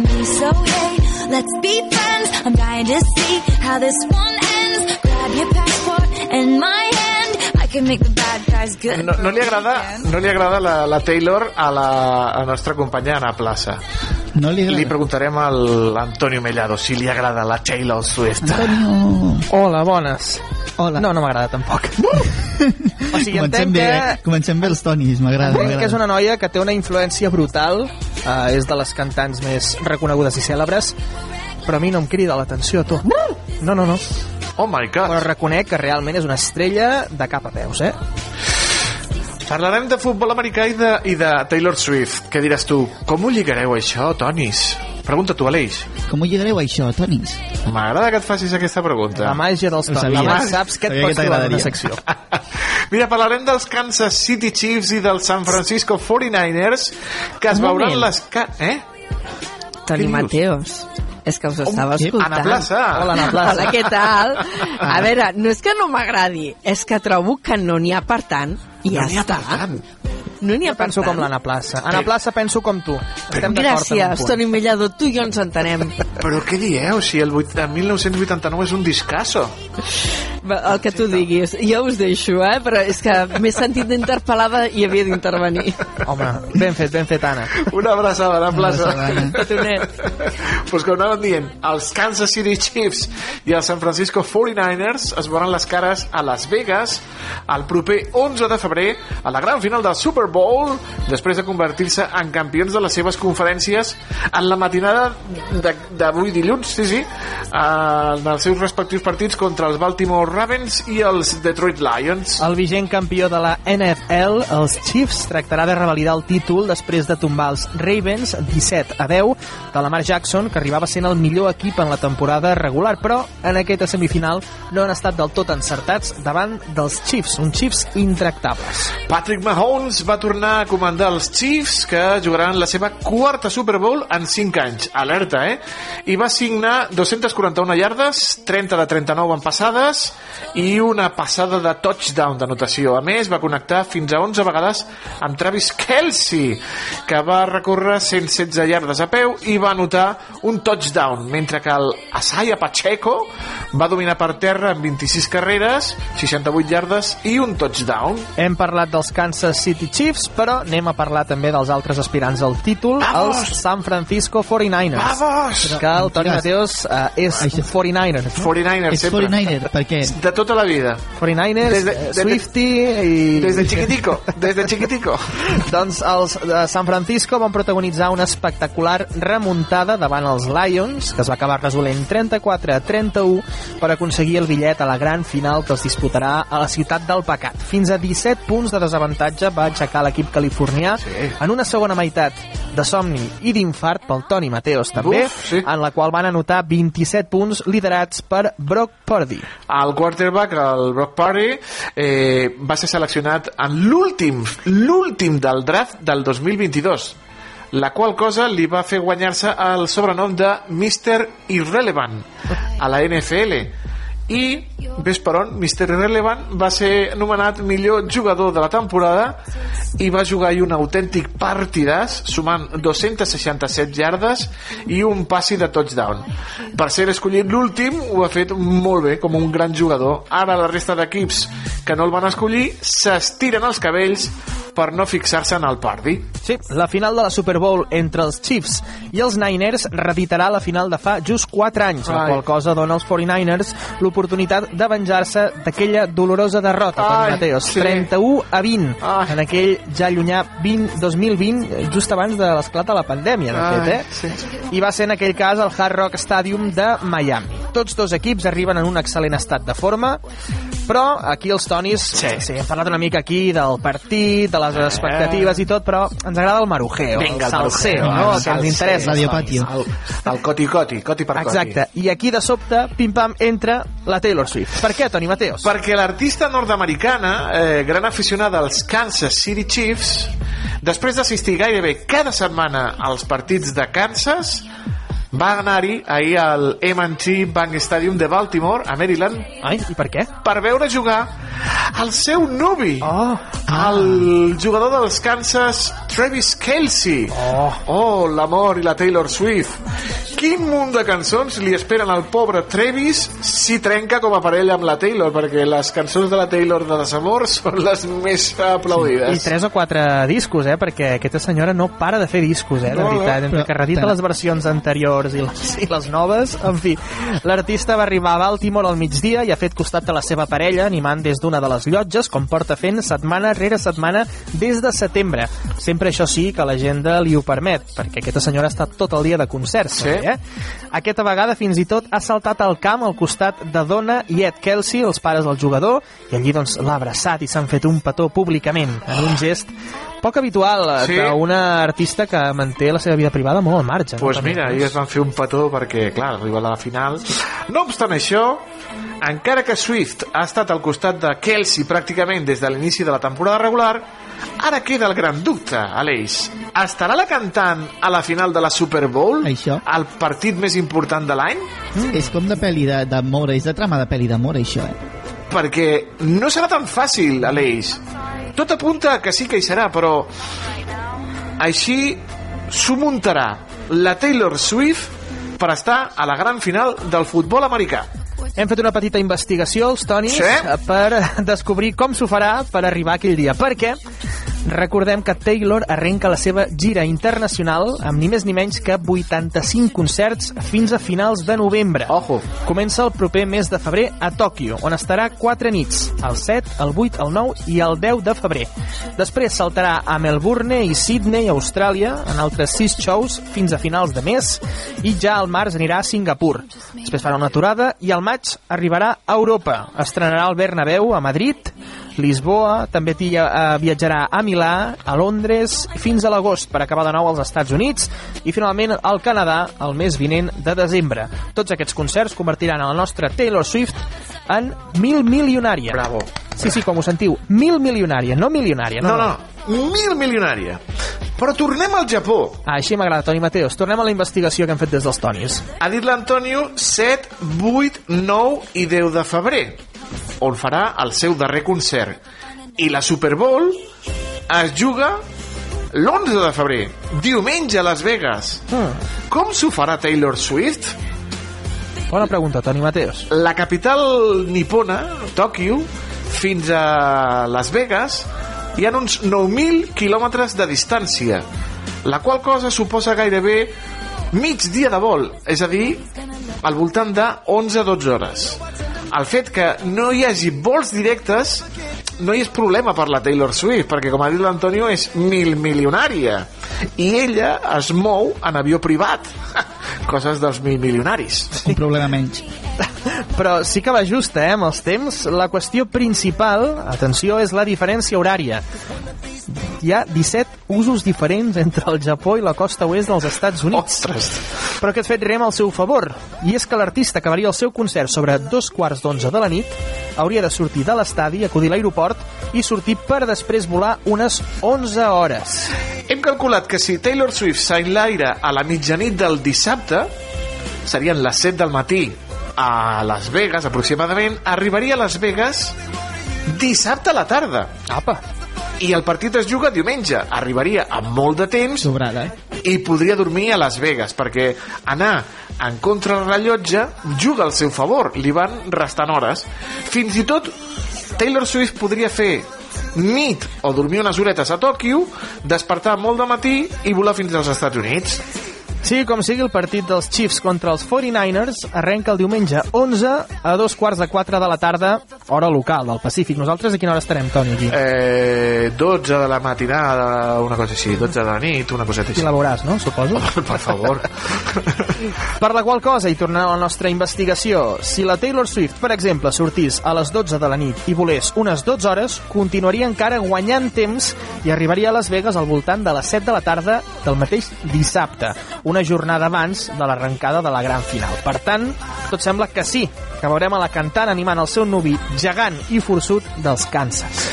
About me. So hey, let's be friends. I'm dying to see how this one ends. Grab your passport and my hand. I can make the bad guys good. No, no li agrada, no li agrada la, la Taylor a la a nostra companya Ana Plaça. No li agrada? Li preguntarem al Antonio Mellado si li agrada la Taylor Swift. Antonio! Hola, bones. Hola. No, no m'agrada tampoc. o sigui, Comencem bé, que... eh? Comencem bé els tonis, m'agrada. Entenc que és una noia que té una influència brutal, uh, és de les cantants més reconegudes i cèlebres, però a mi no em crida l'atenció, tu. No, no, no. Oh my God. Però reconec que realment és una estrella de cap a peus, eh? Parlarem de futbol americà i de, i de Taylor Swift. Què diràs tu? Com ho lligareu això, Tonis? Pregunta tu, Aleix. Com ho lligareu això, Tonis? M'agrada que et facis aquesta pregunta. La màgia dels tonis. sabia. Demà saps què et Sabia pots que trobar en secció. Mira, parlarem dels Kansas City Chiefs i dels San Francisco 49ers que es veuran les... Ca... Eh? Toni? Mateos. És que us estava escoltant. Ana Plaça. Hola, Ana Plaça. Hola, què tal? A veure, no és que no m'agradi, és que trobo que no n'hi ha per tant i ja No n'hi ha està. per tant. No n'hi ha Jo per penso tant. com l'Anna Plaça. Anna Plaça penso com tu. Estem Gràcies. Toni Mellado, tu i jo ens entenem. Però què dieu? Si el, vuit- el 1989 és un discasso. El que tu diguis. Jo us deixo, eh? Però és que m'he sentit interpel·lada i havia d'intervenir. Home, ben fet, ben fet, Anna. Una abraçada a la plaça. Petonet. pues com anàvem dient, els Kansas City Chiefs i els San Francisco 49ers es veuran les cares a Las Vegas el proper 11 de febrer a la gran final del Super Bowl després de convertir-se en campions de les seves conferències en la matinada d'avui dilluns, sí, sí, en els seus respectius partits contra els Baltimore Ravens i els Detroit Lions. El vigent campió de la NFL, els Chiefs, tractarà de revalidar el títol després de tombar els Ravens 17 a 10 de Lamar Jackson, que arribava sent el millor equip en la temporada regular, però en aquesta semifinal no han estat del tot encertats davant dels Chiefs, uns Chiefs intractables. Patrick Mahomes va tornar a comandar els Chiefs que jugaran la seva quarta Super Bowl en 5 anys. Alerta, eh? I va signar 241 yardes, 30 de 39 en passades i una passada de touchdown d'anotació. A més, va connectar fins a 11 vegades amb Travis Kelsey, que va recórrer 116 yardes a peu i va anotar un touchdown, mentre que el Asaya Pacheco va dominar per terra amb 26 carreres, 68 yardes i un touchdown. Hem parlat dels Kansas City Chiefs, però anem a parlar també dels altres aspirants al títol, Vamos! els San Francisco 49ers. Vamos! Que el Toni. Mateos eh, és un 49er. 49ers És sempre. 49er, per què? De tota la vida. 49ers, Des de- eh, des de- Swifty i... Des de chiquitico, des de chiquitico. doncs els de San Francisco van protagonitzar una espectacular remuntada davant els Lions, que es va acabar resolent 34 a 31 per aconseguir el bitllet a la gran final que es disputarà a la ciutat del Pecat. Fins a 17 punts de desavantatge va aixecar l'equip californià Sí. en una segona meitat de somni i d'infart pel Toni Mateos també, Uf, sí. en la qual van anotar 27 punts liderats per Brock Purdy. El quarterback, el Brock Purdy, eh, va ser seleccionat en l'últim, l'últim del draft del 2022 la qual cosa li va fer guanyar-se el sobrenom de Mr. Irrelevant a la NFL i, ves per on, Mr. Irrelevant va ser nomenat millor jugador de la temporada i va jugar un autèntic partidàs sumant 267 yardes i un passi de touchdown per ser escollit l'últim ho ha fet molt bé, com un gran jugador ara la resta d'equips que no el van escollir s'estiren els cabells per no fixar-se en el pardi. Sí, la final de la Super Bowl entre els Chiefs i els Niners reeditarà la final de fa just 4 anys, la Ai. qual cosa dona als 49ers l'oportunitat de venjar-se d'aquella dolorosa derrota, Ai, Mateos, sí. 31 a 20, en aquell ja llunyà 20, 2020, just abans de l'esclat de la pandèmia, de fet, eh? sí. I va ser en aquell cas el Hard Rock Stadium de Miami. Tots dos equips arriben en un excel·lent estat de forma, però aquí els Tonis, sí. sí, hem parlat una mica aquí del partit, de les expectatives i tot, però ens agrada el marujeo, Vinga, el el salseo, marujeo, no? el que ens interessa. El, el coti-coti, coti per coti. Exacte, i aquí de sobte, pim-pam, entra la Taylor Swift. Per què, Toni Mateos? Perquè l'artista nord-americana, eh, gran aficionada als Kansas City Chiefs, després d'assistir gairebé cada setmana als partits de Kansas, va anar-hi ahir al M&T Bank Stadium de Baltimore, a Maryland. Ai, i per què? Per veure jugar el seu nuvi, oh. el jugador dels Kansas, Travis Kelsey. Oh, oh l'amor i la Taylor Swift. Quin munt de cançons li esperen al pobre Travis si trenca com a parella amb la Taylor, perquè les cançons de la Taylor de desamor són les més aplaudides. I tres o quatre discos, eh? Perquè aquesta senyora no para de fer discos, eh? De No, no, veritat, entre però- que redita les versions anteriors i les, i les noves, en fi. L'artista va arribar a Baltimore al migdia i ha fet costat a la seva parella, animant des d'una de les llotges, com porta fent setmana rere setmana des de setembre. Sempre això sí que l'agenda li ho permet, perquè aquesta senyora ha estat tot el dia de concerts, Sí. eh? Aquesta vegada fins i tot ha saltat al camp al costat de Donna i Ed Kelsey, els pares del jugador, i allí doncs l'ha abraçat i s'han fet un petó públicament, en un gest poc habitual Sí. sí. d'una artista que manté la seva vida privada molt al marge. pues no? mira, ahir es van fer un petó perquè, clar, arriba a la final. No obstant això, encara que Swift ha estat al costat de Kelsey pràcticament des de l'inici de la temporada regular, ara queda el gran dubte, Aleix. Estarà la cantant a la final de la Super Bowl? Això. El partit més important de l'any? Mm. És com de pel·li d'amor, és de trama de pel·li d'amor, això, eh? Perquè no serà tan fàcil, Aleix. Tot apunta que sí que hi serà, però així s'ho muntarà la Taylor Swift per estar a la gran final del futbol americà. Hem fet una petita investigació, els Tonis, Sí? per descobrir com s'ho farà per arribar aquell dia. Perquè recordem que Taylor arrenca la seva gira internacional amb ni més ni menys que 85 concerts fins a finals de novembre. Ojo. Comença el proper mes de febrer a Tòquio, on estarà 4 nits, el 7, el 8, el 9 i el 10 de febrer. Després saltarà a Melbourne i Sydney, Austràlia, en altres 6 shows fins a finals de mes, i ja al març anirà a Singapur. Després farà una aturada i al maig arribarà a Europa. Estrenarà el Bernabéu a Madrid, Lisboa, també tia, eh, viatjarà a Milà, a Londres, fins a l'agost per acabar de nou als Estats Units i finalment al Canadà el mes vinent de desembre. Tots aquests concerts convertiran a la nostra Taylor Swift en mil milionària. Bravo. Sí, sí, com ho sentiu, mil milionària, no milionària. No, No, no, mil milionària. Però tornem al Japó. Ah, així m'agrada, Toni Mateos. Tornem a la investigació que hem fet des dels Tonis. Ha dit l'Antonio 7, 8, 9 i 10 de febrer, on farà el seu darrer concert. I la Super Bowl es juga l'11 de febrer, diumenge a Las Vegas. Mm. Com s'ho farà Taylor Swift? Bona pregunta, Toni Mateos. La capital nipona, Tòquio, fins a Las Vegas, hi ha uns 9.000 quilòmetres de distància, la qual cosa suposa gairebé mig dia de vol, és a dir, al voltant de 11-12 hores. El fet que no hi hagi vols directes no hi és problema per la Taylor Swift, perquè com ha dit l'Antonio és mil milionària i ella es mou en avió privat coses dels mil milionaris Un problema menys. Però sí que va justa, eh, amb els temps. La qüestió principal, atenció, és la diferència horària. Hi ha 17 usos diferents entre el Japó i la costa oest dels Estats Units. Ostres! Però aquest fet rema al seu favor. I és que l'artista acabaria el seu concert sobre dos quarts d'onze de la nit hauria de sortir de l'estadi, acudir a l'aeroport i sortir per després volar unes 11 hores. Hem calculat que si Taylor Swift s'enlaira a la mitjanit del dissabte, serien les 7 del matí a Las Vegas, aproximadament, arribaria a Las Vegas dissabte a la tarda. Apa. I el partit es juga diumenge. Arribaria amb molt de temps Sobrada. i podria dormir a Las Vegas, perquè anar en contra del rellotge juga al seu favor, li van restant hores. Fins i tot Taylor Swift podria fer nit o dormir unes horetes a Tòquio, despertar molt de matí i volar fins als Estats Units. Sí, com sigui, el partit dels Chiefs contra els 49ers arrenca el diumenge 11 a dos quarts de 4 de la tarda, hora local del Pacífic. Nosaltres a quina hora estarem, Toni, aquí? Eh, 12 de la matinada, una cosa així, 12 de la nit, una coseta així. I la veuràs, no? Suposo. per favor. Per la qual cosa, i tornant a la nostra investigació, si la Taylor Swift, per exemple, sortís a les 12 de la nit i volés unes 12 hores, continuaria encara guanyant temps i arribaria a Las Vegas al voltant de les 7 de la tarda del mateix dissabte, una jornada abans de l'arrencada de la gran final. Per tant, tot sembla que sí, que veurem a la cantant animant el seu nuvi gegant i forçut dels Kansas.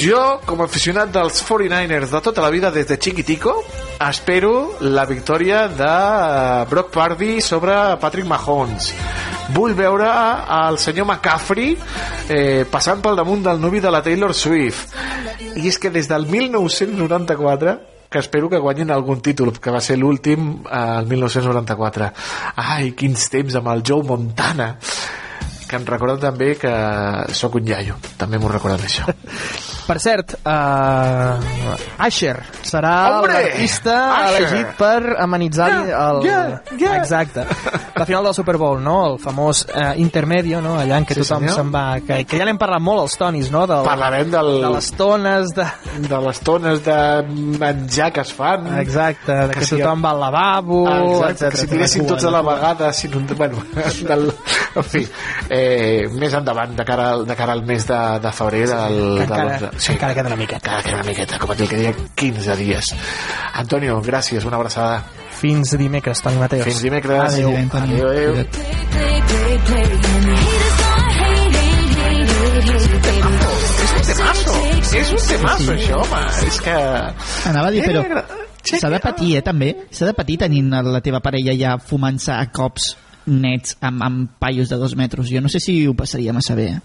Jo, com a aficionat dels 49ers de tota la vida des de chiquitico, espero la victòria de eh, Brock Purdy sobre Patrick Mahomes. Vull veure el senyor McCaffrey eh, passant pel damunt del nuvi de la Taylor Swift. I és que des del 1994 que espero que guanyin algun títol, que va ser l'últim eh, el 1994. Ai, quins temps amb el Joe Montana que em recorden també que sóc un iaio també m'ho recorden això Per cert, uh, Asher serà l'artista elegit per amenitzar el... Yeah, yeah. Exacte. La final del Super Bowl, no? El famós uh, intermedio, no? Allà en què Sí, tothom se'n va... Que, que ja n'hem parlat molt, els tonis, no? Del, Parlarem del... de les tones, de... de les tones de menjar que es fan Exacte, de que, si- tothom va al lavabo, Exacte, etcètera, que si tiressin tots a la vegada si no, bueno, del, en fi eh, més endavant de cara, al- de cara al mes de, de febrer del, Que de encara- l'11. encara queda una miqueta. Encara queda una miqueta com aquell que deia 15 dies. Antonio, gràcies, una abraçada. Fins dimecres, Toni Mateos. Fins dimecres. Adéu. adéu, adéu. És un temazo, és un temazo això, home. És que... Anava a dir, però Era- s'ha de patir, eh, també. S'ha de patir tenint la teva parella ja fumant-se a cops nets amb, amb paios de dos metres. Jo no sé si ho passaria massa bé. eh?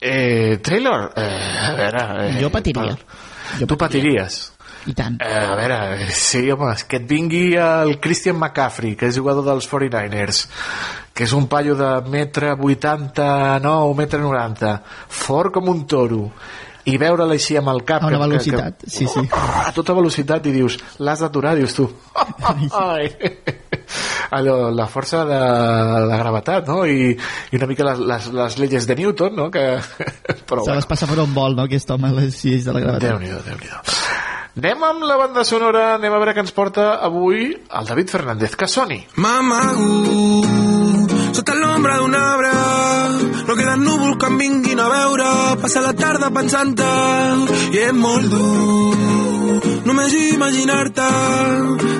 Eh, Taylor, eh, a veure... Eh, Jo patiria. Jo tu patiries. I tant. Eh, a veure, sí, home, que et vingui el Christian McCaffrey, que és jugador dels 49ers, que és un paio de metre 89, metre 90, fort com un toro, i veure-la així amb el cap... A una que- velocitat, que, sí, sí. A tota velocitat i dius, l'has d'aturar, dius tu. Ai. Allò, la força de la gravetat, no? I, i una mica les, les, les lleis de Newton, no? Que, però Se les passa per un vol, no, aquest home, les lleis de la gravetat. Déu-n'hi-do, déu nhi déu Anem amb la banda sonora, anem a veure què ens porta avui el David Fernández que soni. Mamagu, sota l'ombra d'un arbre, no queden núvols que em vinguin a veure, passa la tarda pensant-te, i és molt dur, només imaginar-te,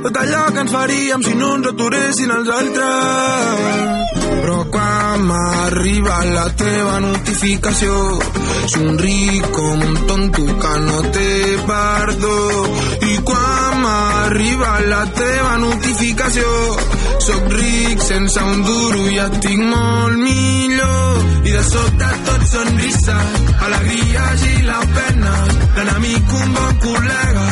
tot allò que ens faríem si no ens aturessin els altres. Però quan m'arriba la teva notificació, somric com un tonto que no té perdó. I quan m'arriba la teva notificació, sóc ric sense un duro i estic molt millor. I de sobte tot sonrises, alegries i la pena, l'enemic un bon col·lega,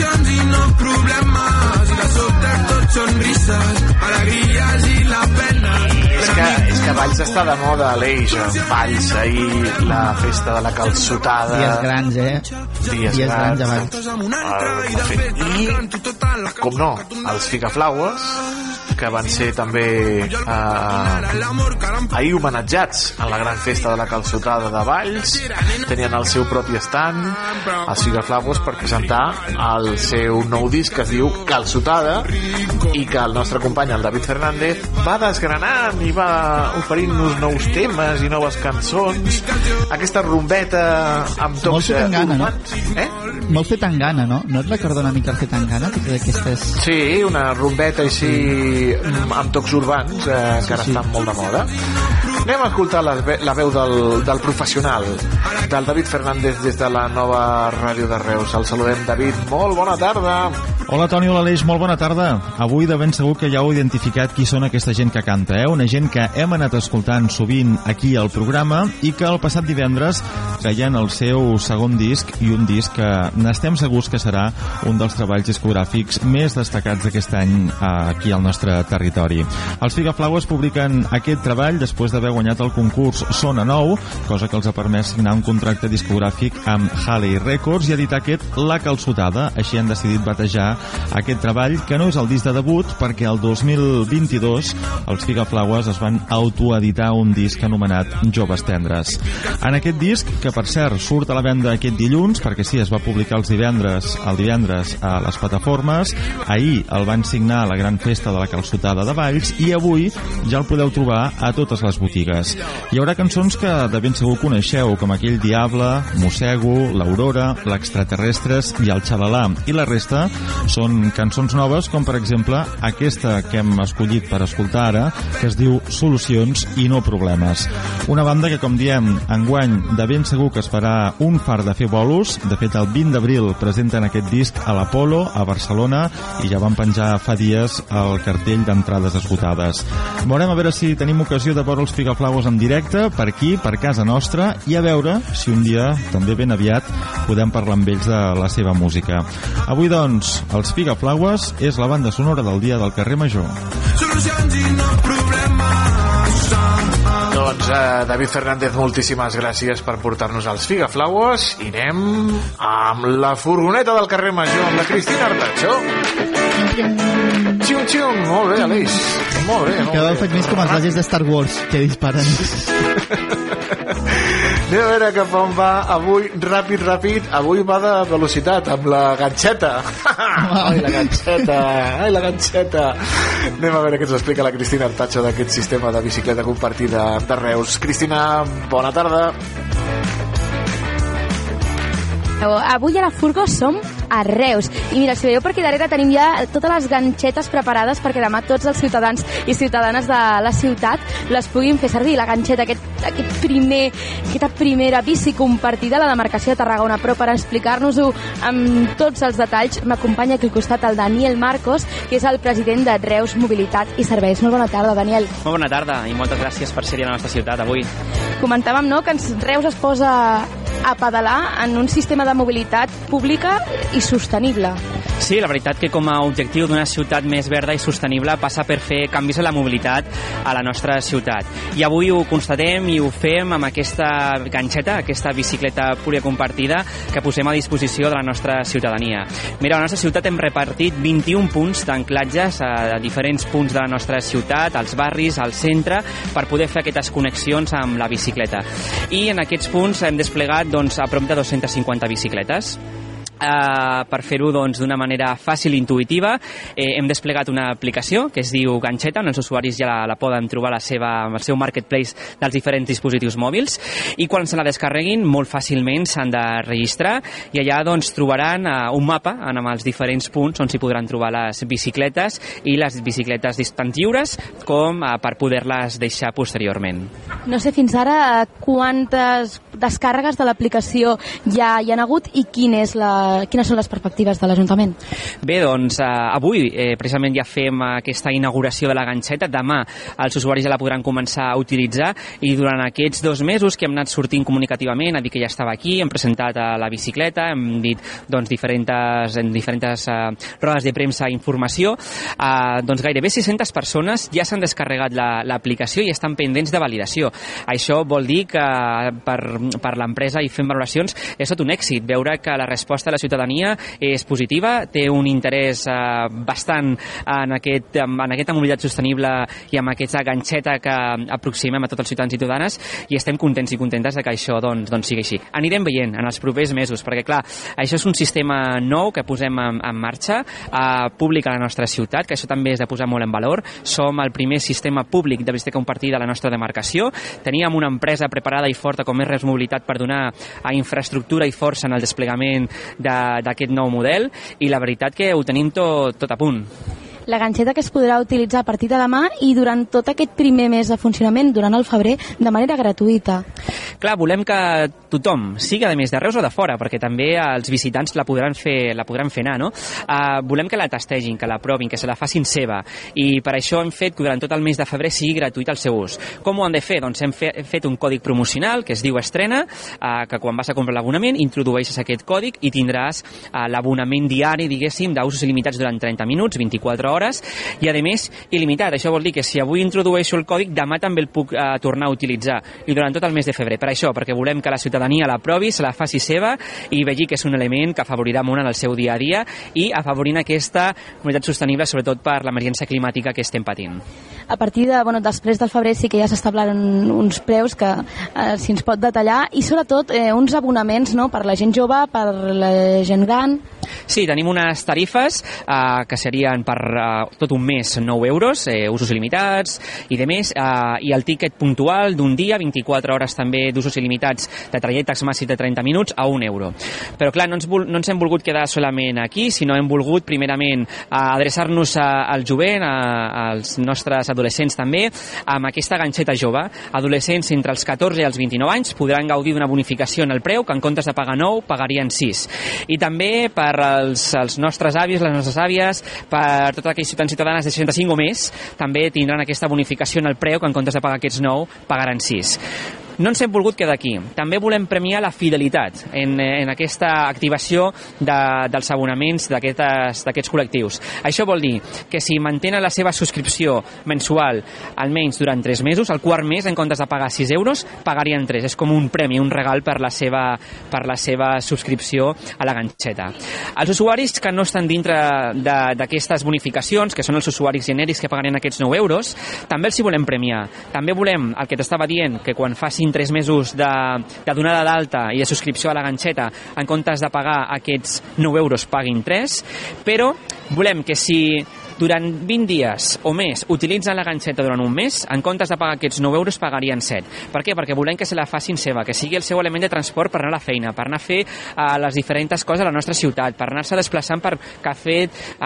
solucions i no problemes. I de sobte tot sonrises, alegries i la pena, que, és que Valls està de moda a l'Eix, Valls, ahir la festa de la calçotada... Dies grans, eh? Dies, Dies grans, grans. abans. El, de fet, I, com no, els Figaflaues, que van ser també eh, ahir homenatjats en la gran festa de la calçotada de Valls tenien el seu propi stand els Figaflaues per presentar el seu nou disc que es diu Calçotada i que el nostre company el David Fernández va desgranant i va oferint-nos nous temes i noves cançons aquesta rumbeta amb tocs amb gana, no? eh? Molt fet amb gana, no? No et recorda una mica el fet amb gana? Aquestes... Sí, una rumbeta així mm, amb tocs urbans eh, que ara estan molt de moda. Anem a escoltar la, la veu del, del professional, del David Fernández des de la nova ràdio de Reus. El saludem, David. Molt bona tarda. Hola Toni, hola Aleix, molt bona tarda. Avui de ben segur que ja heu identificat qui són aquesta gent que canta, eh? Una gent que hem anat escoltant sovint aquí al programa i que el passat divendres treien el seu segon disc i un disc que n'estem segurs que serà un dels treballs discogràfics més destacats d'aquest any eh, aquí al nostre territori. Els Figaflaues publiquen aquest treball després d'haver guanyat el concurs Sona Nou, cosa que els ha permès signar un contracte discogràfic amb Halley Records i editar aquest La Calçotada. Així han decidit batejar aquest treball, que no és el disc de debut, perquè el 2022 els Figaflaues es van autoeditar un disc anomenat Joves Tendres. En aquest disc, que per cert surt a la venda aquest dilluns, perquè sí, es va publicar els divendres, el divendres a les plataformes, ahir el van signar a la gran festa de la calçotada de Valls i avui ja el podeu trobar a totes les botigues. Hi haurà cançons que de ben segur coneixeu, com aquell Diable, Mossego, l'Aurora, l'Extraterrestres i el Xalalà, i la resta són cançons noves, com per exemple aquesta que hem escollit per escoltar ara, que es diu Solucions i no problemes. Una banda que, com diem, enguany de ben segur que es farà un far de fer bolos. De fet, el 20 d'abril presenten aquest disc a l'Apolo, a Barcelona, i ja van penjar fa dies el cartell d'entrades esgotades. Veurem a veure si tenim ocasió de veure els Figaflaues en directe, per aquí, per casa nostra, i a veure si un dia, també ben aviat, podem parlar amb ells de la seva música. Avui, doncs, els Figaflaues és la banda sonora del dia del carrer Major. Solucions i no problemes. Doncs, eh, David Fernández, moltíssimes gràcies per portar-nos als Figaflaues i anem amb la furgoneta del carrer Major, amb la Cristina Artacho. Xium, xium, molt bé, Aleix. Molt bé, molt Cada bé. faig més com els rajos de Star Wars, que disparen. Anem a veure cap on va avui, ràpid, ràpid. Avui va de velocitat, amb la ganxeta. ai, la ganxeta, ai, la ganxeta. Anem a veure què ens explica la Cristina Artacho d'aquest sistema de bicicleta compartida de Reus. Cristina, bona tarda. Avui a la Furgo som a Reus. I mira, si veieu per aquí darrere tenim ja totes les ganxetes preparades perquè demà tots els ciutadans i ciutadanes de la ciutat les puguin fer servir. La ganxeta, aquest, aquest primer, aquesta primera bici compartida a la demarcació de Tarragona. Però per explicar-nos-ho amb tots els detalls m'acompanya aquí al costat el Daniel Marcos, que és el president de Reus Mobilitat i Serveis. Molt bona tarda, Daniel. Molt bona tarda i moltes gràcies per ser-hi a la nostra ciutat avui. Comentàvem no, que ens, Reus es posa a pedalar en un sistema de mobilitat pública i sostenible. Sí, la veritat que com a objectiu d'una ciutat més verda i sostenible passa per fer canvis a la mobilitat a la nostra ciutat. I avui ho constatem i ho fem amb aquesta ganxeta, aquesta bicicleta compartida que posem a disposició de la nostra ciutadania. Mira, a la nostra ciutat hem repartit 21 punts d'anclatges a diferents punts de la nostra ciutat, als barris, al centre, per poder fer aquestes connexions amb la bicicleta. I en aquests punts hem desplegat doncs, a prop de 250 bicicletes. Uh, per fer-ho doncs, d'una manera fàcil i intuïtiva eh, hem desplegat una aplicació que es diu Ganxeta, on els usuaris ja la, la poden trobar a la seva, al seu marketplace dels diferents dispositius mòbils i quan se la descarreguin molt fàcilment s'han de registrar i allà doncs, trobaran uh, un mapa amb els diferents punts on s'hi podran trobar les bicicletes i les bicicletes tant lliures com uh, per poder-les deixar posteriorment. No sé fins ara eh, quantes descàrregues de l'aplicació ja hi han hagut i quin és la, quines són les perspectives de l'Ajuntament? Bé, doncs eh, avui eh, precisament ja fem aquesta inauguració de la ganxeta. Demà els usuaris ja la podran començar a utilitzar i durant aquests dos mesos que hem anat sortint comunicativament, a dir que ja estava aquí, hem presentat eh, la bicicleta, hem dit doncs, diferents, en diferents eh, rodes de premsa informació, eh, doncs gairebé 600 persones ja s'han descarregat l'aplicació la, i estan pendents de validació. Això vol dir que per, per l'empresa i fent valoracions és tot un èxit veure que la resposta de la ciutadania és positiva, té un interès eh, bastant en, aquest, en aquesta mobilitat sostenible i amb aquesta ganxeta que aproximem a tots els ciutadans i ciutadanes i estem contents i contentes de que això doncs, doncs sigui així. Anirem veient en els propers mesos, perquè clar, això és un sistema nou que posem en, en marxa, eh, públic a la nostra ciutat, que això també és de posar molt en valor. Som el primer sistema públic de visita compartida a la nostra demarcació. Teníem una empresa preparada i forta com és Res Mobilitat per donar a infraestructura i força en el desplegament d'aquest nou model i la veritat que ho tenim tot, tot a punt. La ganxeta que es podrà utilitzar a partir de demà i durant tot aquest primer mes de funcionament, durant el febrer, de manera gratuïta. Clar, volem que tothom, sigui de més de Reus o de fora, perquè també els visitants la podran fer, la podran fer anar, no? Uh, volem que la tastegin, que la provin, que se la facin seva, i per això hem fet que durant tot el mes de febrer sigui gratuït el seu ús. Com ho han de fer? Doncs hem fe, fet un còdic promocional que es diu Estrena, uh, que quan vas a comprar l'abonament introdueixes aquest còdic i tindràs uh, l'abonament diari, diguéssim, d'usos il·limitats durant 30 minuts, 24 hores, i a més il·limitat. Això vol dir que si avui introdueixo el còdic, demà també el puc uh, tornar a utilitzar, i durant tot el mes de febrer. Per això, perquè volem que la ciutadania la provi, se la faci seva i vegi que és un element que afavorirà molt en el seu dia a dia i afavorint aquesta mobilitat sostenible, sobretot per l'emergència climàtica que estem patint. A partir de, bueno, després del febrer sí que ja s'establen uns preus que eh, si ens pot detallar i sobretot eh, uns abonaments no? per la gent jove, per la gent gran... Sí, tenim unes tarifes eh, que serien per eh, tot un mes 9 euros, eh, usos il·limitats i de més, eh, i el tíquet puntual d'un dia, 24 hores també d'usos il·limitats de trajectes màssims de 30 minuts a 1 euro. Però clar, no ens, no ens hem volgut quedar solament aquí, sinó hem volgut primerament eh, adreçar-nos a- al jovent, a, als nostres adolescents també, amb aquesta ganxeta jove. Adolescents entre els 14 i els 29 anys podran gaudir d'una bonificació en el preu que en comptes de pagar 9 pagarien 6. I també per als, els nostres avis, les nostres àvies, per totes aquells ciutadans i ciutadanes de 65 o més, també tindran aquesta bonificació en el preu que en comptes de pagar aquests 9 pagaran 6. No ens hem volgut quedar aquí. També volem premiar la fidelitat en, en aquesta activació de, dels abonaments d'aquests col·lectius. Això vol dir que si mantenen la seva subscripció mensual almenys durant 3 mesos, el quart mes, en comptes de pagar 6 euros, pagarien 3. És com un premi, un regal per la seva, per la seva subscripció a la ganxeta. Els usuaris que no estan dintre d'aquestes bonificacions, que són els usuaris genèrics que pagarien aquests 9 euros, també els hi volem premiar. També volem, el que t'estava dient, que quan facin 3 mesos de, de donada d'alta i de subscripció a la ganxeta, en comptes de pagar aquests 9 euros, paguin 3, però volem que si durant 20 dies o més utilitzen la ganxeta durant un mes, en comptes de pagar aquests 9 euros pagarien 7. Per què? Perquè volem que se la facin seva, que sigui el seu element de transport per anar a la feina, per anar a fer uh, les diferents coses a la nostra ciutat, per anar-se desplaçant per cafè,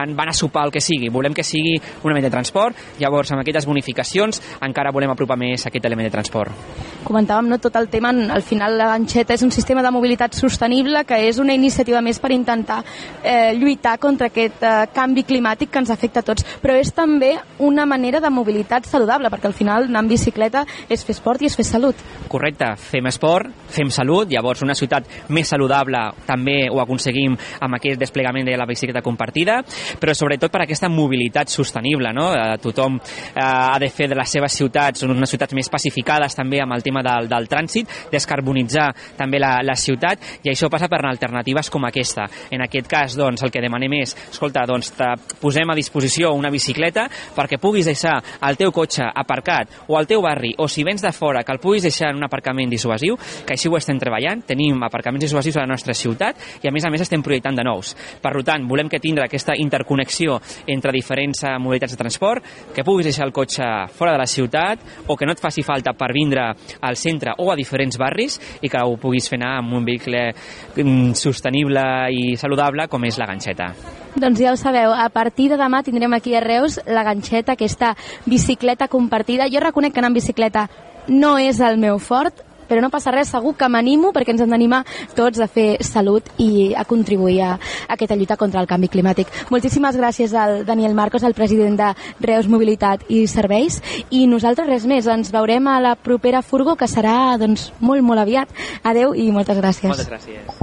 en van a sopar, el que sigui. Volem que sigui un element de transport, llavors amb aquestes bonificacions encara volem apropar més aquest element de transport. Comentàvem no, tot el tema, al final la ganxeta és un sistema de mobilitat sostenible que és una iniciativa més per intentar eh, lluitar contra aquest eh, canvi climàtic que ens afecta tots, però és també una manera de mobilitat saludable, perquè al final anar en bicicleta és fer esport i és fer salut. Correcte, fem esport, fem salut, llavors una ciutat més saludable també ho aconseguim amb aquest desplegament de la bicicleta compartida, però sobretot per aquesta mobilitat sostenible, no? Eh, tothom eh, ha de fer de les seves ciutats unes ciutats més pacificades també amb el tema del, del trànsit, descarbonitzar també la, la ciutat, i això passa per alternatives com aquesta. En aquest cas, doncs, el que demanem és, escolta, doncs, posem a disposició una bicicleta perquè puguis deixar el teu cotxe aparcat o al teu barri, o si vens de fora, que el puguis deixar en un aparcament dissuasiu, que així ho estem treballant, tenim aparcaments dissuasius a la nostra ciutat i a més a més estem projectant de nous. Per tant, volem que tindre aquesta interconnexió entre diferents eh, modalitats de transport, que puguis deixar el cotxe fora de la ciutat o que no et faci falta per vindre al centre o a diferents barris i que ho puguis fer anar amb un vehicle mm, sostenible i saludable com és la ganxeta. Doncs ja ho sabeu, a partir de demà tindrem aquí a Reus la ganxeta, aquesta bicicleta compartida. Jo reconec que anar en bicicleta no és el meu fort, però no passa res, segur que m'animo perquè ens hem d'animar tots a fer salut i a contribuir a aquesta lluita contra el canvi climàtic. Moltíssimes gràcies al Daniel Marcos, el president de Reus Mobilitat i Serveis, i nosaltres res més, ens veurem a la propera furgo que serà doncs, molt, molt aviat. Adeu i moltes gràcies. Moltes gràcies.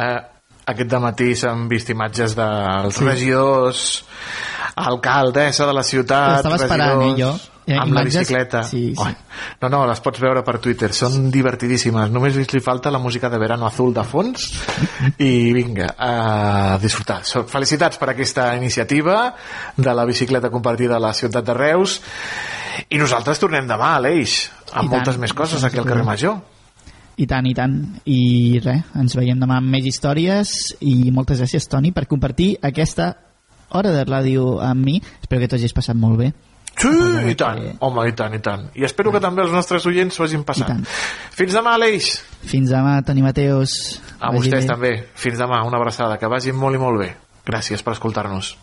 Eh, aquest matí s'han vist imatges dels Sí. sí. regidors, alcaldessa de la ciutat, Estava esperant, eh, jo. Eh, amb la imatges- bicicleta. sí, sí. Oi. No, no, les pots veure per Twitter, són divertidíssimes. Només li falta la música de verano azul de fons i vinga, a disfrutar. Felicitats per aquesta iniciativa de la bicicleta compartida a la ciutat de Reus i nosaltres tornem demà a l'Eix amb moltes més coses aquí al carrer Major. I tant, i tant. I res, ens veiem demà amb més històries i moltes gràcies, Toni, per compartir aquesta hora de ràdio amb mi. Espero que t'ho hagis passat molt bé. Sí, i tant, home, i tant, i tant. I espero que també els nostres oients s'ho hagin passat. Fins demà, Aleix. Fins demà, Toni Mateus. A Vagi vostès bé. també. Fins demà, una abraçada. Que vagi molt i molt bé. Gràcies per escoltar-nos.